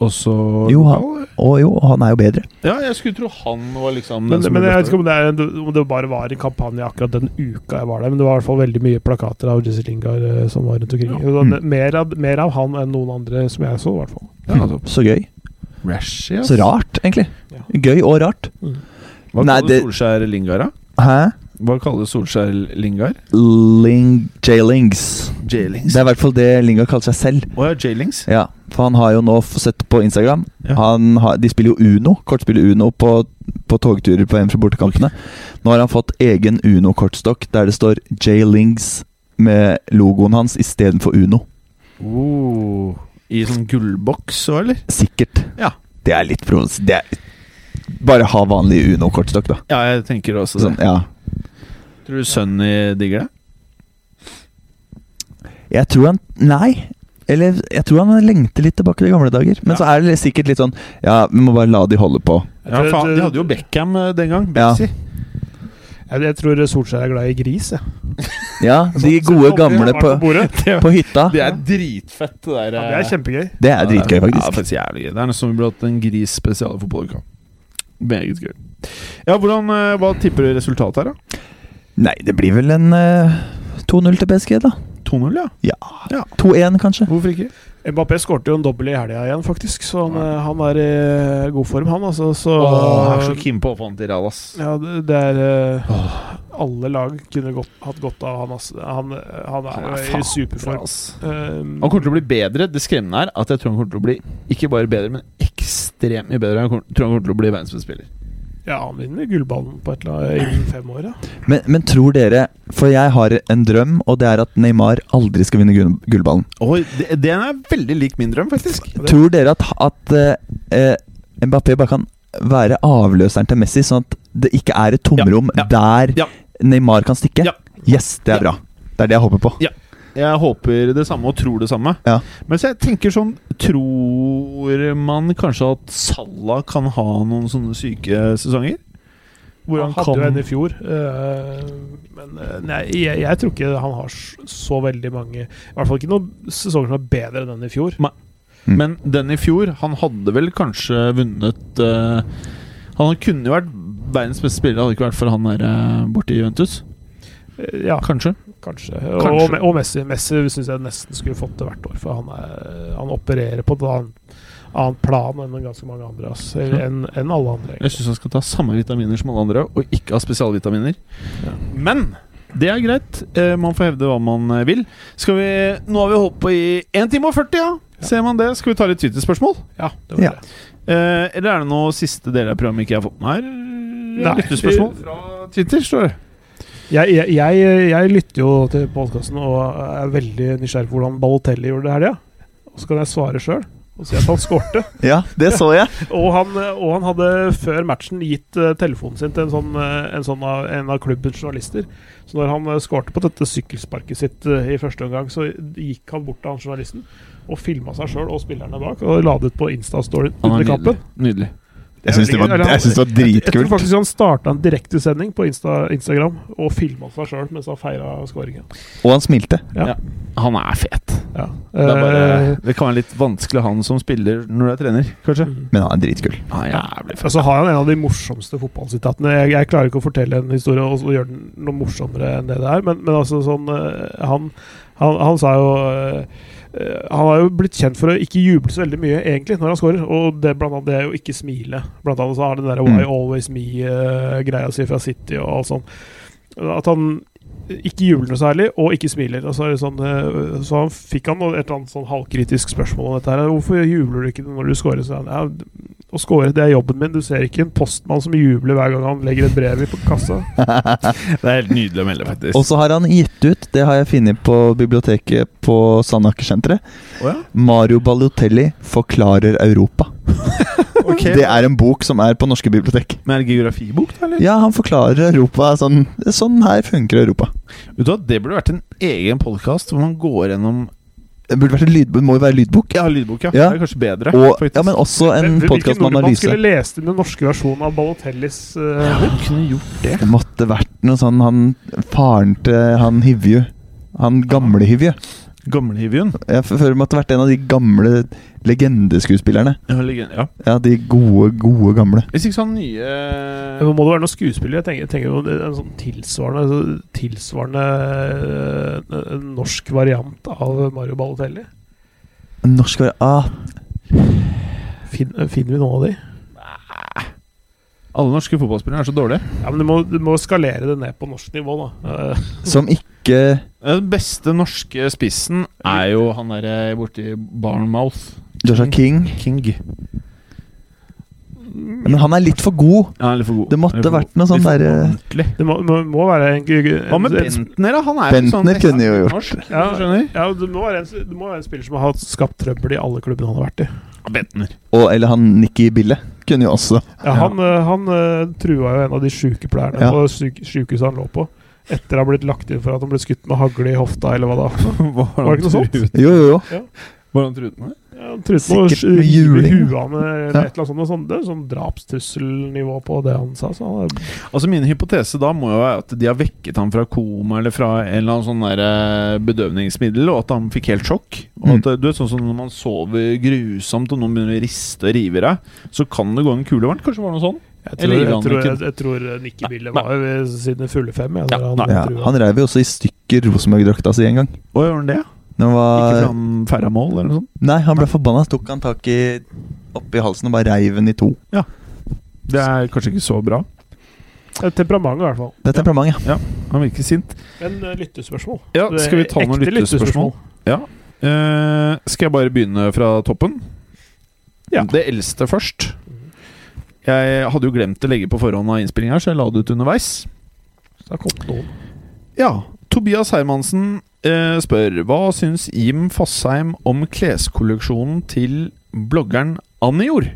også Jo, lokal? og jo, han er jo bedre. Ja, jeg skulle tro han var liksom Men, den som men ble jeg vet ikke om det, er, om det bare var en kampanje akkurat den uka jeg var der, men det var i hvert fall veldig mye plakater av Jesse Lingard eh, som var rundt omkring. Ja. Det Mm. Mer, av, mer av han enn noen andre som jeg så, i hvert fall. Ja, nettopp. Så gøy. Rashi. Så rart, egentlig. Ja. Gøy og rart. Hva Nei, kaller det- Solskjær Lingar, da? Hæ? Hva kaller Solskjær Lingar? Ling J-Lings. Jailings. Det er i hvert fall det Lingar kaller seg selv. Oh, ja, Jailings. Ja, For han har jo nå sett på Instagram Ja. han har, De spiller jo Uno, Kortspiller Uno, på, på togturer på en fra bortekampene. Nå har han fått egen Uno-kortstokk der det står J-Lings med logoen hans istedenfor Uno. Oh, I sånn gullboks òg, eller? Sikkert. Ja. Det er litt provos... Det er Bare ha vanlig Uno-kortstokk, da. Ja, jeg tenker også det. Sånn, ja. Tror du Sunny digger det? Jeg tror han Nei. Eller jeg tror han lengter litt tilbake til gamle dager. Men Ja. så er det sikkert litt sånn Ja, vi må bare la de holde på. Ja, faen, De hadde jo Beckham eh, den gang. Ja. Jeg, jeg tror Solskjær er glad i gris, jeg. <laughs> Ja, de gode gamle på, <laughs> på hytta. Det er dritfett, det der. Ja, det er kjempegøy. Det er dritgøy, Ja, det er faktisk. faktisk jævlig gøy. Det er nesten som vi burde hatt en gris spesial i fotballuka. Meget gøy. Ja, hvordan, eh, Hva tipper du resultatet her, da? Nei, det blir vel en uh, 2-0 til PSG, da. 2-0, ja. Ja. 2-1, kanskje. Hvorfor ikke? Mbappé skårte jo en dobbel i helga igjen, faktisk, så han, ja. han er i god form, han. Altså, så Åh, jeg er så keen på å få han til Real, ass. Ja, det, det er eh, Alle lag kunne godt, hatt godt av han. Altså. Han, han er, Han er faen i superform. bra, ass. Um, Han kommer til å bli bedre. Det skremmende er at jeg tror han kommer til å bli ikke bare bedre, men ekstremt mye bedre. Jeg tror han kommer til å bli verdensmester. ja, han vinner gullballen på et eller annet innen fem år, ja. Men, men tror dere For jeg har en drøm, og det er at Neymar aldri skal vinne gull, gullballen. Oi, det, Den er veldig lik min drøm, faktisk. Tror dere at, at eh, eh, Mbappé bare kan være avløseren til Messi, sånn at det ikke er et tomrom Ja, ja, der ja. Neymar kan stikke? Ja. Yes, det er Ja. bra. Det er det jeg håper på. Jeg håper det samme og tror det samme. Ja. Mens jeg tenker sånn Tror man kanskje at Salah kan ha noen sånne syke sesonger? Hvor Han han, hadde jo en i fjor, eh, men eh, nei, jeg, jeg tror ikke han har så veldig mange I hvert fall ikke noen sesonger som er bedre enn den i fjor. Men den i fjor, han hadde vel kanskje vunnet uh, Han kunne jo vært verdens beste spiller, hadde det ikke vært for han der borte i Juventus. Ja, Kanskje. Kanskje. Kanskje. Og, og Messi, Messi syns jeg nesten skulle fått det hvert år, for han, er, han opererer på et annet, annet plan enn ganske mange andre. Altså, ja. Enn en alle andre. Jeg syns han skal ta samme vitaminer som alle andre, og ikke ha spesialvitaminer. Ja. Men Det er greit. Eh, man får hevde hva man eh, vil. Skal vi Nå har vi holdt på i 1 time og 40, ja! Ser man det? Skal vi ta litt Twitter-spørsmål? Ja, det var Ja. det. Eh, eller er det noe siste del av programmet ikke jeg har fått med her? Nei. Lyttespørsmål fra Twitter, står det. Jeg, jeg, jeg, jeg lytter jo til podkasten og er veldig nysgjerrig på hvordan Balotelli gjorde det her, ja. Og så kan jeg svare sjøl og si at han skårte. <laughs> Ja, det så jeg. <laughs> Og han, og han hadde før matchen gitt eh, telefonen sin til en, sånn, eh, en, sånn av, en av klubbens journalister. Så når han uh, skårte på dette sykkelsparket sitt eh, i første omgang, så gikk han bort til han journalisten og filma seg sjøl og spillerne bak og la det ut på Insta-storyen under er nydelig. kampen. nydelig. Jeg syns det, var- Eller han- jeg synes det var Jeg tror dritkult. faktisk han starta en direktesending på Insta, Instagram og filma seg sjøl mens han feira skåringen. Og han smilte. Ja. Han er fet. Ja. Det, er bare, Eh, det kan være litt vanskelig han som spiller når du er trener, kanskje. mm. Men han er dritkul. Han er. Og så har han en av de morsomste fotballsitatene. Jeg, jeg klarer ikke å fortelle en historie og så gjøre den noe morsommere enn det det er, men, men altså sånn eh, han, han, han sa jo eh, Han har jo blitt kjent for å ikke juble så veldig mye, egentlig, når han scorer. Og det, blant annet, det er jo ikke smile. Blant annet så har han den der Why Mm. Always Me-greia si fra City og alt sånt. At han ikke jubler noe særlig, og ikke smiler. Og så, det sånn, eh, så han fikk han et eller annet sånn halvkritisk spørsmål om dette. her Hvorfor jubler du ikke når du scorer? Så han, ja, å score, det er jobben min. Du ser ikke en postmann som jubler hver gang han legger et brev i på kassa. <laughs> Det er helt nydelig å melde, faktisk. Og så har han gitt ut, det har jeg funnet på biblioteket på Sandaker-senteret, oh, ja? Mario Balotelli forklarer Europa. <laughs> okay. Det er en bok som er på norske bibliotek. Men er det geografibok, da? eller? Ja, han forklarer Europa sånn Sånn her funker Europa. Vet du hva, Det burde vært en egen podkast hvor man går gjennom Det burde vært en lydbok, må jo være lydbok. Ja, lydbok, ja. Ja. Det er kanskje bedre. Og, ja, men også en podkast Hvilken med nordmann analyse. skulle lest inn den norske versjonen av Balotellis uh, Ja, bok? kunne gjort det. Det måtte vært noe sånn han Faren til han Hivju. Han gamle Hivju. Gamlehivjun. Jeg før måtte vært en av de gamle legendeskuespillerne. Ja, legend- ja. Ja, de gode, gode gamle. Hvis ikke sånn nye Men Må det være noen skuespillere? Jeg tenker, jeg tenker jo er en sånn tilsvarende altså, Tilsvarende eh, en norsk variant av Mario Balotelli. Norsk variant ah, Fin, finner vi noen av de? Alle norske fotballspillere er så dårlige. Ja, men du må, du må skalere det ned på norsk nivå, da. Som ikke Den beste norske spissen er jo han derre borti Barnmouth. Joshua King. King. Men han er litt for god. Ja, han er litt for god. Det måtte vært noe sånn Litt derre- det må, må, må være en, Hva med Bentner, da? Han er Bentner sånn kunne jo gjort Ja, ja, det må, være en, det må være en spiller som har skapt trøbbel i alle klubbene han har vært i. Bentner. Og, eller han Nikki Bille. Kunne jo også. Ja, Han, eh, han eh, trua jo en av de sykepleierne Ja. på syk sykehuset han lå på. Etter å ha blitt lagt inn for at han ble skutt med hagle i hofta, eller hva da. <laughs> Var, Var det ikke noe sånt? Jo, jo, jo. Var han truet med? Ja, han truet med å juling. huet av med eller Ja. et eller annet sånt. Det er sånn drapstrusselnivå på det han sa. Så han Altså Min hypotese da må jo være at de har vekket ham fra koma eller fra en eller annen sånn der eh, bedøvningsmiddel, og at han fikk helt sjokk. Og Mm. at mm. du vet sånn som Når man sover grusomt og noen begynner å riste og rive deg, så kan det gå en kule varmt. Kanskje det var noe sånn? Jeg, tror, jeg, Iran, tror, jeg, jeg tror Nikki Bille var jo siden fulle fem. Ja, Ja, han. Ja, han reiv jo også i stykker Rosenborg-drakta si en gang. Å, gjør han det? Når han Ikke var fordi han færra mål, eller noe sånt? Nei, han ble forbanna. Tok han tak i oppi halsen og bare reiv den i to. Det er kanskje ikke så bra. Et temperament, i hvert fall. Det er temperament, ja. Han virker sint. Men uh, lyttespørsmål. Ja, er Skal vi ta noen lyttespørsmål? lyttespørsmål? Ja. Uh, skal jeg bare begynne fra toppen? Ja. Det eldste først. Jeg hadde jo glemt å legge på forhånd av innspilling her, så jeg la det ut underveis. Så det kom noen. Ja, Tobias Hermansen eh, spør Hva syns Jim Fossheim om kleskolleksjonen til bloggeren Annijord?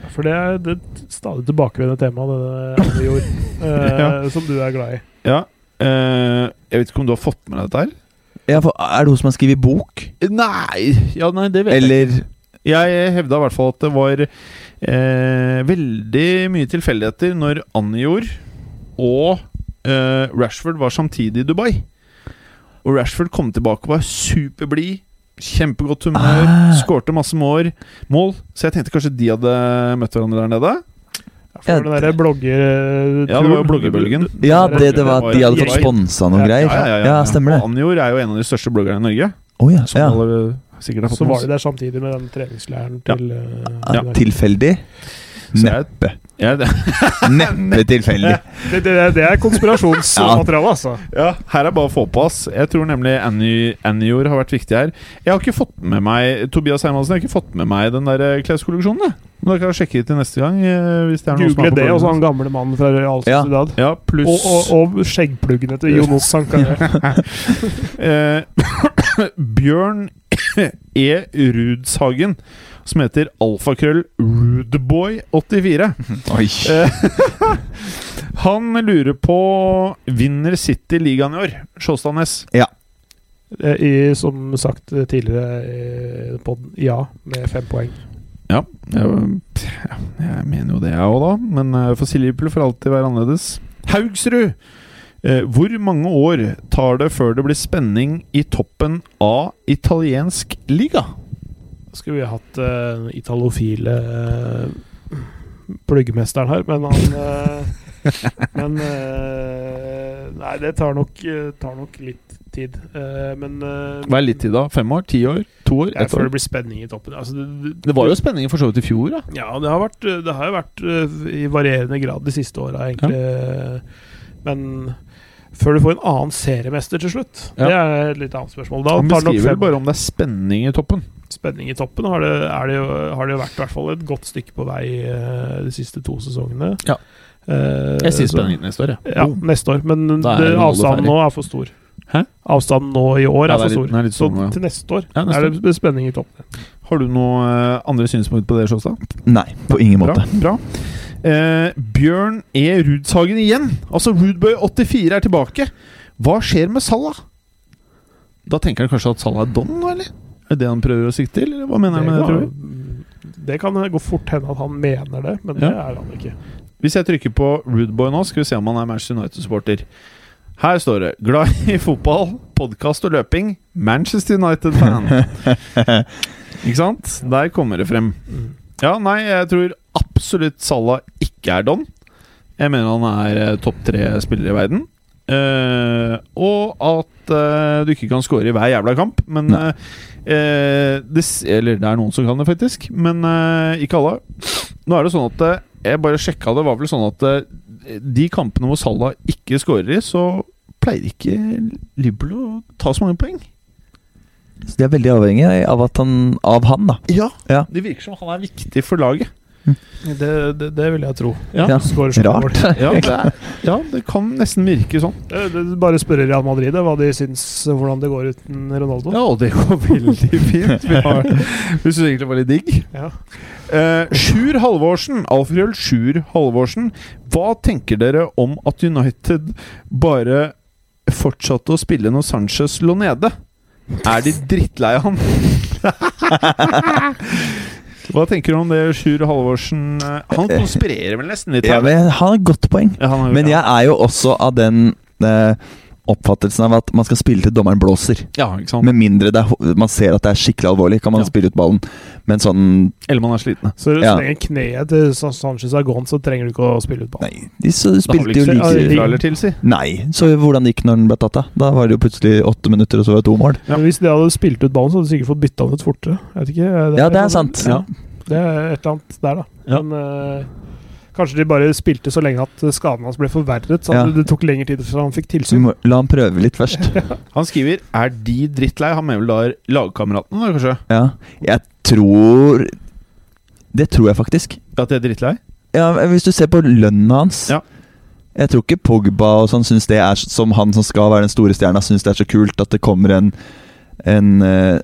Ja, For det er det et stadig tilbakevendende tema, denne Anne gjorde, <laughs> eh, Ja. som du er glad i. Ja, eh, Jeg vet ikke om du har fått med deg dette her? ja for er det hun som har skrevet bok? Nei, ja, nei det vet jeg Eller Jeg hevda i hvert fall at det var eh, veldig mye tilfeldigheter når Anjor og eh, Rashford var samtidig i Dubai. Og Rashford kom tilbake og var superblid. Kjempegodt humør. Ah. Skårte masse mål, mål. Så jeg tenkte kanskje de hadde møtt hverandre der nede. Ja, for det den derre blogger... Ja, det var jo bloggerbølgen. Ja, det, det var at de hadde fått sponsa noen Ja, greier. Ja, stemmer det. Anjor er jo en av de største bloggerne i Norge. Oh, ja. Som ja. alle sikkert har fått Så var de der samtidig med den treningsleiren til eh, ja. Tilfeldig. Neppe. jeg, Neppe <laughs> tilfeldig. <laughs> Det, det, det er konspirasjonsmateriale, <laughs> altså. Ja, her er bare å få på, ass. Jeg tror nemlig Annior har vært viktig her. Jeg har ikke fått med meg Tobias Hermansen, jeg har ikke fått med meg den der eh, kleskolleksjonen. Men da kan jeg sjekke det til neste gang. eh, Hvis det er noe som Google er det, og så han gamle mannen fra Real Sociedad. Ja, pluss Og, og, og skjeggpluggene til Jonas Sankare. eh, <coughs> Bjørn <laughs> E. Rudshagen, som heter alfakrøll Rudeboy84. <laughs> Oi. Eh, <laughs> Han lurer på Vinner City ligaen i år? Sjåstadnes. Ja. I, som sagt tidligere på podden, ja, med fem poeng. Ja, jeg, jeg mener jo det, jeg òg, da. Men eh, for Liverpool får alltid være annerledes. Haugsrud! Eh, hvor mange år tar det før det blir spenning i toppen av italiensk liga? Skulle vi hatt uh, italofile uh, pluggemesteren her, men han uh, Men uh, Nei, det tar nok, eh, tar nok litt tid. Uh, men uh, Hva er litt tid, da? Fem år? Ti år? To år? Jeg Ett år? år? det blir spenning i toppen. Altså, det, Det var jo spenning for så vidt i fjor, da. Ja, det har, vært, det har jo vært i varierende grad de siste åra, egentlig. Men før du får en annen seriemester til slutt, Ja. det er et litt annet spørsmål. Da Han beskriver bare om det er spenning i toppen. spenning i toppen. Har det, er det, jo, har det jo vært i hvert fall et godt stykke på vei øh, de siste to sesongene. Ja. Eh, Jeg sier spenning neste år, jeg. Ja, neste år. Men er det, avstanden nå er for stor. Hæ? Avstanden nå i år Ja, er det er for litt- stor. er litt Så sånn, ja. til neste år Ja, neste er det spenning i toppen. Har du noe eh, andre synspunkt på det, Sjåstad? Nei, på ingen måte. Bra. bra. Eh, Bjørn E. Rudshagen igjen. Altså Rudboy84 er tilbake. Hva skjer med Salah? Da tenker han kanskje at Salah er don, eller? Er det det han prøver å sikte til, eller hva mener han med det? tror du? kan, det kan gå fort hende at han mener det, men det er han ikke. Hvis jeg trykker på Rudeboy nå, skal vi se om han er Manchester United-supporter. Her står det 'Glad i fotball, podkast og løping. Manchester United-fan'. <laughs> Ikke sant? Der kommer det frem. Ja, nei, jeg tror absolutt Salah ikke er don. Jeg mener han er eh, topp tre spillere i verden. Uh, og at uh, du ikke kan score i hver jævla kamp. Men eh, det, Eller det er noen som kan det, faktisk. Men ikke alle. Nå er det sånn at Jeg bare sjekka det. var vel sånn at de kampene hvor Salah ikke scorer i, så pleier ikke Liverpool å ta så mange poeng. Så de er veldig avhengig av, at han, av han, da. Ja, Ja. Det virker som han er viktig for laget. Det, det, det vil jeg tro. Ja, Ja. Rart. ja, <laughs> det, er, ja det kan nesten virke sånn. Bare spørre Real Madrid hva de syns hvordan det går uten Ronaldo. Ja, det går veldig <laughs> fint. Vi har, vi syns egentlig det var litt digg. Ja. Uh, Sjur Halvorsen, Alfred Sjur Halvorsen. Hva tenker dere om at United bare fortsatte å spille når Sanchez lå nede? Er de drittlei han? <laughs> Hva tenker du om det, Sjur Halvorsen? Eh, Han konspirerer vel nesten litt? Ja, men han har et godt poeng. Ja, har- Men jeg er jo også av den eh, oppfattelsen av at man skal spille til dommeren blåser. Ja, ikke sant? Med mindre det er, man ser at det er skikkelig alvorlig, kan man Ja. spille ut ballen. Men sånn Eller man er slitne. Så du Ja. slenger kneet til Sanchez Agon, så trenger du ikke å spille ut ballen. Nei, de så, Det spilte jo like eller til, si. Nei, så hvordan det gikk når den ble tatt av. Da var det jo plutselig åtte minutter, og så var det to mål. Ja. Men hvis de hadde spilt ut ballen, så hadde de sikkert fått bytta den ut fortere. Jeg vet ikke. Ja, det er sant. Ja, det er et eller annet der, da. Ja. Men eh, kanskje de bare spilte så lenge at skaden hans ble forverret, så Ja. det tok lengre tid før han fikk tilsyn. må la han prøve litt først. <laughs> Han skriver 'Er de drittlei?' Han mener vel da lagkameratene, kanskje? Ja, jeg tror Det tror jeg faktisk. At de er drittlei? Ja, Hvis du ser på lønna hans Ja. Jeg tror ikke Pogba og sånn synes det er som han som skal være den store stjerna, syns det er så kult at det kommer en En eh,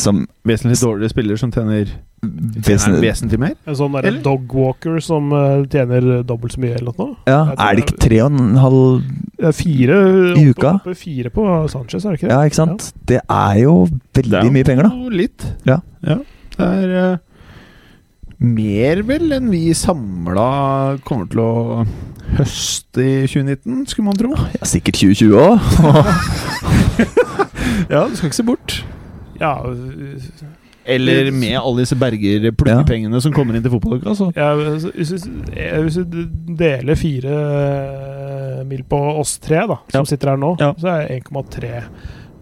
som Vesentlig dårligere spiller som tjener vesen, vesentlig mer? En sånn derre dogwalker som eh, tjener dobbelt så mye, eller noe. Ja, er det ikke tre og en halv Det er fire I uka? oppe fire på Sanchez, er det ikke det? Ja, ikke sant? Det er jo veldig mye penger, da. jo Litt. Ja. Det er uh, mer vel enn vi samla kommer til å høste i 2019, skulle man tro. Ja, sikkert 2020 òg. <laughs> Ja, du skal ikke se bort. Ja, Eller med alle disse Berger-plukkepengene som kommer inn til fotballuka. Altså. ja, hvis, du- eh, hvis du deler fire eh, mil på oss tre, da, som Ja. sitter her nå, Ja. så er det 1,3.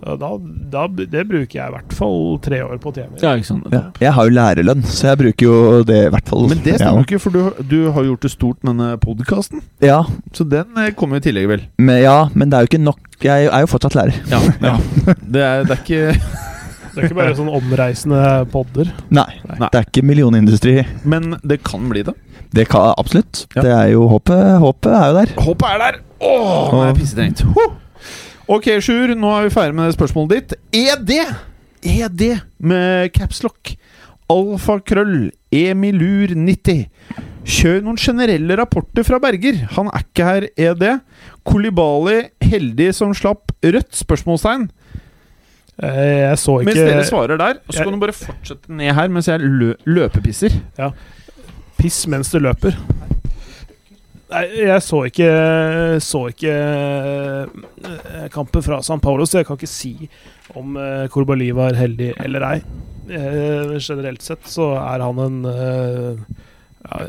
Da, da, det bruker jeg i hvert fall tre år på å tjene. Ja, ikke sant. Ja. Jeg har jo lærerlønn, så jeg bruker jo det i hvert fall. Men det Ja. stemmer ikke, for du, du har gjort det stort med denne podkasten. Ja, Så den kommer jo i tillegg, vel? men, ja, men det er jo ikke nok. Jeg er jo fortsatt lærer. Ja. <laughs> Det, er, det er ikke Det er ikke bare sånn omreisende podder. Nei, Nei. det er ikke millionindustri. Men det kan bli det. Det kan absolutt. Ja. Det er jo håpet. Håpet er jo der. Håpet er der! Åh, nå er jeg pissetrengt. Huh. Ok, Sjur, nå er vi ferdig med spørsmålet ditt. ED! ED med capslock. Alfakrøll. Emilur90. Kjør noen generelle rapporter fra Berger. Han er ikke her, ED. Kolibali heldig som slapp rødt? Spørsmålstegn. Eh, Jeg så Mens dere svarer der, så kan du bare fortsette ned her mens jeg lø løpepisser. piss mens du løper. Nei, jeg så ikke Så ikke eh, kampen fra San Paulo, så jeg kan ikke si om uh, Korbali var heldig eller ei. Eh, generelt sett så er han en eh, ja,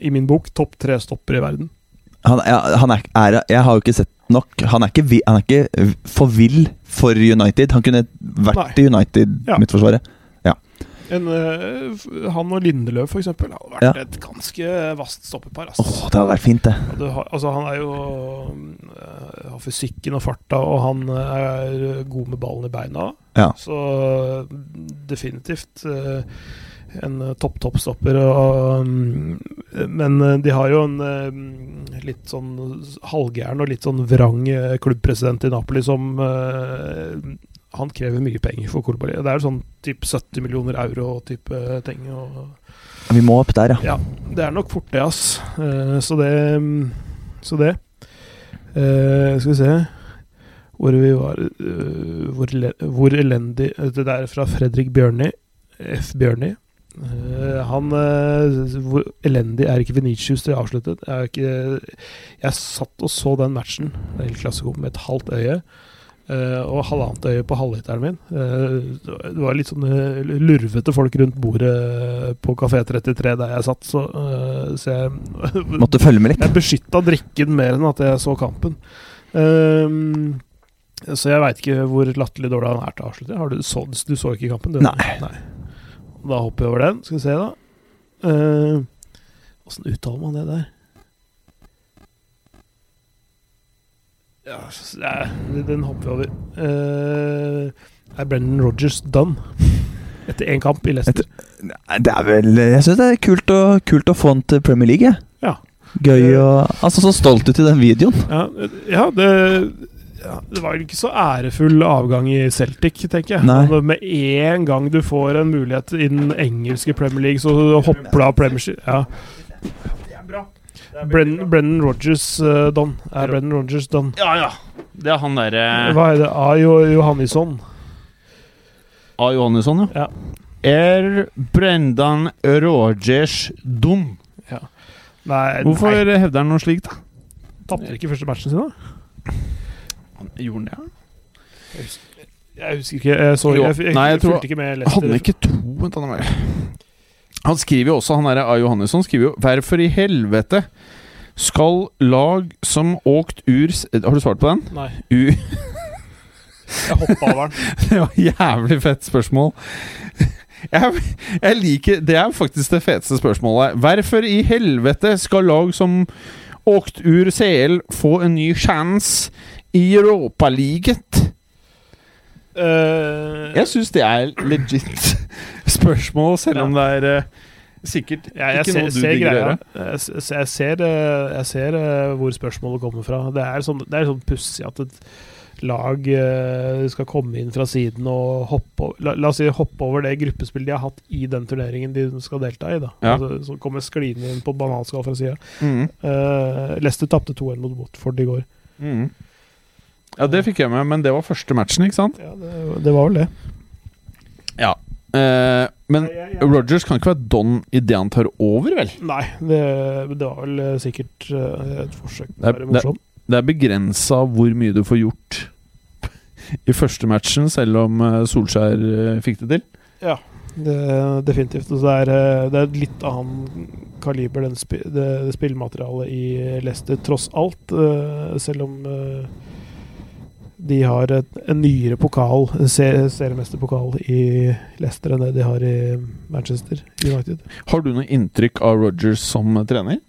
I min bok topp tre stopper i verden. Han, ja, han er, er Jeg har jo ikke sett nok. Han er ikke, han er ikke for vill for United. Han kunne vært i United, Ja. En, eh, han og Lindeløv, for eksempel, hadde vært Ja. et ganske vast stoppepar. Altså. Oh, det hadde vært fint, det. Ja, har, altså han er jo øh, Har fysikken og farta, og han er god med ballen i beina. Ja. Så definitivt øh, en topp-topp-stopper. mm, Men øh, de har jo en litt sånn halvgæren og litt sånn vrang klubbpresident i Napoli som Han krever mye penger for Kolbali. Det er sånn typ 70 millioner euro-type ting. Vi må opp der, ja. ja, det er nok fort det, ass. Eh, så det Så det. Eh, skal vi se Hvor vi var eh, hvor, hvor elendig eh, Det der er fra Fredrik Bjørni. F. Bjørni. Eh, han eh, Hvor elendig er ikke Venicius til avsluttet? Jeg, ikke, jeg satt og så den matchen, det er helt med et halvt øye. eh, og halvannet øye på halvliteren min. Det var litt sånn lurvete folk rundt bordet på Kafé 33 der jeg satt, så, så jeg <laughs> Måtte følge med litt. jeg beskytta drikken mer enn at jeg så kampen. Ehm, så jeg veit ikke hvor latterlig dårlig han er til å avslutte. Du, du så ikke kampen? Du? Nei. Da hopper vi over den. Skal vi se, da. Åssen uttaler man det der? Ja, den hopper vi over. Uh, er Brendan Rogers done? Etter én kamp i Leicester. Nei, Det er vel Jeg syns det er kult å, kult å få han til Premier League. Ja. Gøy og Altså, så så stolt ut i den videoen. Ja, ja det ja, Det var ikke så ærefull avgang i Celtic, tenker jeg. Nei. Med en gang du får en mulighet i den engelske Premier League, så hopper du av Premiership. Ja. Brennan, Brennan Rogers uh, Don. Er Brennan Rogers Don? Ja, ja. Det er han derre Hva er det? A. Jo, Johannisson. A. Johannisson, ja. Ja. Er Brendan Rogers dum? Nei, Hvorfor nei. hevder han noe slikt, da? tapte ikke første matchen sin, da? Gjorde han det? ja? Jeg husker ikke. Jeg, så, jeg, jeg, nei, jeg tror- ikke med Hadde han ikke to Vent, han, er- han skriver jo også, han derre A. Johannesson skriver jo 'Hvorfor i helvete skal lag som åkt ur Har du svart på den? Nei, U <laughs> jeg hoppa over den. <laughs> Det var jævlig fett spørsmål. Jeg, jeg liker Det er faktisk det feteste spørsmålet. Hvorfor i helvete skal lag som åkt ur CL få en ny sjanse i Europaligaen? Uh, Jeg syns det er legit <laughs> spørsmål, selv om det er eh, sikkert Ja, jeg ikke ser, noe du ser digger å gjøre. Jeg, jeg ser, eh, jeg ser uh, hvor spørsmålet kommer fra. Det er sånn, det er sånn pussig at et lag uh, skal komme inn fra siden og hoppe la, la oss si hoppe over det gruppespillet de har hatt i den turneringen de skal delta i. da Ja. altså, Så kommer skliende inn på bananskall fra sida. Mm. Uh, Leicester tapte 2-1 mot Watford i går. Mm. Ja, det fikk jeg med, men det var første matchen, ikke sant? Ja, det, det var vel det. Ja. Eh, men Rogers kan ikke være don idet han tar over, vel? Nei, det, det var vel eh, sikkert eh, et forsøk på Det å er- være morsom. Det er begrensa hvor mye du får gjort i første matchen, selv om eh, Solskjær fikk det til. Ja, det, definitivt. Så er, det er litt annen kaliber, det, det spillmaterialet i Leicester, tross alt. selv om De har et, en nyere pokal, seriemesterpokal i Leicester enn det de har i Manchester United. Har du noe inntrykk av Rogers som trener?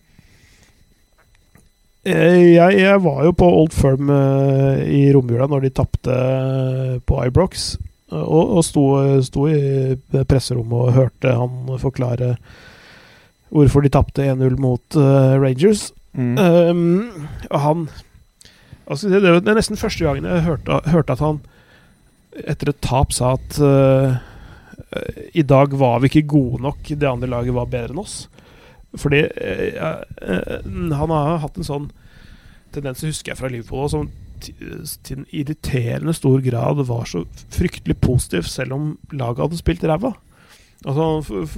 Eh, Jeg, jeg var jo på Old Firm eh, i romjula når de tapte eh, på Ibrox. Og, og sto, sto i presserommet og hørte han forklare hvorfor de tapte 1-0 mot Rangers. Mm. Um, han altså det, det er nesten første gangen jeg hørte, hørte at han etter et tap sa at uh, i dag var vi ikke gode nok, det andre laget var bedre enn oss. Fordi uh, uh, han har hatt en sånn tendens, husker jeg fra Liverpool, som til en irriterende stor grad var så fryktelig positiv, selv om laget hadde spilt ræva. Altså,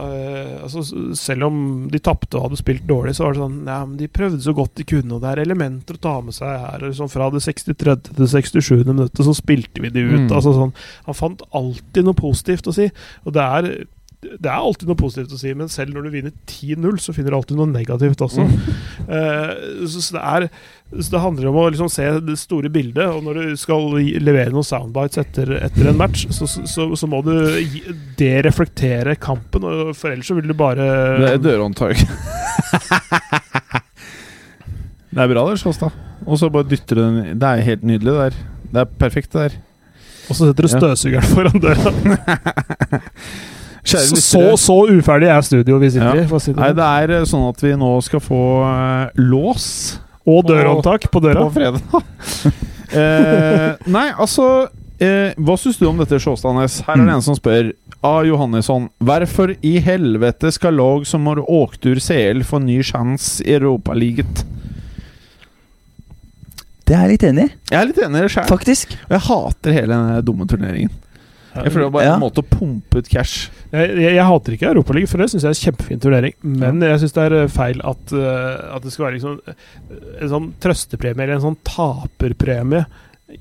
eh, altså, selv om de tapte og hadde spilt dårlig, så var det sånn Ja, men de prøvde så godt de kunne, og det er elementer å ta med seg her. Liksom, fra det 63. til 67. minuttet så spilte vi de ut. Mm. Altså, sånn, han fant alltid noe positivt å si. Og det er det er alltid noe positivt å si, men selv når du vinner 10-0, så finner du alltid noe negativt også. Eh, så, så, det er, så det handler om å liksom se det store bildet, og når du skal levere noen soundbites etter, etter en match, så, så, så må du dereflektere kampen, og for ellers så vil du bare Det er dørhåndtak. <laughs> det er bra, der, Sjåstad. Og så bare dytter du den Det er helt nydelig, det der. Det er perfekt, det der. Og så setter du Ja. foran døra. <laughs> Kjære Så, så, så uferdig er studioet vi sitter Ja. i. For å si det. Nei, sånn. det er eh, sånn at vi nå skal få uh, lås Og dørhåndtak på døra. på fredag. uh, <laughs> nei, altså uh, Hva syns du om dette, Sjåstadnes? Her er det Mm. en som spør. A. Johannesson. Hvorfor i helvete skal lag som har åkt ur CL få ny sjanse i Europaligaen? Det er jeg litt enig i, Jeg er litt enig i det sjøl. Og jeg hater hele denne dumme turneringen. Jeg føler det var bare Ja. en måte å pumpe ut cash Jeg, jeg, jeg hater ikke Europaligaen, for det syns jeg er en kjempefin turnering. Men jeg syns det er eh, feil at, eh, at det skal være liksom eh, en sånn trøstepremie eller en sånn taperpremie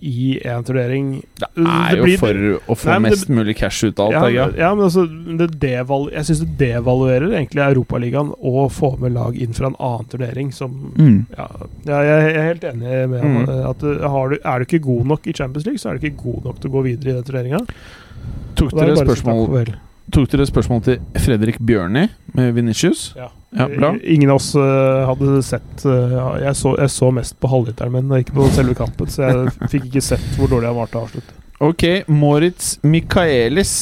i en turnering. Det er Det jo blir- for å få Nei, mest det- mulig cash ut av alt. Ja, ja, men altså det devalu Jeg syns det devaluerer egentlig Europaligaen å få med lag inn fra en annen turnering som Mm. ja, ja, jeg er helt enig med. Mm. At eh, har du, Er du ikke god nok i Champions League, så er du ikke god nok til å gå videre i den turneringa. Tok er dere det spørsmål. Tok dere spørsmål til Fredrik Bjørni med Venitius? Ja. Ja. Ingen av oss eh, hadde sett ja, jeg, så, jeg så mest på halvliteren min, ikke på selve kampen, så jeg <laughs> fikk ikke sett hvor dårlig han var til å avslutte. Ok, Moritz Michaelis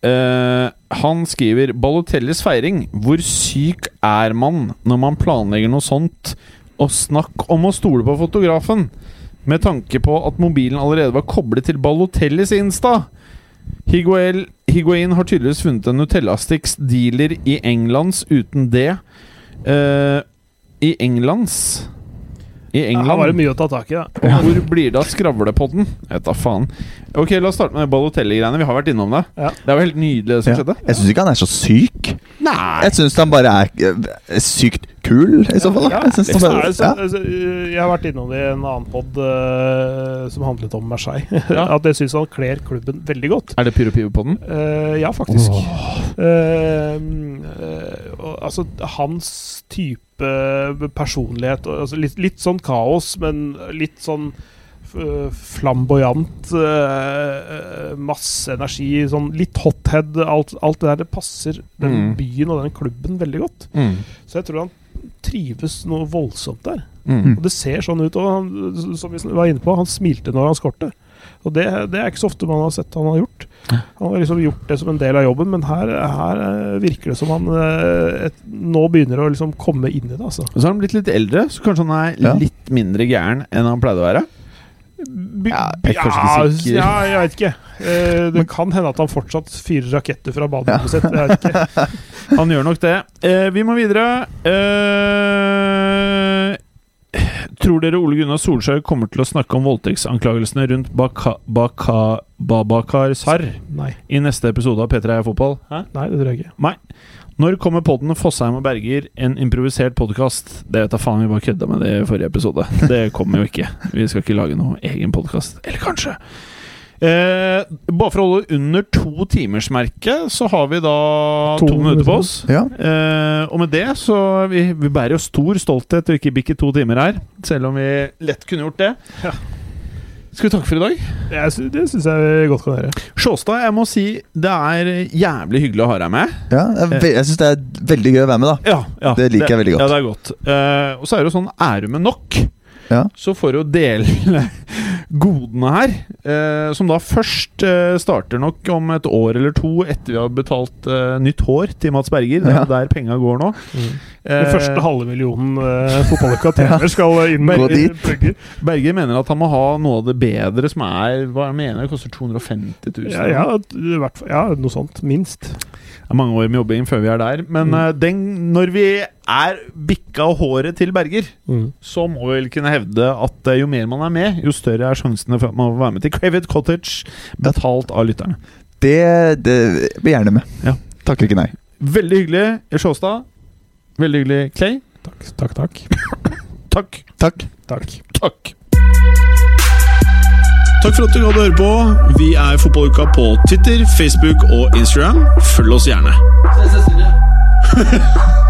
Uh, Han skriver Balotellis feiring. Hvor syk er man når man planlegger noe sånt? Og snakk om å stole på fotografen! Med tanke på at mobilen allerede var koblet til Balotellis Insta. Higuel, Higuain har tydeligvis funnet en Nutella-sticks dealer i Englands uten det. Uh, I Englands I Ja, her var det England. mye å ta tak i. Da. Og hvor blir det av skravlepodden? Jeg vet da faen. Ok, la oss starte med Balotelli-greiene. Vi har vært innom det. Ja. Det er jo helt nydelig, det som Ja. skjedde. Jeg syns ikke han er så syk. Nei! Jeg syns han bare er eh, sykt kul, i så fall. Ja, Jeg synes det han er, så, altså, jeg har vært innom det i en annen pod som handlet om Marseille. <laughs> Ja. At jeg syns han kler klubben veldig godt. Er det Pyro Pivo på den? Uh, ja, faktisk. Oh. Uh, altså, hans type personlighet og, altså, litt, litt sånn kaos, men litt sånn flamboyant. masse energi, sånn litt hothead. Alt, alt det der det passer den Mm. byen og den klubben veldig godt. Mm. Så jeg tror han trives noe voldsomt der. Mm. Og det ser sånn ut. Og han, som vi var inne på, han smilte når han skårte. Og det, det er ikke så ofte man har sett han har gjort. Han har liksom gjort det som en del av jobben, men her, her eh, virker det som han eh, et, nå begynner å liksom komme inn i det. Altså. Og så har han blitt litt eldre, så kanskje han er litt mindre gæren enn han pleide å være. Ja. Ja, jeg vet ikke. Eh, det kan hende at han fortsatt fyrer raketter fra baderommet sitt. Jeg vet ikke. <laughs> Han gjør nok det. Eh, vi må videre. Eh, tror dere Ole Gunnar Solskjær kommer til å snakke om voldtektsanklagelsene rundt Baka, Baka, Babakar Sarr Nei. i neste episode av P3 Fotball? Hæ? Nei, det tror jeg ikke. Når kommer podden Fossheim og Berger, en improvisert podkast? Det vet da faen, vi bare kødda med det i forrige episode. Det kommer jo ikke. Vi skal ikke lage noen egen podkast. Eller kanskje. Eh, bare for å holde under to timersmerket, så har vi da to, To minutter på oss. Ja. Eh, og med det så Vi, vi bærer jo stor stolthet til å ikke bikke to timer her, selv om vi lett kunne gjort det. Ja. Skal vi takke for i dag? Jeg det syns jeg godt kan gjøre. Sjåstad, jeg må si det er jævlig hyggelig å ha deg med. Ja, jeg, jeg syns det er veldig gøy å være med, da. Ja, ja Det liker jeg veldig godt. Ja, det er godt. Uh, og så er det jo sånn, er du med nok, Ja. så får du jo dele godene her. eh, som da først eh, starter nok om et år eller to etter vi har betalt eh, nytt hår til Mats Berger. Det er der penga går nå. Den Eh, første halve millionen eh, fotballuka tjener, <laughs> <laughs> skal inn dit. plugger. Berger mener at han må ha noe av det bedre, som er Hva han mener det koster 250 000? Ja, ja, i hvert fall- ja, noe sånt. Minst. Det er mange år med jobbing før vi er der. Men Mm. eh, den, når vi er bikka håret til Berger, så må vi vel kunne hevde at eh, jo mer man er med, jo større er sjansene for at man får være med til Cravet Cottage, betalt av lytterne. Det, det blir jeg gjerne med. Ja. Takker ikke nei. Veldig hyggelig, Sjåstad. Veldig hyggelig, Clay. Takk, takk, takk. <laughs> Takk. Takk. takk. Takk. Takk for at du gadd å høre på. Vi er Fotballuka på Twitter, Facebook og Instagram. Følg oss gjerne. <laughs>